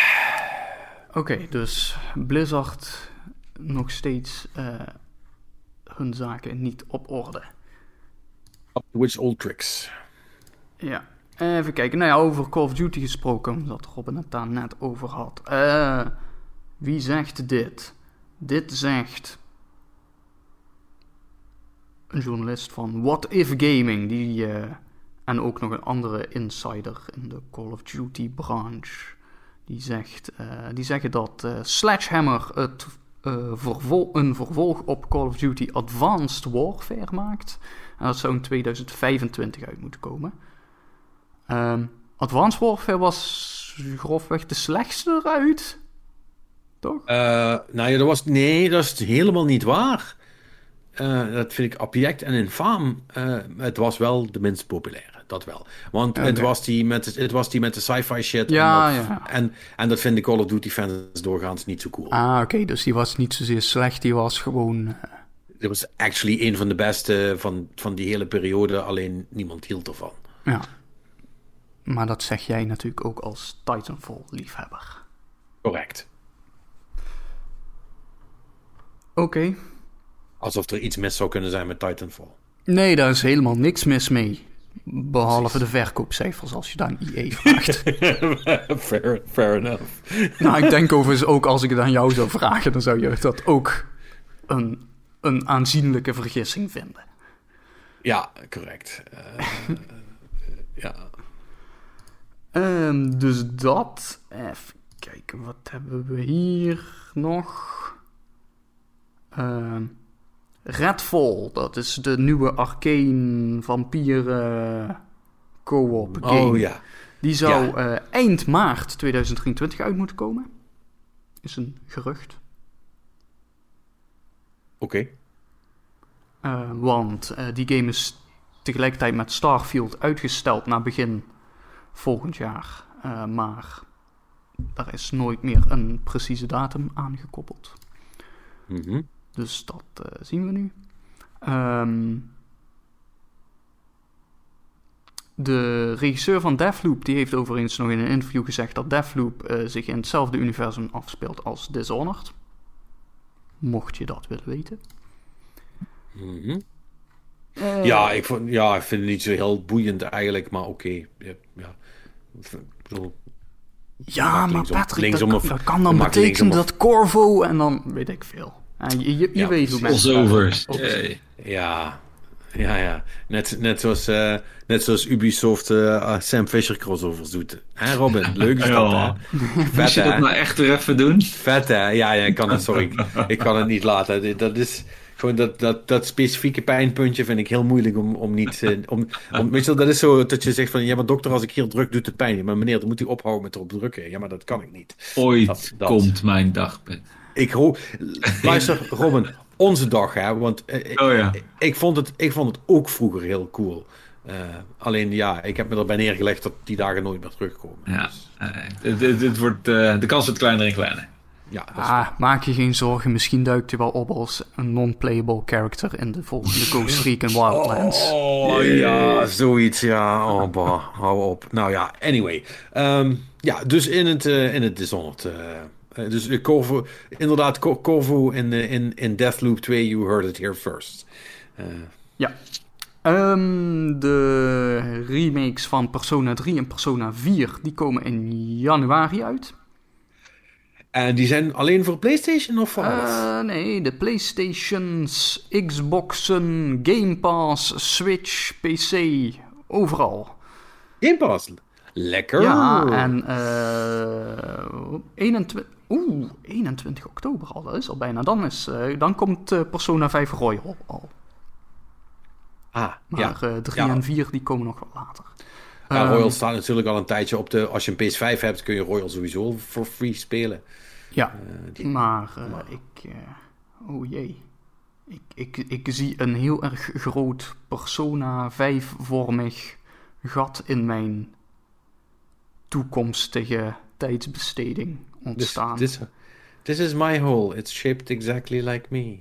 Oké, dus Blizzard nog steeds eh, hun zaken niet op orde. Which old tricks. Ja, even kijken. Nou ja, over Call of Duty gesproken, omdat Robin het daar net over had. Eh, wie zegt dit? Dit zegt een journalist van What If Gaming, die, eh, en ook nog een andere insider in de Call of Duty branche. Die, zegt, eh, die zeggen dat eh, Sledgehammer het, een vervolg op Call of Duty Advanced Warfare maakt. En dat zou in 2025 uit moeten komen. Ehm, Advanced Warfare was grofweg de slechtste eruit. Toch? Nou ja, dat was. Nee, dat is helemaal niet waar. Eh, dat vind ik abject en infaam. Eh, het was wel de minst populaire, dat wel. Want het, was die met, het was die met de sci-fi shit. Ja, en, dat- ja. En, en dat vinden Call of Duty fans doorgaans niet zo cool. Ah, oké, dus die was niet zozeer slecht, die was gewoon... eh, Het was actually een van de beste van, van die hele periode, alleen niemand hield ervan. ja. Maar dat zeg jij natuurlijk ook als Titanfall-liefhebber. Correct. Oké. Alsof er iets mis zou kunnen zijn met Titanfall. Nee, daar is helemaal niks mis mee. Behalve de verkoopcijfers, als je daar een IE vraagt. fair, fair enough. nou, ik denk overigens ook als ik het aan jou zou vragen, dan zou je dat ook een, een aanzienlijke vergissing vinden. Ja, correct. Eh, ja. Ehm, dus dat. Even kijken, wat hebben we hier nog? Ehm, Redfall, dat is de nieuwe arcane vampieren co-op game. Oh ja. Die zou Ja. eh, eind maart 2023 uit moeten komen. Is een gerucht. Oké. Eh, want eh, die game is tegelijkertijd met Starfield uitgesteld naar begin volgend jaar. Maar daar is nooit meer een precieze datum aangekoppeld. Mhm. Dus dat uh, zien we nu. Um, de regisseur van Deathloop die heeft overigens nog in een interview gezegd dat Deathloop uh, zich in hetzelfde universum afspeelt als Dishonored. Mocht je dat willen weten. Mm -hmm. uh, ja, ik vond, ja, ik vind het niet zo heel boeiend eigenlijk, maar oké. Okay. Ja, ja. ja maar Patrick, dat, of, dat, kan dan betekenen dat Corvo en dan weet ik veel. Uh, je je, je weet hoe mensen... Ja, ja, ja. Net, net, zoals, uh, net zoals Ubisoft uh, Sam Fisher crossovers doet. Hè Robin? Leuk is dat, hè? Vet, Moet je dat nou echt er even doen? Vet, hè? Ja, ja ik kan het, sorry. ik kan het niet laten. Dat is gewoon dat, dat, dat specifieke pijnpuntje vind ik heel moeilijk om, om niet... Uh, om, je, dat is zo dat je zegt van... Ja, maar dokter, als ik hier druk, doet het pijn. Maar meneer, dan moet u ophouden met erop drukken. Ja, maar dat kan ik niet. Ooit dat, dat. komt mijn dagpunt. Ik hoop... Luister, Robin onze dag, hè? Want uh, oh, ja. ik, ik, vond het, ik vond het ook vroeger heel cool. Uh, alleen ja, ik heb me erbij neergelegd dat die dagen nooit meer terugkomen. Ja, dus. uh, dit, wordt, de kans wordt kleiner en kleiner. Ja, ah, maak je geen zorgen, misschien duikt hij wel op als een non-playable character in de volgende Ghost Recon Wildlands. Oh ja, zoiets, ja. Oh, bah, hou op. Nou ja, anyway. Um, ja, dus in het, in het Dishonored uh, dus de Corvo, inderdaad, Corvo in, in, in Deathloop 2, you heard it here first. Ja. Um, de remakes van Persona 3 en Persona 4, die komen in januari uit. En die zijn alleen voor PlayStation of voor uh, Nee, de PlayStations, Xboxen, Game Pass, Switch, PC, overal. Game Pass? Lekker. Ja, en uh, 21, Oeh, 21 oktober al, dat is al bijna. Dan, is, uh, dan komt uh, Persona 5 Royal al. Ah, maar ja. 3 ja. en 4 die komen nog wel later. Ja, Royal um, staat natuurlijk al een tijdje op de... Als je een PS5 hebt, kun je Royal sowieso voor free spelen. Ja, die, maar, maar, ik... oh jee. Ik, ik, ik zie een heel erg groot Persona 5-vormig gat in mijn toekomstige tijdsbesteding ontstaan. This, this, this is my hole. It's shaped exactly like me.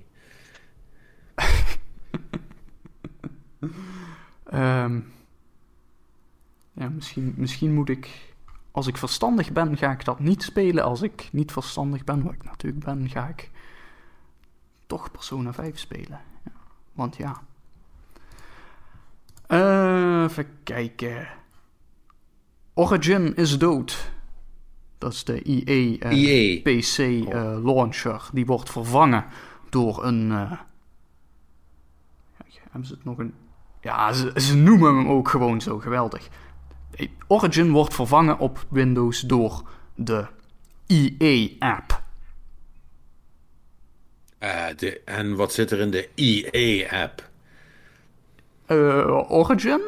um, ja, misschien, misschien moet ik... Als ik verstandig ben, ga ik dat niet spelen. Als ik niet verstandig ben, wat ik natuurlijk ben, ga ik toch Persona 5 spelen. Ja, want ja. Uh, even kijken. Origin is dood. Dat is de EA, uh, EA. PC uh, launcher. Die wordt vervangen door een. Uh, hebben ze het nog een. Ja, ze, ze, noemen hem ook gewoon zo geweldig. Origin wordt vervangen op Windows door de EA-app. de, en wat zit er in de EA-app? Origin?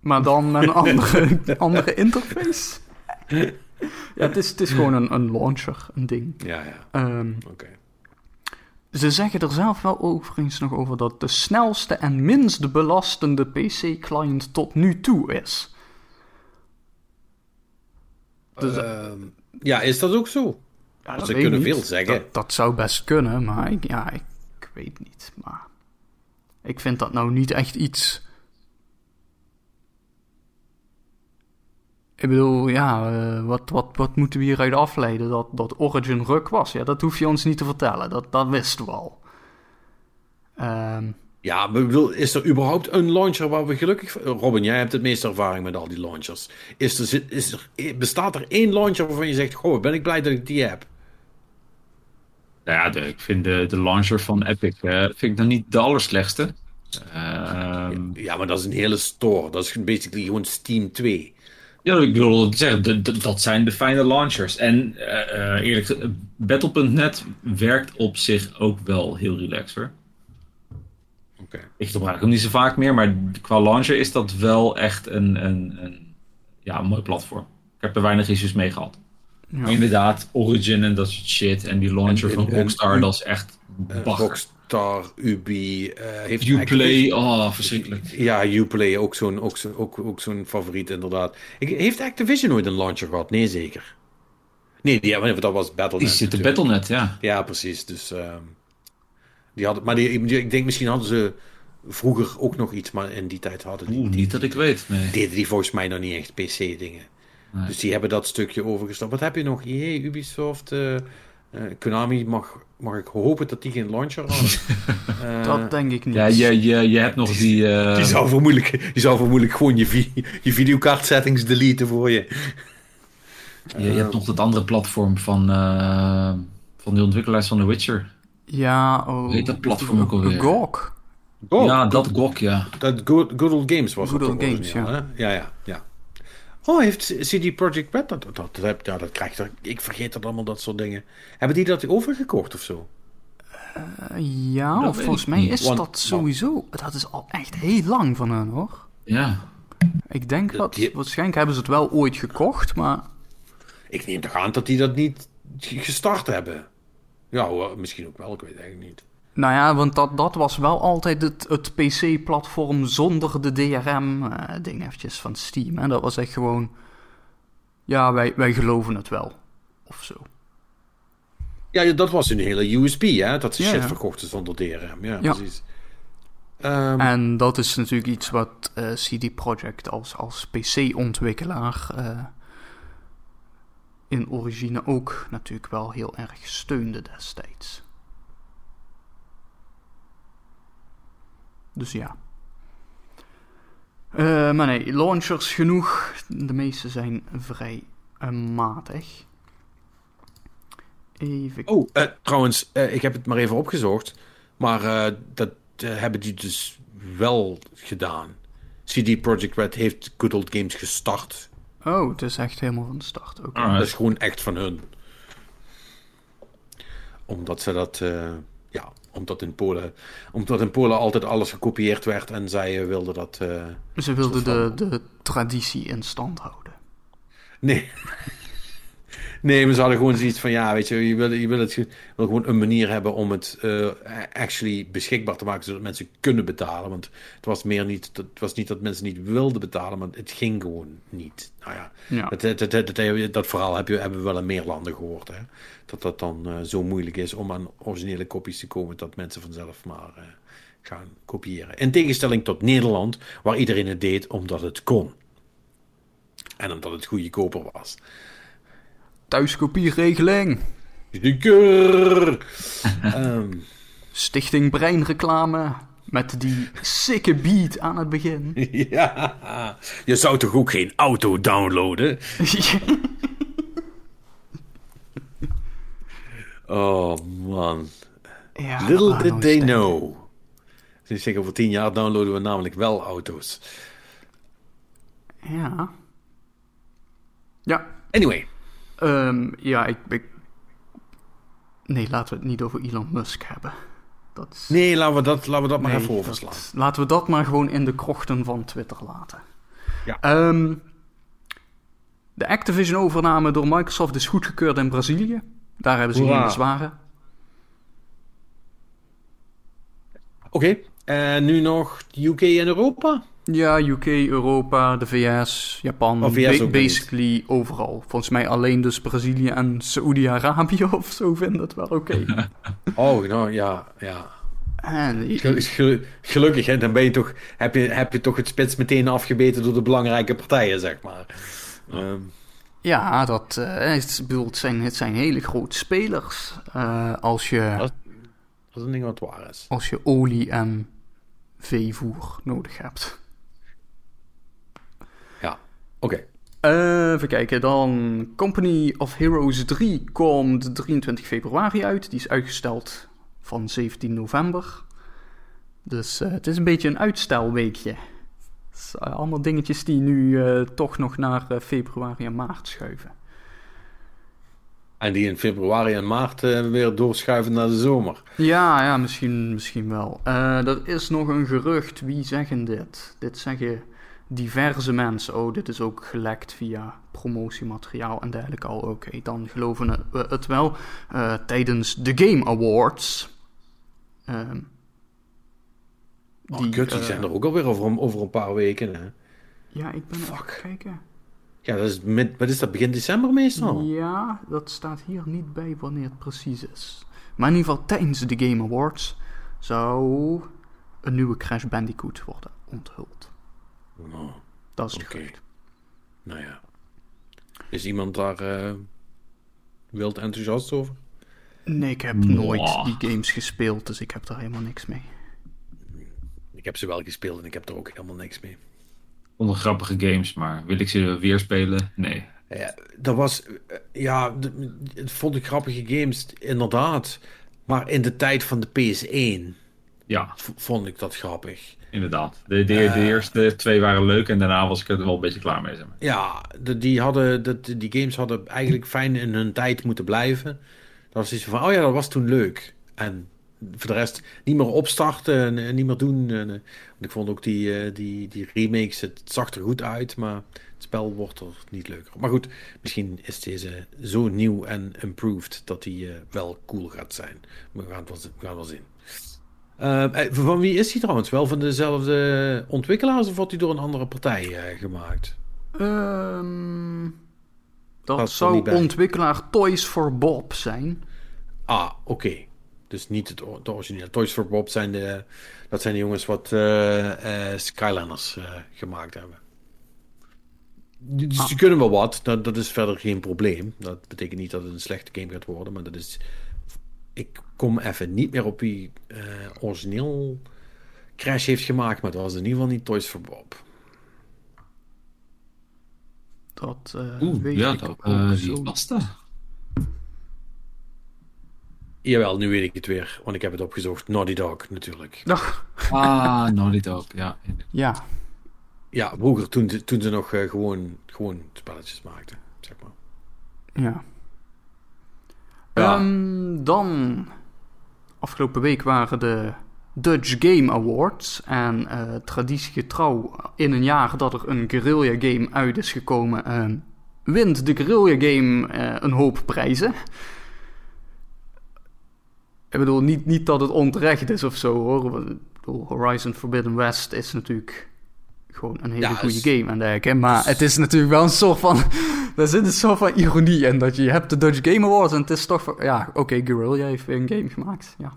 Maar dan met een andere, andere interface? Ja, het is, het is gewoon een, een launcher, een ding. Ja, ja. Um, Oké. Ze zeggen er zelf wel overigens nog over dat de snelste en minst belastende PC-client tot nu toe is. Dus, uh, ja, is dat ook zo? Ja, Ze kunnen veel zeggen. Dat, dat, zou best kunnen, maar ik, ja, ik weet niet. Maar ik vind dat nou niet echt iets Ik bedoel, ja, uh, wat, wat, wat moeten we hieruit afleiden? Dat, dat Origin ruk was? Ja, dat hoef je ons niet te vertellen. Dat, dat wisten we al. Um, ja, ik bedoel, is er überhaupt een launcher waar we gelukkig... Robin, jij hebt het meeste ervaring met al die launchers. Is er, is er, bestaat er één launcher waarvan je zegt... Goh, ben ik blij dat ik die heb? Ja, de, ik vind de, de launcher van Epic uh, vind ik dan niet de allerslechtste. Uh, ja, ja, maar dat is een hele store. Dat is basically gewoon Steam 2. Ja, ik wil zeggen, dat zijn de fijne launchers. En uh, eerlijk gezegd, Battle.net werkt op zich ook wel heel relaxed hoor. Okay. Ik gebruik hem niet zo vaak meer, maar qua launcher is dat wel echt een, een, een ja, een mooi platform. Ik heb er weinig issues mee gehad. Ja. Inderdaad, Origin en dat soort shit. En die launcher en, van Rockstar, dat is echt Rockstar, Rockstar, Ubi. Uh, heeft Uplay, oh, verschrikkelijk. Ja, Uplay, ook zo'n ook zo, ook, ook zo'n favoriet inderdaad. heeft Activision ooit een launcher gehad? Nee, zeker. Nee, die, dat was Battle.net. Die zit de Battle.net, ja. Ja, precies. Dus, uh, die hadden, maar die, ik denk misschien hadden ze vroeger ook nog iets, maar in die tijd hadden die... Oeh, niet dat ik weet, nee. Deden die volgens mij nog niet echt PC-dingen. Dus die hebben dat stukje overgestapt. Wat heb je nog? EA, Ubisoft, uh, uh, Konami, mag, mag ik hopen dat die geen launcher hadden? uh, dat denk ik niet. Ja, je, je, je hebt nog die... Die, die zou vermoedelijk, die zou vermoedelijk gewoon je, vi je videokaart settings deleten voor je. je, je hebt nog het andere platform van, van de ontwikkelaars van The Witcher. Ja, oh, dat platform ook alweer? GOG. ja, dat GOG, ja. Dat Good, good Old Games was Good Old Games, ja. Ja, ja, ja. Oh, heeft CD Projekt Red dat, dat, dat, ja, dat krijgt er, ik vergeet dat allemaal, dat soort dingen. Hebben die dat overgekocht of zo? Uh, ja, dat volgens mij niet. is Want, dat sowieso, dat is al echt heel lang van hen hoor. Ja. Ik denk dat, die, waarschijnlijk hebben ze het wel ooit gekocht, maar... Ik neem toch aan dat die dat niet gestart hebben. Ja, misschien ook wel, ik weet het eigenlijk niet. Nou ja, want dat, dat was wel altijd het, het PC-platform zonder de DRM-ding uh, eventjes van Steam. En dat was echt gewoon... Ja, wij, wij geloven het wel. Of zo. Ja, dat was een hele USB, hè? Dat ze ja, shit ja. verkochten zonder DRM. Ja, ja. precies. Um, en dat is natuurlijk iets wat uh, CD Projekt als, als PC-ontwikkelaar... Uh, in origine ook natuurlijk wel heel erg steunde destijds. Dus ja. Uh, maar nee, launchers genoeg. De meeste zijn vrij uh, matig. Even... Oh, uh, trouwens, ik heb het maar even opgezocht. Maar dat hebben die dus wel gedaan. CD Projekt Red heeft Good Old Games gestart. Oh, het is echt helemaal van de start. Okay. Ah, dat is gewoon echt van hun. Omdat ze dat omdat in Polen, omdat in Polen altijd alles gekopieerd werd en zij wilden dat. Uh, Ze wilden de, de traditie in stand houden. Nee. Nee, we zouden gewoon zoiets van: ja, weet je, je wil, je wil, het, je wil gewoon een manier hebben om het uh, actually beschikbaar te maken zodat mensen kunnen betalen. Want het was meer niet, het was niet dat mensen niet wilden betalen, maar het ging gewoon niet. Nou ja, ja. Dat, dat, dat, dat, verhaal heb je, hebben we wel in meer landen gehoord. Hè? dat dat dan uh, zo moeilijk is om aan originele kopies te komen dat mensen vanzelf maar uh, gaan kopiëren. In tegenstelling tot Nederland, waar iedereen het deed omdat het kon. En omdat het goedkoper was. Thuiskopieregeling. Zeker. um, Stichting Breinreclame. Met die sikke beat aan het begin. Ja, je zou toch ook geen auto downloaden? Oh man. Ja, Little did they know. Dus zeg, over tien jaar downloaden we namelijk wel auto's. Ja. Ja. Anyway. Um, ja, ik, ik, Nee, laten we het niet over Elon Musk hebben. Dat is... Nee, laten we dat, laten we dat maar even overslaan. laten we dat maar gewoon in de krochten van Twitter laten. Ja. Um, de Activision-overname door Microsoft is goedgekeurd in Brazilië. Daar hebben ze Hoera. geen bezwaren. Oké, en nu nog UK en Europa? Ja, UK, Europa, de VS, Japan, oh, VS ba basically niet. overal. Volgens mij alleen dus Brazilië en Saoedi-Arabië of zo vinden het wel oké. Okay. oh, nou ja, ja. En, gelukkig, hè, dan ben je toch, heb, je, heb je toch het spits meteen afgebeten door de belangrijke partijen, zeg maar. Um, ja, dat, uh, het, het, zijn, het zijn hele grote spelers. Uh, als je... Dat, dat is een ding wat waar is. Als je olie en veevoer nodig hebt. Oké. Okay. Uh, even kijken, dan Company of Heroes 3 komt 23 februari uit. Die is uitgesteld van 17 november. Dus het is een beetje een uitstelweekje. Eh, allemaal dingetjes die nu uh, toch nog naar uh, februari en maart schuiven. En die in februari en maart uh, weer doorschuiven naar de zomer. Ja, ja misschien, misschien wel. er is nog een gerucht. Wie zeggen dit? Dit zeggen diverse mensen. Oh, dit is ook gelekt via promotiemateriaal en dergelijke al. Oké, dan geloven we het wel. tijdens de Game Awards Ehm, oh, die, kut, die eh, zijn er ook alweer over, over een paar weken. Hè? Ja, ik ben even kijken. Ja, dat is met, wat is dat, begin december meestal? Ja, dat staat hier niet bij wanneer het precies is. Maar in ieder geval tijdens de Game Awards zou een nieuwe Crash Bandicoot worden onthuld. Oh, dat is het okay. Nou ja. Is iemand daar uh, wild enthousiast over? Nee, ik heb nooit die games gespeeld, dus ik heb daar helemaal niks mee. Ik heb ze wel gespeeld en ik heb er ook helemaal niks mee. Onder grappige games, maar wil ik ze weer spelen? Nee. Ja, dat was, eh, ja, het vond ik grappige games, inderdaad. Maar in de tijd van de PS1 ja. vond ik dat grappig. Inderdaad. De, de, de uh, eerste twee waren leuk en daarna was ik er wel een beetje klaar mee. Zeg maar. Ja, de, die, hadden, de, die games hadden eigenlijk fijn in hun tijd moeten blijven. Dat was iets van, oh ja, dat was toen leuk. En voor de rest niet meer opstarten en, niet meer doen. En, want ik vond ook die, die, die remakes, het zag er goed uit, maar het spel wordt er niet leuker. Maar goed, misschien is deze zo nieuw en improved dat hij wel cool gaat zijn. We gaan het wel, we gaan wel zien. Uh, van wie is hij trouwens? Wel van dezelfde ontwikkelaars of wordt hij door een andere partij uh, gemaakt? Um, dat, zou ontwikkelaar Toys for Bob zijn. Ah, oké. Okay. Dus niet het, het origineel. Toys for Bob zijn de, dat zijn de jongens wat uh, Skylanders gemaakt hebben. Dus ah. die kunnen wel wat. Dat, dat is verder geen probleem. Dat betekent niet dat het een slechte game gaat worden. Maar dat is ik kom even niet meer op wie uh, origineel Crash heeft gemaakt, maar het was in ieder geval niet Toys for Bob. Dat uh, Oeh, weet ja, ik dat, ook uh, zo. was dat? Jawel, nu weet ik het weer, want ik heb het opgezocht. Naughty Dog, natuurlijk. Ah, Naughty Dog, ja. Ja. Ja, vroeger, toen, toen ze nog uh, gewoon, gewoon spelletjes maakten, zeg maar. Ja. Um, dan, afgelopen week waren de Dutch Game Awards. En uh, traditiegetrouw in een jaar dat er een guerrilla game uit is gekomen, uh, wint de guerrilla game uh, een hoop prijzen. Ik bedoel, niet, niet dat het onterecht is of zo hoor. Horizon Forbidden West is natuurlijk gewoon een hele ja, goede game en dergelijke. Maar het is natuurlijk wel een soort van... er zit een soort van ironie in. Dat je, hebt de Dutch Game Awards en het is toch... Van, ja, oké, okay, Guerrilla heeft weer een game gemaakt. Ja.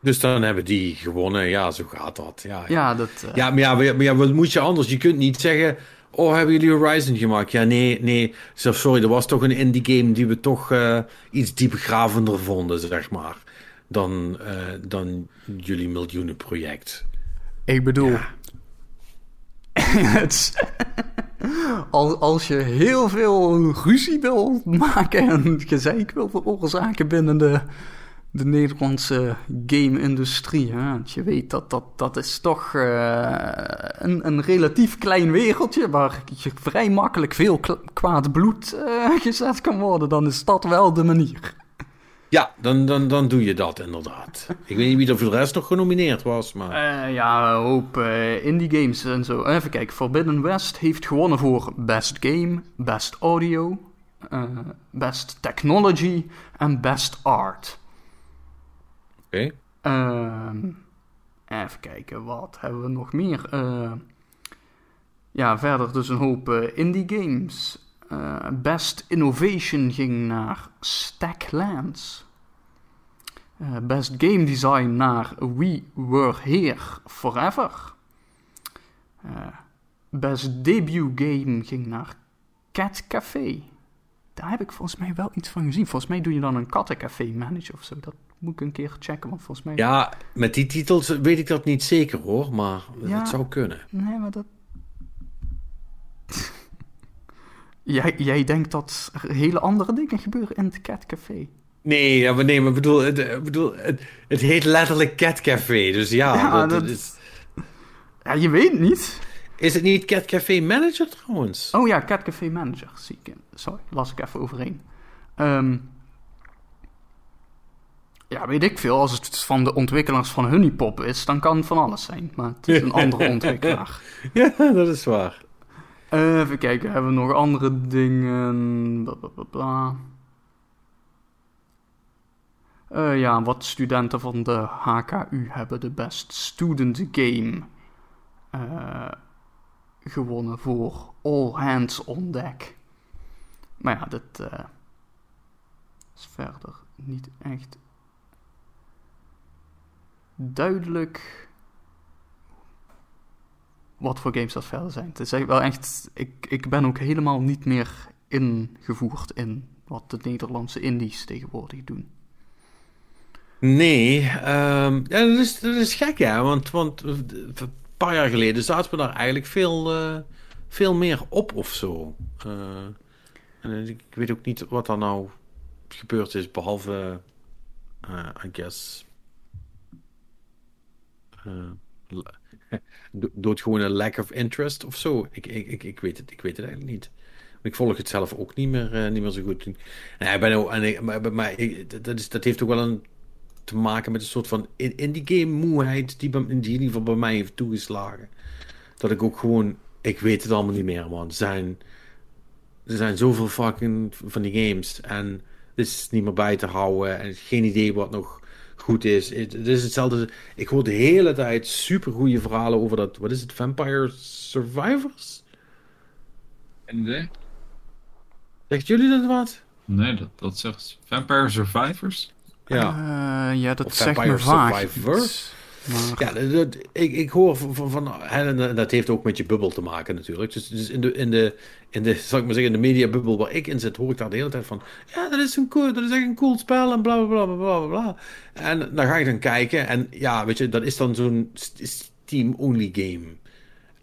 Dus dan hebben die gewonnen. Ja, zo gaat dat. Ja, ja dat... Uh... Ja, maar ja, maar ja, wat moet je anders? Je kunt niet zeggen... Oh, hebben jullie Horizon gemaakt? Ja, nee, nee. Sorry, er was toch een indie game die we toch uh, iets diepgravender vonden, zeg maar. Dan, uh, dan jullie miljoenenproject. Ik bedoel, ja. als, als je heel veel ruzie wil maken en gezeik wil veroorzaken binnen de, de Nederlandse game-industrie. Je weet dat dat, dat is toch uh, een, een relatief klein wereldje waar je vrij makkelijk veel kwaad bloed uh, gezet kan worden. Dan is dat wel de manier. Ja, dan, dan, dan doe je dat inderdaad. Ik weet niet wie er voor de rest nog genomineerd was, maar... Uh, ja, een hoop uh, indie games en zo. Even kijken, Forbidden West heeft gewonnen voor Best Game, Best Audio, uh, Best Technology en Best Art. Oké. Okay. even kijken, wat hebben we nog meer? ja, verder dus een hoop indie games. Uh, best Innovation ging naar Stacklands. Uh, best Game Design naar We Were Here Forever. Uh, best Debut Game ging naar Cat Café. Daar heb ik volgens mij wel iets van gezien. Volgens mij doe je dan een kattencafé manager of zo. Dat moet ik een keer checken, want volgens mij... Ja, met die titels weet ik dat niet zeker hoor, maar ja, het zou kunnen. Nee, maar dat... Jij, jij denkt dat er hele andere dingen gebeuren in het Cat Café. Nee, ja, maar nee, maar bedoel, het, bedoel, het, het heet letterlijk Cat Café, dus ja. ja dat, is... ja je weet niet. Is het niet Cat Café Manager trouwens? Oh ja, Cat Café Manager, zie ik. Sorry, las ik even overheen. Um, ja, weet ik veel. Als het van de ontwikkelaars van Honeypop is, dan kan het van alles zijn. Maar het is een andere ontwikkelaar. Ja, dat is waar. Even kijken, hebben we nog andere dingen? Bla, bla, bla, Uh, ja, wat studenten van de HKU hebben de Best Student Game uh, gewonnen voor All Hands on Deck. Maar ja, dit uh, is verder niet echt duidelijk wat voor games dat verder zijn. Het is wel echt, ik, ik ben ook helemaal niet meer ingevoerd in wat de Nederlandse indies tegenwoordig doen. Nee, um, ja, dat, is, dat is gek ja, want, want een paar jaar geleden zaten we daar eigenlijk veel, uh, veel meer op of zo. Uh, en ik weet ook niet wat er nou gebeurd is, behalve, I guess, dood gewoon een lack of interest of zo. Ik, ik, ik, ik, weet het, ik weet het eigenlijk niet. Ik volg het zelf ook niet meer, uh, niet meer zo goed. Nee, ik ben ook, ik, maar, maar dat, is, dat heeft ook wel een, te maken met een soort van indie game moeheid die in ieder geval bij mij heeft toegeslagen. Dat ik ook gewoon, ik weet het allemaal niet meer, man. Er zijn, er zijn zoveel fucking van die games en het is niet meer bij te houden en geen idee wat nog goed is. Het, is hetzelfde. Ik hoor de hele tijd super goede verhalen over dat. Wat is het? Vampire Survivors? En de? Zegt jullie dat wat? Nee, dat, dat zegt Vampire Survivors. Ja, uh, ja dat of zegt Vampire Survivors. Ja, dat, ik, ik hoor van, van, en dat heeft ook met je bubbel te maken natuurlijk. Dus, dus in de, in de, in de, zal ik maar zeggen, in de mediabubbel waar ik in zit, hoor ik daar de hele tijd van, ja, dat is, een cool, dat is echt een cool spel en bla bla bla bla bla. En dan ga ik dan kijken en ja, weet je, dat is dan zo'n Steam-only game.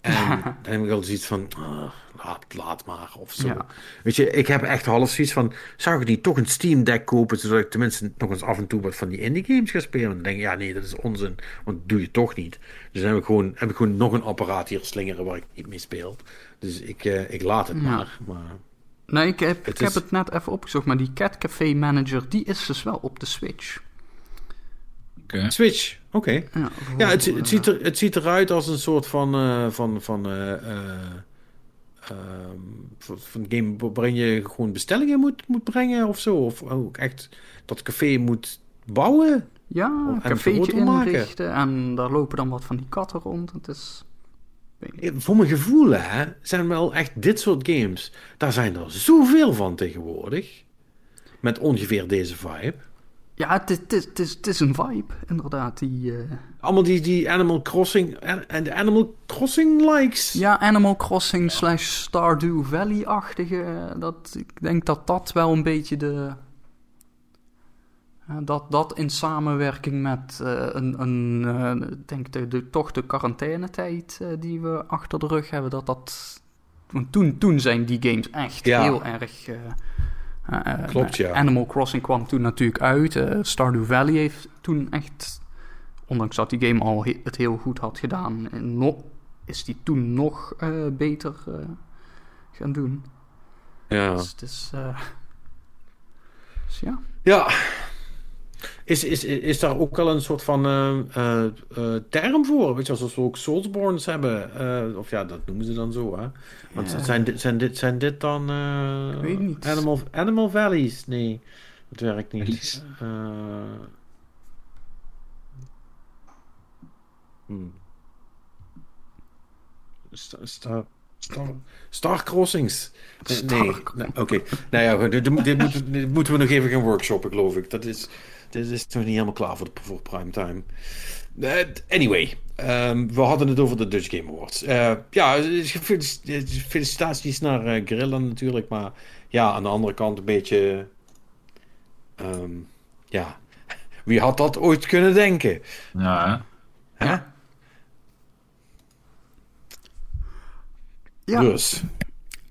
En dan heb ik al zoiets van, oh, laat, laat maar of zo. Weet je, ik heb echt half zoiets van, zou ik niet toch een Steam Deck kopen, zodat ik tenminste nog eens af en toe wat van die indie games ga spelen? En dan denk ik, ja nee, dat is onzin, want dat doe je toch niet. Dus dan heb ik gewoon, heb ik gewoon nog een apparaat hier slingeren waar ik niet mee speel. Dus ik, uh, ik laat het maar. maar. Nee, ik heb, het, ik heb het net even opgezocht, maar die Cat Café Manager, die is dus wel op de Switch. Okay. Switch, oké. Ja, ja het, het, ziet er, het ziet eruit als een soort van, uh, van, van, uh, van game waarin je gewoon bestellingen moet, moet brengen of zo. Of ook echt dat café moet bouwen. Ja, een cafeetje inrichten en daar lopen dan wat van die katten rond. Het is... Voor mijn gevoel hè, zijn wel echt dit soort games. Daar zijn er zoveel van tegenwoordig. Met ongeveer deze vibe. Ja, het is, het, is, het is een vibe, inderdaad. Die, uh... Allemaal die, die Animal Crossing en de Animal Crossing likes. Ja, Animal Crossing slash Stardew Valley-achtige. Dat, ik denk dat dat wel een beetje de... dat, dat in samenwerking met uh, een, een uh, denk de, de, toch de quarantainetijd die we achter de rug hebben, dat dat... Want toen, toen zijn die games echt ja. heel erg Klopt, ja. Animal Crossing kwam toen natuurlijk uit. Uh, Stardew Valley heeft toen echt, ondanks dat die game al he het heel goed had gedaan, nog, is die toen nog beter gaan doen. Ja. Dus, dus, dus ja. Ja, is, is, is daar ook al een soort van uh, uh, term voor? Weet je, zoals we ook Soulsborns hebben. of ja, dat noemen ze dan zo, hè? Want ja. zijn, dit, zijn, dit, zijn dit dan... weet niet. Animal, Animal Valleys? Nee, dat werkt niet. Hmm. Star, Star, Star, Star Crossings. Nee, nee oké. Nou ja, dit, dit, moeten, dit moeten we nog even gaan workshoppen, geloof ik. Dat is dit is nog niet helemaal klaar voor, voor primetime. Uh, anyway, um, we hadden het over de Dutch Game Awards. Uh, ja, felicitaties naar uh, Guerrilla natuurlijk. Maar ja, aan de andere kant een beetje... Um, ja, wie had dat ooit kunnen denken? Ja, hè? Ja. ja. Dus.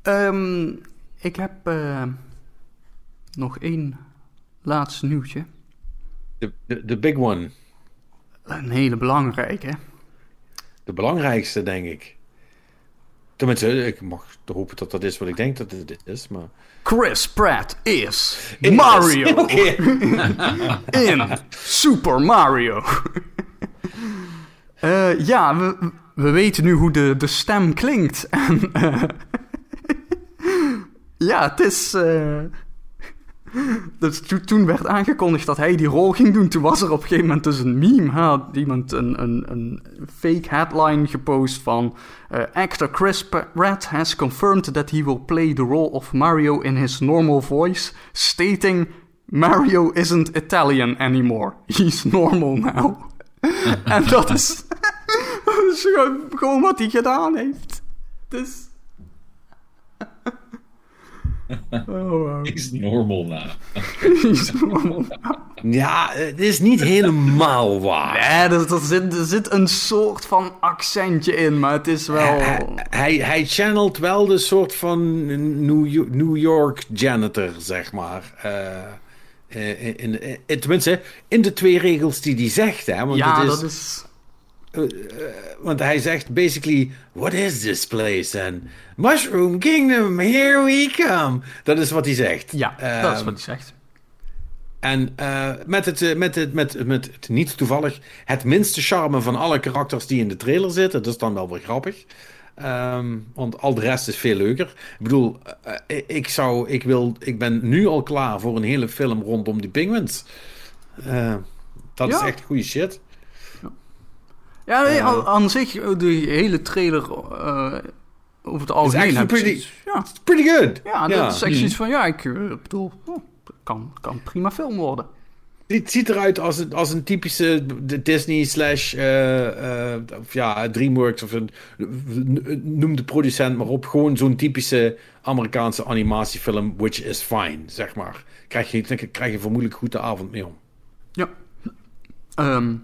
Um, ik heb nog één laatste nieuwtje. De, de, de big one. Een hele belangrijke. De belangrijkste, denk ik. Tenminste, ik mag hopen dat dat is wat ik denk dat het is, maar... Chris Pratt is Mario in Super Mario. uh, ja, we, we weten nu hoe de, de stem klinkt. En, uh, ja, het is... Uh, Dus to- toen werd aangekondigd dat hij die rol ging doen. Toen was er op een gegeven moment dus een meme. Iemand een, een, een fake headline gepost van... eh, actor Chris Pratt has confirmed that he will play the role of Mario in his normal voice. Stating... Mario isn't Italian anymore. He's normal now. en dat is, dat is gewoon wat hij gedaan heeft. Dus... Oh, wow. Is normal nou. He's normal now. Ja, het is niet helemaal waar. Nee, er, er, zit, er zit een soort van accentje in, maar het is wel... Hij, hij, hij channelt wel de soort van New York, New York janitor, zeg maar. Eh, eh, in, in, in- tenminste, in de twee regels die hij zegt. Hè? Want, ja, het is, dat is... want hij zegt basically: What is this place? En Mushroom Kingdom, here we come. Dat is wat hij zegt. Ja, dat is Ehm, wat hij zegt. En eh, met, het, eh, met, het, met, met het niet toevallig het minste charme van alle karakters die in de trailer zitten. Dat is dan wel weer grappig. Ehm, want al de rest is veel leuker. Ik bedoel, eh, ik, zou, ik, wil, ik ben nu al klaar voor een hele film rondom die penguins. Eh, dat Ja. is echt goede shit. Ja, nee, eh, aan, zich, eh, de hele trailer eh, over het algemeen... ik pretty- ja, It's pretty good. ja, dat is echt zoiets van... Ja, ik bedoel, oh, kan, kan prima film worden. Het ziet eruit als een, als een typische Disney slash of ja, DreamWorks of een, noem de producent maar op. Gewoon zo'n typische Amerikaanse animatiefilm, which is fine, zeg maar. Krijg je, krijg je vermoedelijk goed de avond mee om. Ja. Ehm,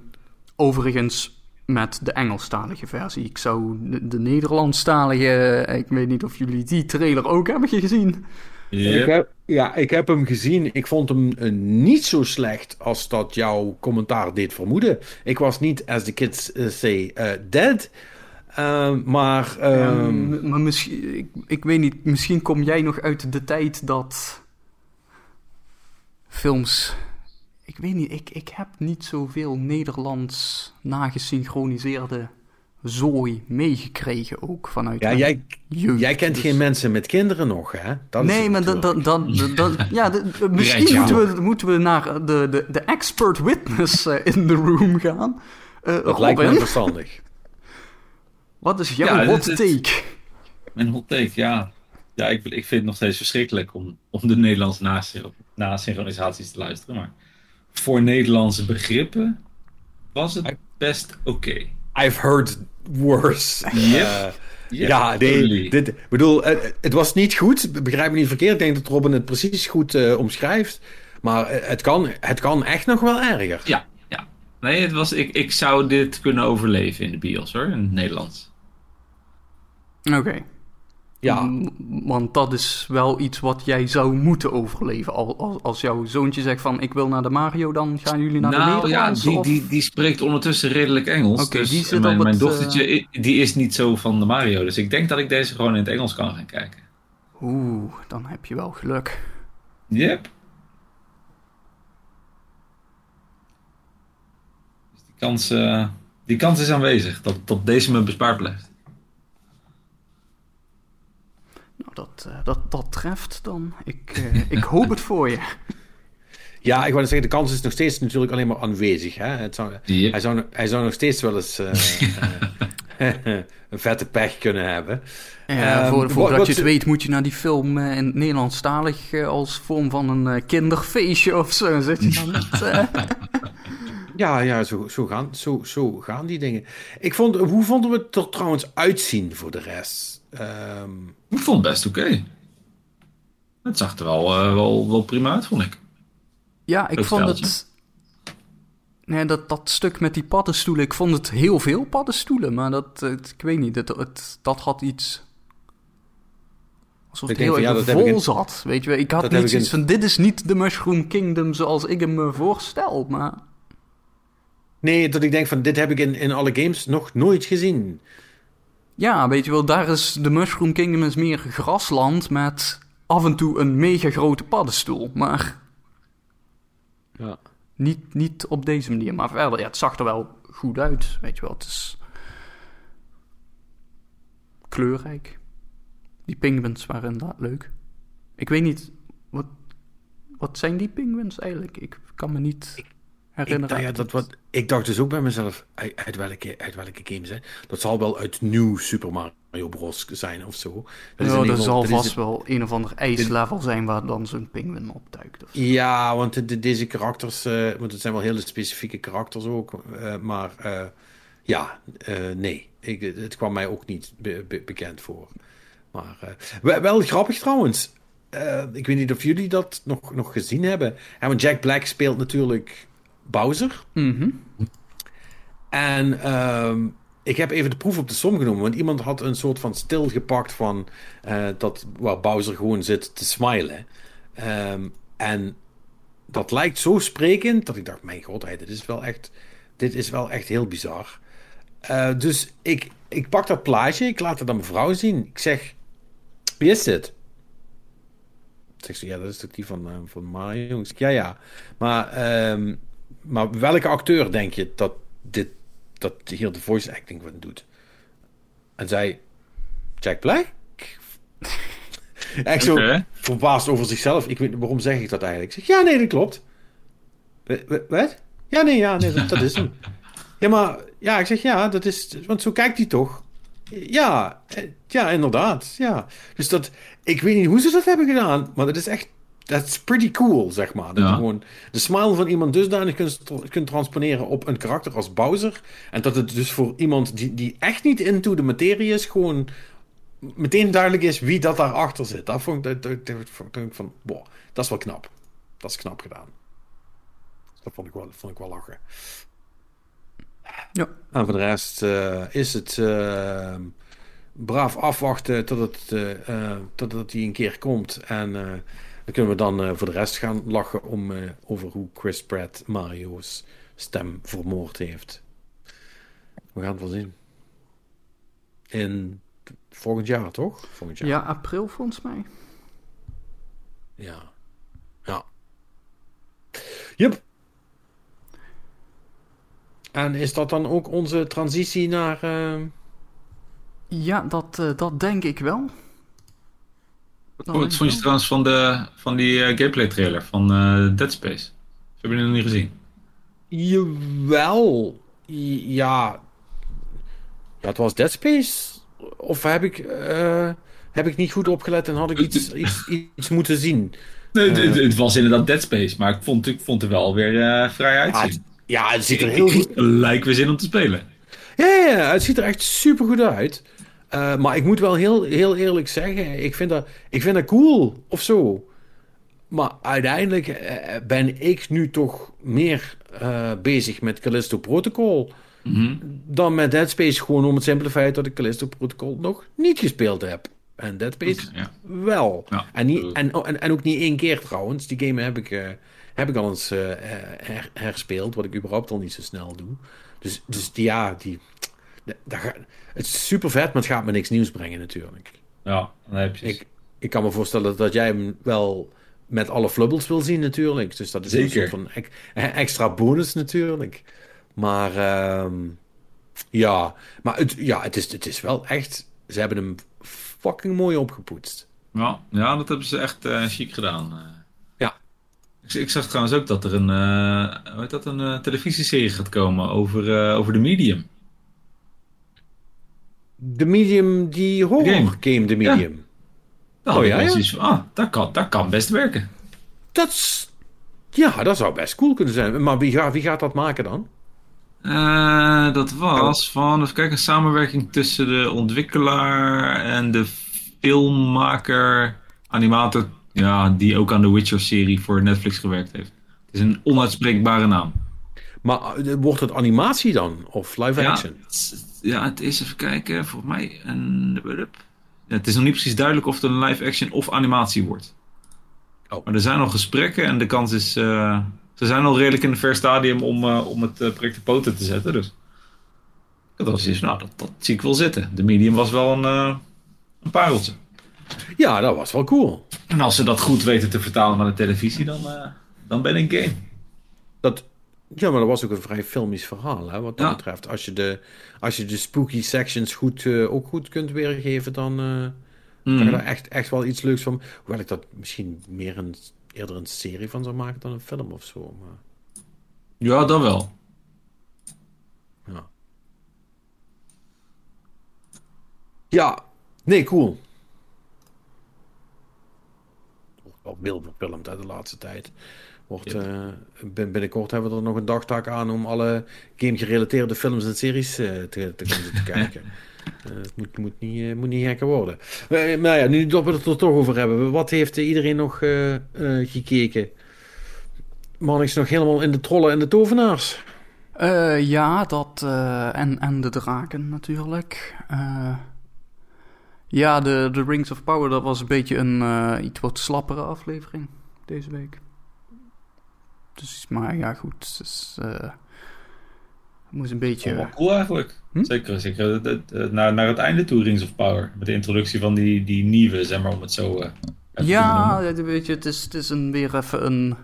overigens met de Engelstalige versie. Ik zou de, de Nederlandstalige... eh, Ik weet niet of jullie die trailer ook hebben gezien. Ik heb, ja, ik heb hem gezien. Ik vond hem eh, niet zo slecht als dat jouw commentaar deed vermoeden. Ik was niet, as the kids eh, say, eh, dead. Eh, maar... ehm, Ehm, maar misschien, ik, ik weet niet, misschien kom jij nog uit de tijd dat films. Ik weet niet, ik, ik heb niet zoveel Nederlands nagesynchroniseerde zooi meegekregen ook vanuit. ja, mijn jij, jeugd. jij kent Dus- geen mensen met kinderen nog, hè? Dat Nee, maar dan, dan, dan, dan- ja, de- misschien moeten we, moeten we naar de, de, de expert witness eh, in the room gaan. Eh, Dat lijkt me verstandig. wat is jouw Ja, hot dit- dit- take? Mijn hot take, ja. Ja, ik, ik vind het nog steeds verschrikkelijk om, om de Nederlandse nasyn- nasynchronisaties te luisteren. Maar voor Nederlandse begrippen was het best oké. I've heard worse. Yep. Eh, Yep, ja, nee, totally. dit, bedoel, eh, het was niet goed. Begrijp me niet verkeerd. Ik denk dat Robin het precies goed eh, omschrijft. Maar het kan, het kan echt nog wel erger. Ja, ja. Nee, het was, ik, ik zou dit kunnen overleven in de bios hoor, in het Nederlands. Oké. Ja, Want dat is wel iets wat jij zou moeten overleven. Al, als, als jouw zoontje zegt van ik wil naar de Mario, dan gaan jullie naar de nou ja, Nederlandse? die, die, die spreekt ondertussen redelijk Engels. Oké, dus die zit mijn, op mijn het, dochtertje die is niet zo van de Mario. Dus ik denk dat ik deze gewoon in het Engels kan gaan kijken. Oeh, dan heb je wel geluk. Yep. Dus die kans, eh, die kans is aanwezig dat, dat deze me bespaard blijft. Nou, dat, eh, dat, dat treft dan. Ik, eh, ik hoop het voor je. ja, ik wou zeggen, de kans is nog steeds natuurlijk alleen maar aanwezig. Hè? Het zou, Yep. hij, zou, hij zou nog steeds wel eens eh, een vette pech kunnen hebben. Ja, Ehm, voor, voordat wat je het weet moet je naar die film in het Nederlandstalig als vorm van een eh, kinderfeestje of zo. Zit je dan niet, eh? Ja, ja zo, zo, gaan, zo, zo gaan die dingen. Ik vond, hoe vonden we het er trouwens uitzien voor de rest? Ehm, Ik vond het best oké. Het zag er wel, eh, wel, wel prima uit, vond ik. Ja, ik Leuk vond het... Nee, dat, dat stuk met die paddenstoelen, ik vond het heel veel paddenstoelen, maar dat, het, ik weet niet, het, het, dat had iets... Alsof Ik het heel ja, erg vol in- zat, weet je wel. Ik had dat niet in- zoiets van, dit is niet de Mushroom Kingdom zoals ik hem me voorstel, maar... nee, dat ik denk van, dit heb ik in, in alle games nog nooit gezien. Ja, weet je wel, daar is de Mushroom Kingdom is meer grasland met af en toe een mega grote paddenstoel, maar Ja. niet, niet op deze manier. Maar verder, ja, het zag er wel goed uit, weet je wel. Het is kleurrijk. Die penguins waren inderdaad leuk. Ik weet niet, wat, wat zijn die penguins eigenlijk? Ik kan me niet Ik, herinneren. nou ja, dat wat, ik dacht dus ook bij mezelf, uit, uit welke, uit welke game zijn? Dat zal wel uit nieuw Super Mario Bros. zijn of zo. Dat ja, er zal dat vast wel een of ander ijslevel zijn waar dan zo'n penguin opduikt. Of zo. Ja, want de- de- deze karakters, eh, want het zijn wel hele specifieke karakters ook. eh, maar eh, ja, nee, ik, het kwam mij ook niet be- be- bekend voor. Maar wel, wel grappig trouwens. Ik weet niet of jullie dat nog, nog gezien hebben. Ja, want Jack Black speelt natuurlijk Bowser. Mhm. En ehm, ik heb even de proef op de som genomen. Want iemand had een soort van stil gepakt van eh, dat waar Bowser gewoon zit te smilen. Ehm, en dat lijkt zo sprekend dat ik dacht: Mijn god, hey, dit is wel echt, dit is wel echt heel bizar. Eh, dus ik, ik pak dat plaatje, ik laat het aan mijn vrouw zien. Ik zeg: Wie is dit? Zegt ze, ja, dat is toch die van, eh, van Mario? Ik zeg, ja, ja. Maar, ehm, maar welke acteur denk je dat dit, dat hier de voice acting van doet? En zij, Jack Black? Echt zo verbaasd over zichzelf. Ik weet niet, waarom zeg ik dat eigenlijk? Ik zeg, ja, nee, dat klopt. Wa- wa- Wat? Ja, nee, ja, nee, dat, dat is hem. Ja, maar, ja, ik zeg, ja, dat is, want zo kijkt hij toch? Ja, eh, ja, inderdaad, ja. Dus dat, ik weet niet hoe ze dat hebben gedaan, maar dat is echt, dat is pretty cool, zeg maar. Dat Ja. je gewoon de smile van iemand dusdanig kunt, kunt transponeren op een karakter als Bowser. En dat het dus voor iemand die, die echt niet into de materie is, gewoon meteen duidelijk is wie dat daarachter zit. Dat vond ik, dat, dat, vond ik van, wow, dat is wel knap. Dat is knap gedaan. Dat vond ik wel, vond ik wel lachen. Ja. En voor de rest eh, is het eh, braaf afwachten tot het, eh, eh, totdat hij een keer komt. En dan kunnen we dan eh, voor de rest gaan lachen om, eh, over hoe Chris Pratt Mario's stem vermoord heeft. We gaan het wel zien. In volgend jaar, toch? Volgend jaar. ja, april volgens mij. Ja. Ja. Yep. En is dat dan ook onze transitie naar... eh, Ja, dat, dat denk ik wel. Dat Wat vond je trouwens van, de, van die eh, gameplay trailer van eh, Dead Space? Heb je die nog niet gezien? Jawel. Ja. Ja, het was Dead Space. Of heb ik, eh, heb ik niet goed opgelet en had ik iets, iets, iets moeten zien? Nee, het, het, het was inderdaad Dead Space, maar ik vond, ik vond er wel weer eh, vrij Ja, het, uitzien. ja, het ziet er heel goed Lijkt weer zin om te spelen. Ja, ja, ja, het ziet er echt super goed uit. Eh, maar ik moet wel heel, heel eerlijk zeggen, ik vind, dat, ik vind dat cool of zo. Maar uiteindelijk eh, ben ik nu toch meer eh, bezig met Callisto Protocol Mhm. dan met Dead Space. Gewoon om het simpele feit dat ik Callisto Protocol nog niet gespeeld heb. En Dead Space Ja. wel. Ja. En, niet, en, oh, en, en ook niet één keer trouwens. Die game heb ik, eh, heb ik al eens eh, her- herspeeld, wat ik überhaupt al niet zo snel doe. Dus, dus die, ja, die, da- daar ga- het is super vet, maar het gaat me niks nieuws brengen natuurlijk. Ja, dan heb je Ik, ik kan me voorstellen dat jij hem wel met alle flubbels wil zien natuurlijk. Dus dat is een soort van ex- extra bonus natuurlijk. Maar ehm, ja, maar het, ja, het, is, het is wel echt... Ze hebben hem fucking mooi opgepoetst. Ja, ja, dat hebben ze echt eh chic gedaan. eh. Ja. Ik, ik zag trouwens ook dat er een, eh, hoe heet dat, een televisieserie gaat komen over, over de medium. De medium, die horror Game. game, de medium. Daar Oh, ja, ja? ah, dat kan, dat kan best werken. Dat. Ja, dat zou best cool kunnen zijn. Maar wie, gaat wie gaat dat maken dan? Eh, dat was van, even kijken, een samenwerking tussen de ontwikkelaar en de filmmaker, animator, ja, die ook aan de Witcher-serie voor Netflix gewerkt heeft. Het is een onuitspreekbare naam. Maar eh, wordt het animatie dan? Of live action? ja, het is even kijken, volgens mij een... Ja, het is nog niet precies duidelijk of het een live-action of animatie wordt. Oh. Maar er zijn al gesprekken en de kans is... eh, ze zijn al redelijk in een ver stadium om, eh, om het project op poten te zetten, dus... Dat was nou, dat, dat zie ik wel zitten. De medium was wel een, eh, een pareltje. Ja, dat was wel cool. En als ze dat goed weten te vertalen naar de televisie, dan, dan ben ik game. Dat, ja, maar dat was ook een vrij filmisch verhaal, hè, wat dat Ja. betreft. Als je, de, als je de spooky sections goed, eh, ook goed kunt weergeven, dan eh, kan je Mm. daar echt, echt wel iets leuks van... Hoewel ik dat misschien meer een eerder een serie van zou maken dan een film of zo. Maar... Ja, dan wel. Ja. Ja, nee, cool. Wel veel verfilmd uit de laatste tijd. Wordt, uh, binnenkort hebben we er nog een dagtaak aan om alle game-gerelateerde films en series uh, te, te, te kijken. Uh, het moet, moet, niet, moet niet gekker worden. maar ja, nu dat we het er toch over hebben. Wat heeft iedereen nog gekeken? Man is nog helemaal in de trollen en de tovenaars. ja, dat en, en de draken natuurlijk. Ja, de, de Rings of Power, dat was een beetje een uh, iets wat slappere aflevering deze week. Dus, maar ja, goed. Dus, uh, moest een beetje... Cool eigenlijk. Hm? Zeker, zeker naar, naar het einde toe Rings of Power. Met de introductie van die, die nieuwe, zeg maar, om het zo... Uh, ja, weet je, het is, het is een, weer even een...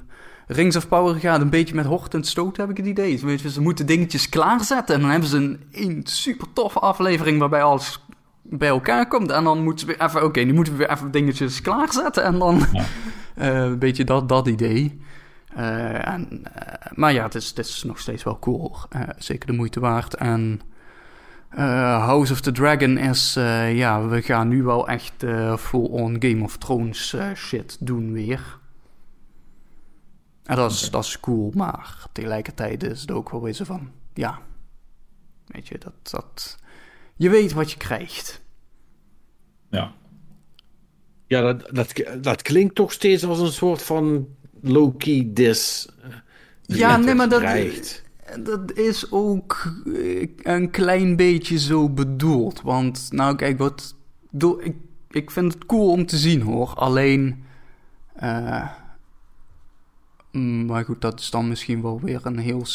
Rings of Power gaat een beetje met hort en stoot, heb ik het idee. Weet je, ze moeten dingetjes klaarzetten en dan hebben ze een, een super toffe aflevering waarbij alles bij elkaar komt. En dan moeten we even, oké, nu moeten we weer even dingetjes klaarzetten. En dan ja. uh, een beetje dat, dat idee. Uh, en, uh, maar ja, het is, het is nog steeds wel cool. zeker de moeite waard. En House of the Dragon is, ja, we gaan nu wel echt full-on Game of Thrones shit doen weer. En dat is, dat is cool, maar tegelijkertijd is het ook wel weer zo van, ja, weet je, dat, dat, je weet wat je krijgt. Ja. Ja, dat, dat, dat klinkt toch steeds als een soort van low-key dis. Ja, nee, maar dat, dat is ook eh, een klein beetje zo bedoeld. Want, nou kijk, wat, ik, ik vind het cool om te zien hoor. Alleen, uh, maar goed, dat is dan misschien wel weer een heel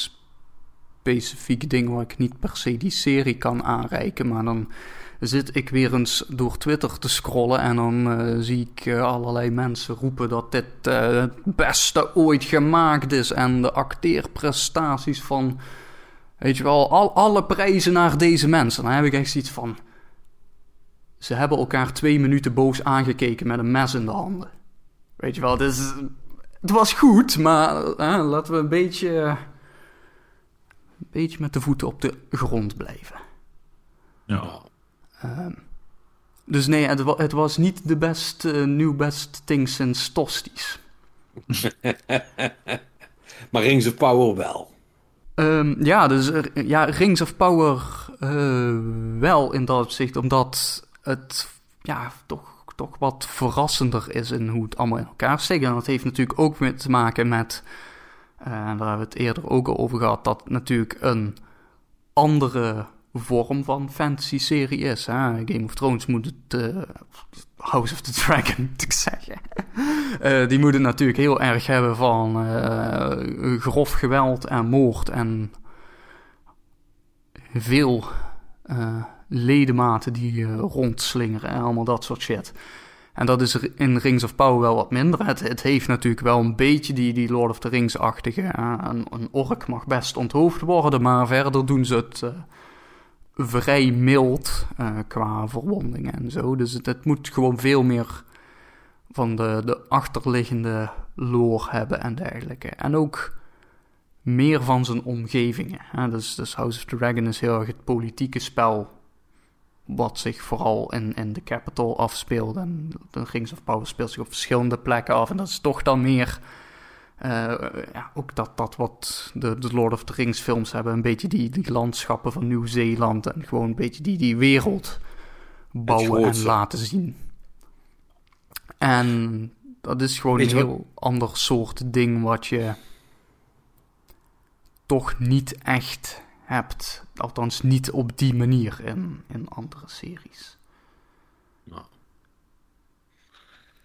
specifiek ding waar ik niet per se die serie kan aanreiken. Maar dan zit ik weer eens door Twitter te scrollen en dan uh, zie ik uh, allerlei mensen roepen dat dit uh, het beste ooit gemaakt is. En de acteerprestaties van, weet je wel, al, alle prijzen naar deze mensen. Dan heb ik echt zoiets van, ze hebben elkaar twee minuten boos aangekeken met een mes in de handen. Weet je wel, het, is, het was goed, maar laten we een beetje een beetje met de voeten op de grond blijven. Ja. Uh, dus nee, het, het, was niet de best uh, new best thing since Tosties. maar Rings of Power wel. Um, ja, dus ja, Rings of Power uh, wel in dat opzicht, omdat het ja, toch, toch wat verrassender is in hoe het allemaal in elkaar steekt. En dat heeft natuurlijk ook te maken met en eh, daar hebben we het eerder ook al over gehad, dat natuurlijk een andere vorm van fantasy-serie is. Hè? Game of Thrones moet het. Uh, House of the Dragon, moet ik zeggen. Uh, die moeten natuurlijk heel erg hebben van uh, grof geweld en moord en veel ledematen die rondslingeren en allemaal dat soort shit. En dat is in Rings of Power wel wat minder. Het, het heeft natuurlijk wel een beetje die, die Lord of the Rings-achtige. een, een, ork mag best onthoofd worden, maar verder doen ze het vrij mild uh, qua verwondingen en zo. Dus het, moet gewoon veel meer van de, de achterliggende lore hebben en dergelijke. En ook meer van zijn omgevingen. Hè? Dus, dus House of the Dragon is heel erg het politieke spel wat zich vooral in, in de Capital afspeelde. En de Rings of Power speelt zich op verschillende plekken af. En dat is toch dan meer... Uh, ja, ook dat, dat wat de, de, Lord of the Rings films hebben. Een beetje die, die landschappen van Nieuw-Zeeland. En gewoon een beetje die, die wereld bouwen en laten zien. En dat is gewoon een heel ander soort ding wat je toch niet echt hebt. Althans, niet op die manier in, in andere series. Nou.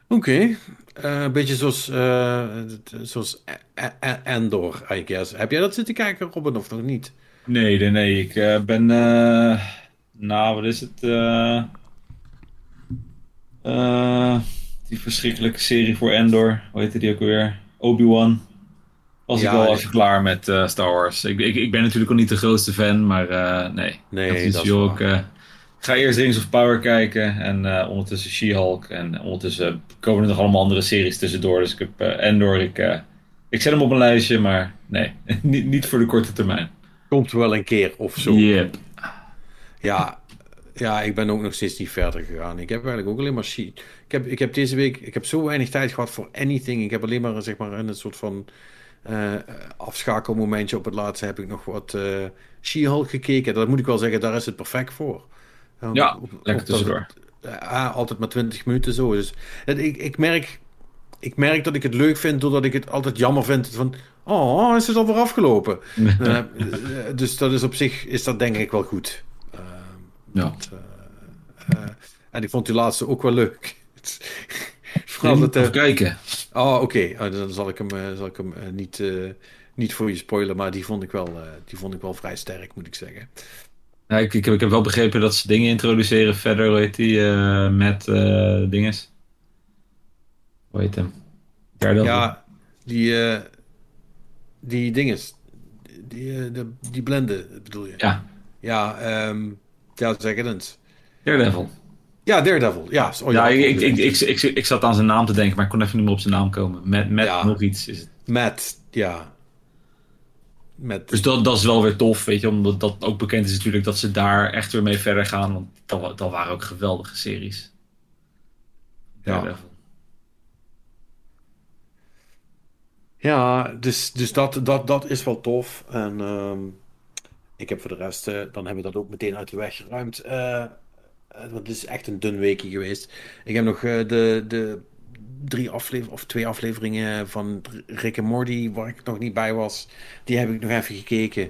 Oké. Okay. Uh, een beetje zoals, uh, zoals Endor, I guess. Heb jij dat zitten kijken, Robin, of nog niet? Nee, nee, nee. Ik uh, ben... nou, wat is het? die verschrikkelijke serie voor Endor. Hoe heette die ook weer? Obi-Wan was ik wel even klaar met Star Wars. Ik, ik, ik ben natuurlijk al niet de grootste fan, maar nee. Nee, dat is ook, uh, ga eerst Rings of Power kijken en uh, ondertussen She-Hulk. En ondertussen komen er nog allemaal andere series tussendoor. Dus ik heb uh, Endor, ik, uh, ik zet hem op een lijstje, maar nee, niet, niet voor de korte termijn. Komt wel een keer of zo. Yep. Ja, ja, ik ben ook nog steeds niet verder gegaan. Ik heb eigenlijk ook alleen maar she Ik heb, ik heb deze week, ik heb zo weinig tijd gehad voor anything. Ik heb alleen maar, zeg maar, in een soort van uh, afschakelmomentje op het laatste heb ik nog wat uh, She-Hulk gekeken. Dat moet ik wel zeggen, daar is het perfect voor. Ja, op, lekker tussendoor. Uh, altijd maar 20 minuten zo. Dus ik, ik, merk, ik merk dat ik het leuk vind, doordat ik het altijd jammer vind. Van, oh, is het alweer afgelopen? dus dat is op zich, is dat denk ik wel goed. ja. Dat, en ik vond die laatste ook wel leuk. Vooral dat, uh, kijken. Oh, oké. Okay. Oh, dan zal ik hem, uh, zal ik hem uh, niet, niet voor je spoilen, maar die vond ik wel, die vond ik wel vrij sterk, moet ik zeggen. Ja, ik, ik, heb, ik heb wel begrepen dat ze dingen introduceren verder, hoe heet die, met dinges. Hoe heet hem? Daredevil. Ja, die, die dinges. Die, de, die blenden, bedoel je? Ja. Ja, um, ja zeg het eens. Daredevil. Ja, Daredevil. Ja, oh, ja, ja ik, ik, ik, ik, ik, zat aan zijn naam te denken, maar ik kon even niet meer op zijn naam komen. Met, met ja. nog iets is het. Met, ja. Met... Dus dat, dat is wel weer tof, weet je, omdat dat ook bekend is natuurlijk dat ze daar echt weer mee verder gaan. Want dat, dat waren ook geweldige series. Daredevil. Ja, dus, dus dat, dat, dat is wel tof. En um, ik heb voor de rest, uh, dan hebben we dat ook meteen uit de weg geruimd. Uh, want het is echt een dun weekje geweest. Ik heb nog uh, de, de drie afleveringen of twee afleveringen van Rick en Morty waar ik nog niet bij was. Die heb ik nog even gekeken.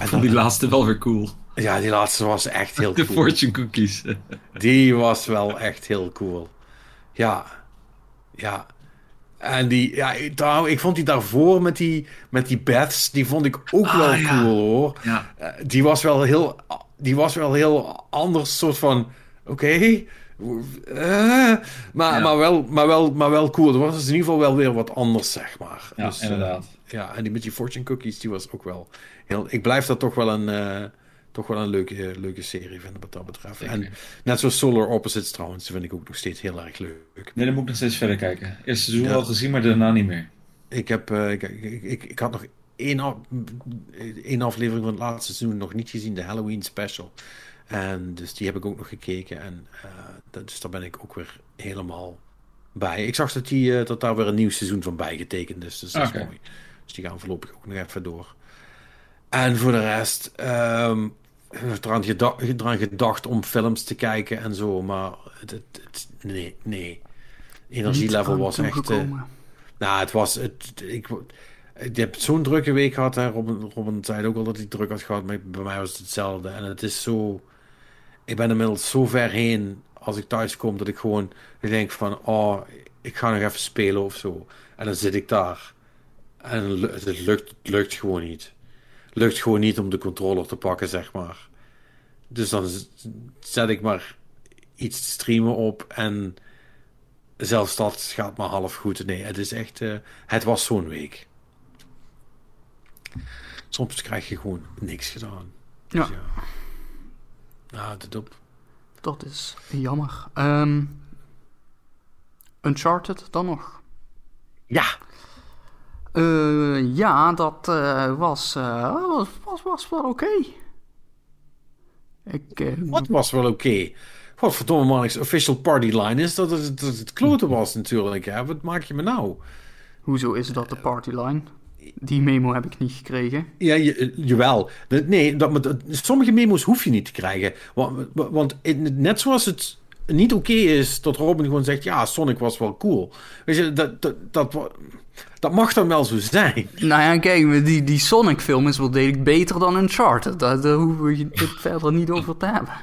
Ik vond die laatste wel weer cool. Ja, die laatste was echt heel de cool. De fortune cookies. die was wel echt heel cool. Ja, ja. En die, ja, trouw, ik vond die daarvoor met die, met die Beths, die vond ik ook ah, wel ja. cool hoor. Ja. Uh, die was wel heel, die was wel heel anders soort van, oké, okay, uh, maar, ja. maar, wel, maar, wel, maar wel cool. Het was in ieder geval wel weer wat anders, zeg maar. Ja, dus, inderdaad. Uh, ja, en die met die fortune cookies, die was ook wel heel... Ik blijf dat toch wel een, uh, toch wel een leuke, leuke serie vinden wat dat betreft. Zeker. En net zoals Solar Opposites trouwens, vind ik ook nog steeds heel erg leuk. Nee, dan moet ik nog steeds verder kijken. Eerste seizoen ja. al gezien, maar daarna niet meer. Ik, heb, ik, ik, ik, ik, had nog één, af, één aflevering van het laatste seizoen nog niet gezien, de Halloween special. En dus die heb ik ook nog gekeken. En uh, dat, dus daar ben ik ook weer helemaal bij. Ik zag dat, die, uh, dat daar weer een nieuw seizoen van bijgetekend is. Dus dat okay. is mooi. Dus die gaan voorlopig ook nog even door. En voor de rest, um, eraan, gedacht, eraan gedacht om films te kijken en zo. Maar het, het, het nee, nee. Energielevel was echt... Uh, nou, het was... Het, ik, ik heb zo'n drukke week gehad. Hè. Robin, Robin zei ook al dat hij druk had gehad. Maar bij mij was het hetzelfde. En het is zo... Ik ben inmiddels zo ver heen als ik thuis kom dat ik gewoon denk van... Oh, ik ga nog even spelen of zo. En dan zit ik daar. En het lukt, het lukt gewoon niet. Het lukt gewoon niet om de controller te pakken, zeg maar. Dus dan zet ik maar iets te streamen op en zelfs dat gaat maar half goed. Nee, het is echt... Uh, het was zo'n week. Soms krijg je gewoon niks gedaan. Dus ja. ja. Nou, dat op. Dat is jammer. Um, Uncharted dan nog? Ja. Uh, ja, dat uh, was, uh, was, was, was wel oké. Okay. Ik. Wat was wel oké? Okay? Wat verdomme man, official party line is dat het, dat het kloten was natuurlijk. Hè? Wat maak je me nou? Hoezo is dat de party line? Die memo heb ik niet gekregen. Ja, je, jawel. Nee, dat, dat, sommige memo's hoef je niet te krijgen. Want, want net zoals het niet oké okay is dat Robin gewoon zegt... Ja, Sonic was wel cool. Weet je, dat, dat, dat, dat mag dan wel zo zijn. Nou ja, kijk, die, die Sonic-film is wel degelijk beter dan Uncharted. Daar, daar hoeven we het verder niet over te hebben.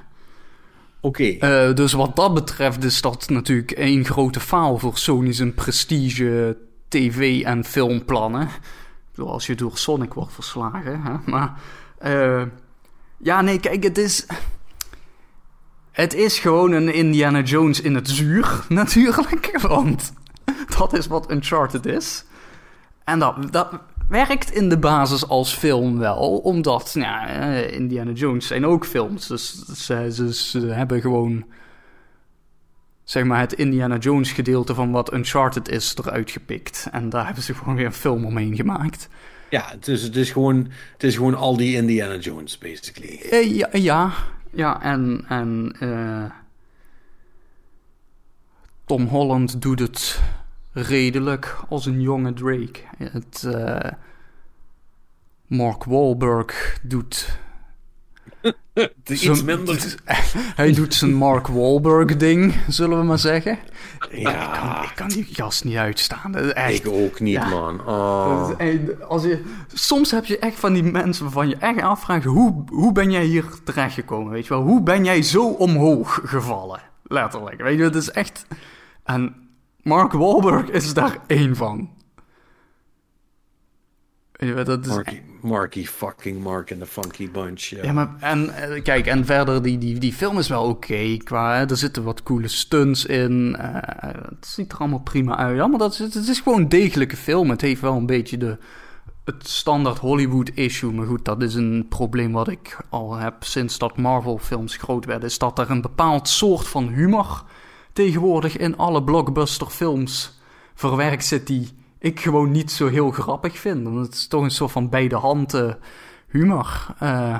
Oké. Okay. Uh, dus wat dat betreft is dat natuurlijk één grote faal voor Sony's prestige tv- en filmplannen. Als je door Sonic wordt verslagen. Hè? Maar uh, ja, nee, kijk, het is. Het is gewoon een Indiana Jones in het zuur, natuurlijk. Want dat is wat Uncharted is. En dat, dat, werkt in de basis als film wel, omdat nou, eh, Indiana Jones zijn ook films. Dus ze, ze hebben gewoon zeg maar het Indiana Jones gedeelte van wat Uncharted is eruit gepikt. En daar hebben ze gewoon weer een film omheen gemaakt. Ja, het is, het is, gewoon, het is gewoon al die Indiana Jones, basically. Eh, ja, ja, ja, en, en eh, Tom Holland doet het redelijk als een jonge Drake. Het, eh, Mark Wahlberg doet... Iets minder. Hij doet zijn Mark Wahlberg ding, zullen we maar zeggen. Ja, Ik kan die gast niet uitstaan. Echt... ik ook niet, Ja. man. Oh. Echt- Als je, soms heb je echt van die mensen waarvan je echt afvraagt... Hoe, hoe ben jij hier terechtgekomen, weet je wel? Hoe ben jij zo omhoog gevallen? Letterlijk, weet je, het is echt... En Mark Wahlberg is daar één van. Weet je dat is Marky fucking Mark en the Funky Bunch. Ja. Maar en eh, kijk, en verder, die, die, die film is wel oké. qua, er zitten wat coole stunts in. eh, het ziet er allemaal prima uit. Ja, maar dat is, het is gewoon degelijke film. Het heeft wel een beetje de, het standaard Hollywood-issue. Maar goed, dat is een probleem wat ik al heb sinds dat Marvel-films groot werden. Is dat er een bepaald soort van humor tegenwoordig in alle blockbuster-films verwerkt zit die ik gewoon niet zo heel grappig vind. Want het is toch een soort van bij de hand eh, humor. Eh,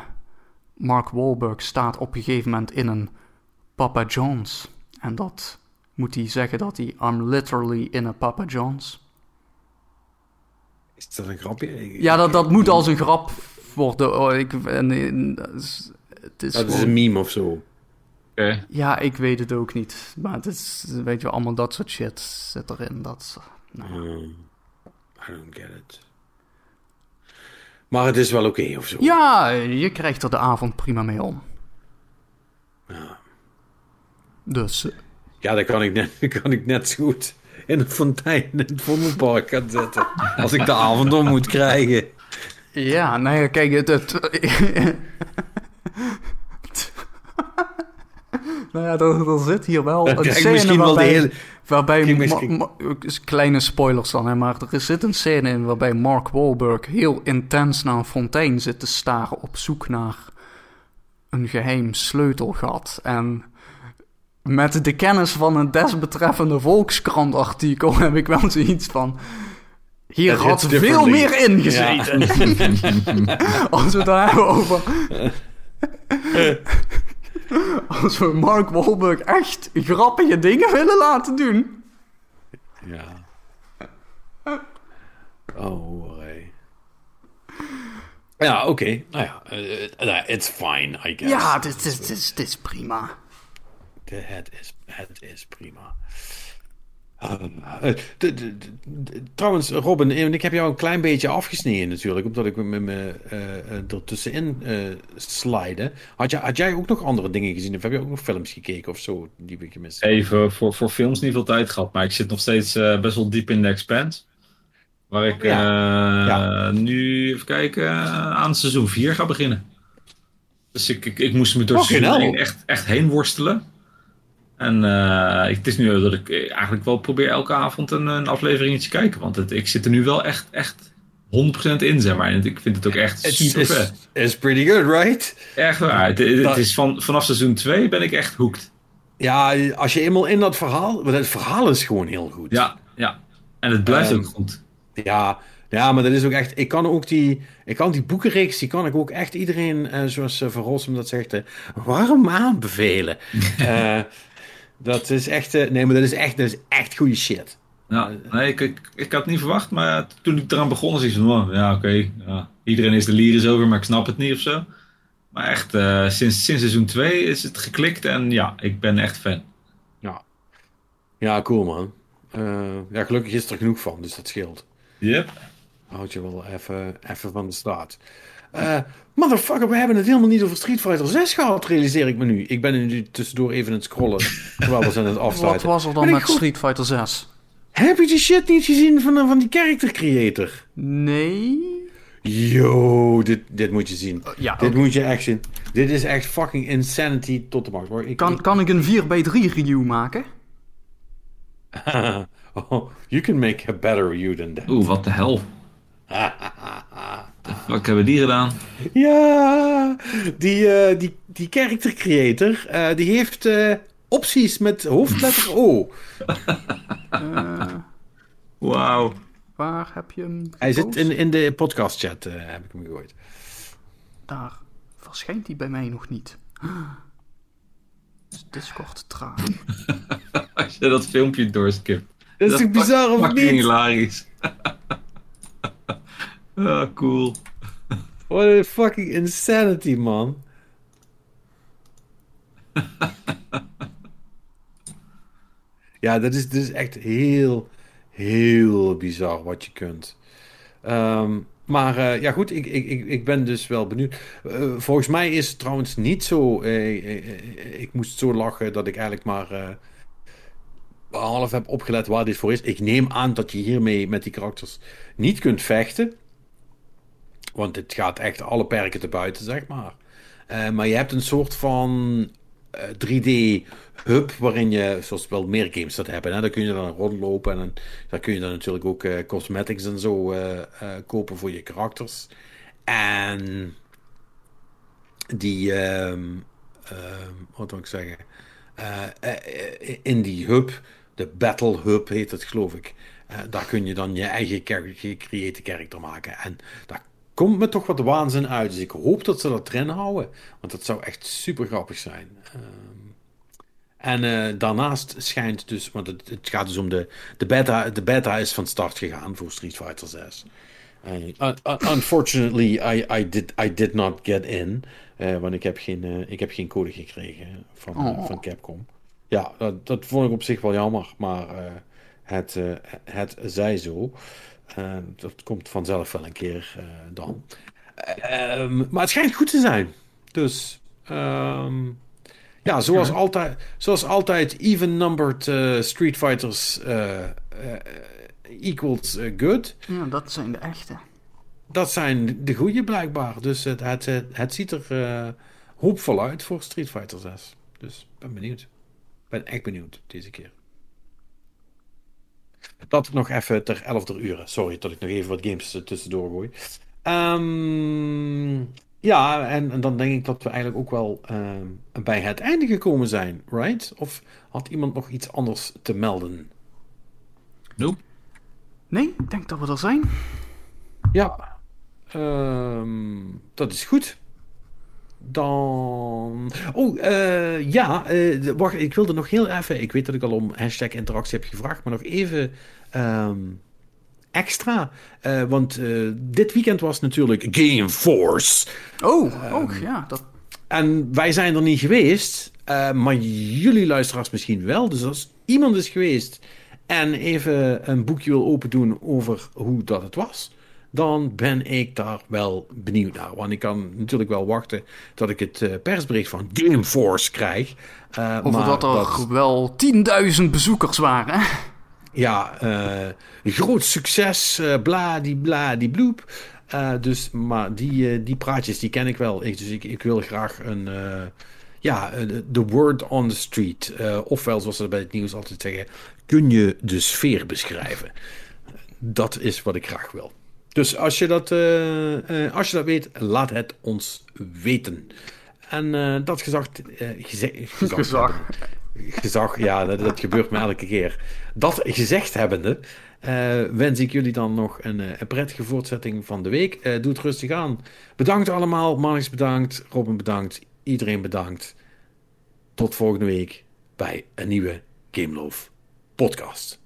Mark Wahlberg staat op een gegeven moment in een Papa John's. En dat moet hij zeggen dat hij... I'm literally in a Papa John's. Is dat een grapje? Ja, dat, dat moet als een grap worden. Oh, ik, en, en, dat is- het is Dat is een meme of zo. Ja, ik weet het ook niet. Maar het is, weet je, allemaal dat soort shit zit erin. Dat, nou, Hmm. I don't get it. Maar het is wel oké of zo. ja, je krijgt er de avond prima mee om. Ja. Dus, eh, Ja, dat kan ik net, kan ik net zo goed in een fontein in het Vondelpark gaan zetten. Als ik de avond om moet krijgen. ja, nou ja, kijk, het... het nou ja, er, er zit hier wel Dan een scène misschien wel de waarbij... hele... Waarbij, Kijk, misschien- Ma- kleine spoilers dan, hè, maar er zit een scène in waarbij Mark Wahlberg heel intens naar een fontein zit te staren op zoek naar een geheim sleutelgat. En met de kennis van een desbetreffende Volkskrant-artikel heb ik wel zoiets van... Hier had veel meer in gezeten. Als we het dan hebben over... Als we Mark Wahlberg echt grappige dingen willen laten doen... Ja. Oh, hey. Ja, oké. Nou ja, eh, eh, it's fine, I guess. Ja, dit is, is, prima. Het is, het is prima. Trouwens, Robin, eh, ik heb jou een klein beetje afgesneden natuurlijk, omdat ik me, me eh, eh, er tussenin eh slide. Had, jij, had jij ook nog andere dingen gezien? Of heb je ook nog films gekeken of zo die we gemist? Even voor, voor films niet veel tijd gehad, maar ik zit nog steeds eh, best wel diep in de Expanse. Waar ik Ja. eh, Ja. nu, even kijken, eh, aan seizoen 4 ga beginnen. Dus ik, ik, ik moest me door seizoen. 1 echt, echt heen worstelen. En eh, het is nu dat ik eigenlijk wel probeer elke avond een, een afleveringetje te kijken. Want het, ik zit er nu wel echt, echt 100% in, zeg maar. En ik vind het ook echt It's, super vet. it's, pretty good, right? Echt waar. Het, is van, vanaf seizoen 2 ben ik echt hooked. Ja, als je eenmaal in dat verhaal... Want het verhaal is gewoon heel goed. Ja, ja. En het blijft Ehm, ook goed. Ja, ja, maar dat is ook echt. Ik kan ook die. Ik kan die boekenreeks, die kan ik ook echt iedereen, eh, zoals eh, Van Rossum dat zegt, eh, warm aanbevelen. Eh, dat is echt. eh, nee, maar dat is echt, dat is echt goede shit. Ja, nee, ik, ik, ik had het niet verwacht, maar toen ik eraan begon, was ik van, oh, ja, oké, ja, iedereen is de lyrisch over, maar ik snap het niet of zo. Maar echt, eh, sinds, sinds seizoen 2 is het geklikt en ja, ik ben echt fan. Ja. Ja, cool man. Eh, ja, gelukkig is er genoeg van, dus dat scheelt. Yep. Houd je wel even, even van de straat. Eh, motherfucker, we hebben het helemaal niet over Street Fighter 6 gehad, realiseer ik me nu. Ik ben nu tussendoor even aan het scrollen, terwijl we zijn aan het Wat afsluiten. was er dan ik met goed? Street Fighter 6? Heb je die shit niet gezien van, van die character creator? Nee. Yo, dit, dit moet je zien. Ja, dit moet je echt zien. Dit is echt fucking insanity tot de max. Ik, Kan, kan ik een 4x3 review maken? oh, you can make a better you than that. Oeh, wat de hel. Wat hebben die gedaan? Ja, die, uh, die, die character creator, uh, die heeft uh, opties met hoofdletter O. Wauw. Waar heb je hem Hij zit in, in de podcastchat, heb ik hem gegooid. Daar verschijnt hij bij mij nog niet. Is Discord traag. Als je dat filmpje doorskipt. Dat is toch bizar of niet? hilarisch. ah, cool. What a fucking insanity, man. ja, dat is, dat is echt heel, heel bizar wat je kunt. Um, maar uh, ja, goed, ik, ik, ik, ik ben dus wel benieuwd. Uh, volgens mij is het trouwens niet zo. Uh, ik moest zo lachen dat ik eigenlijk maar half heb opgelet waar dit voor is. Ik neem aan dat je hiermee met die karakters niet kunt vechten. Want het gaat echt alle perken te buiten, zeg maar. Uh, maar je hebt een soort van uh, 3D-hub waarin je, zoals wel meer games dat hebben, hè, daar kun je dan rondlopen en dan, daar kun je dan natuurlijk ook uh, cosmetics en zo kopen voor je karakters. En die, um, wat wil ik zeggen, in die hub, de Battle Hub heet het geloof ik. daar kun je dan je eigen gecreëerde character maken. En daar komt me toch wat waanzin uit. Dus ik hoop dat ze dat erin houden. Want dat zou echt super grappig zijn. Um, en uh, daarnaast schijnt dus, want het, het, gaat dus om de, de beta. De beta is van start gegaan voor Street Fighter 6. Uh, unfortunately, I, I, did, I did not get in. Uh, want ik heb, geen, ik heb geen code gekregen van, oh. van Capcom. Ja, dat, dat vond ik op zich wel jammer. Maar het, het zij zo. Uh, dat komt vanzelf wel een keer uh, dan. Uh, maar het schijnt goed te zijn. Dus um, ja, zoals ja. altijd, zoals altijd, even-numbered Street Fighters equals good. Ja, dat zijn de echte. Dat zijn de goede blijkbaar. Dus het, het, het ziet er hoopvol uit voor Street Fighter 6. Dus ben benieuwd. Ben echt benieuwd deze keer. Dat nog even ter 11 uur. Sorry dat ik nog even wat games tussendoor gooi. Um, ja, en, en, dan denk ik dat we eigenlijk ook wel um, bij het einde gekomen zijn, right? Of had iemand nog iets anders te melden? Nope. Nee, ik denk dat we er zijn. Ja, um, dat is goed. Dan. Oh, uh, ja. Uh, wacht, ik wilde nog heel even. Ik weet dat ik al om hashtag interactie heb gevraagd, maar nog even um, extra. Uh, want dit weekend was natuurlijk Game Force. Oh, um, oh ja. Dat... En wij zijn er niet geweest, maar jullie luisteraars misschien wel. Dus als iemand is geweest en even een boekje wil open doen over hoe dat het was dan ben ik daar wel benieuwd naar. Want ik kan natuurlijk wel wachten tot ik het uh, persbericht van Gameforce krijg. Uh, Over maar dat er dat... wel 10.000 bezoekers waren. Ja, uh, groot succes, bla die bla die bloep. dus, maar die, die praatjes die ken ik wel. Ik, dus ik, ik wil graag een ja, de word on the street. Uh, ofwel, zoals ze bij het nieuws altijd zeggen, kun je de sfeer beschrijven. Dat is wat ik graag wil. Dus als je dat, uh, uh, als je dat weet, laat het ons weten. En uh, dat gezag, geze gezag, gezag. gezag. ja, dat, dat, gebeurt me elke keer. Dat gezegd hebbende, wens ik jullie dan nog een, een prettige voortzetting van de week. doe het rustig aan. Bedankt allemaal. Marnix bedankt. Robin bedankt. Iedereen bedankt. Tot volgende week bij een nieuwe Game Love podcast.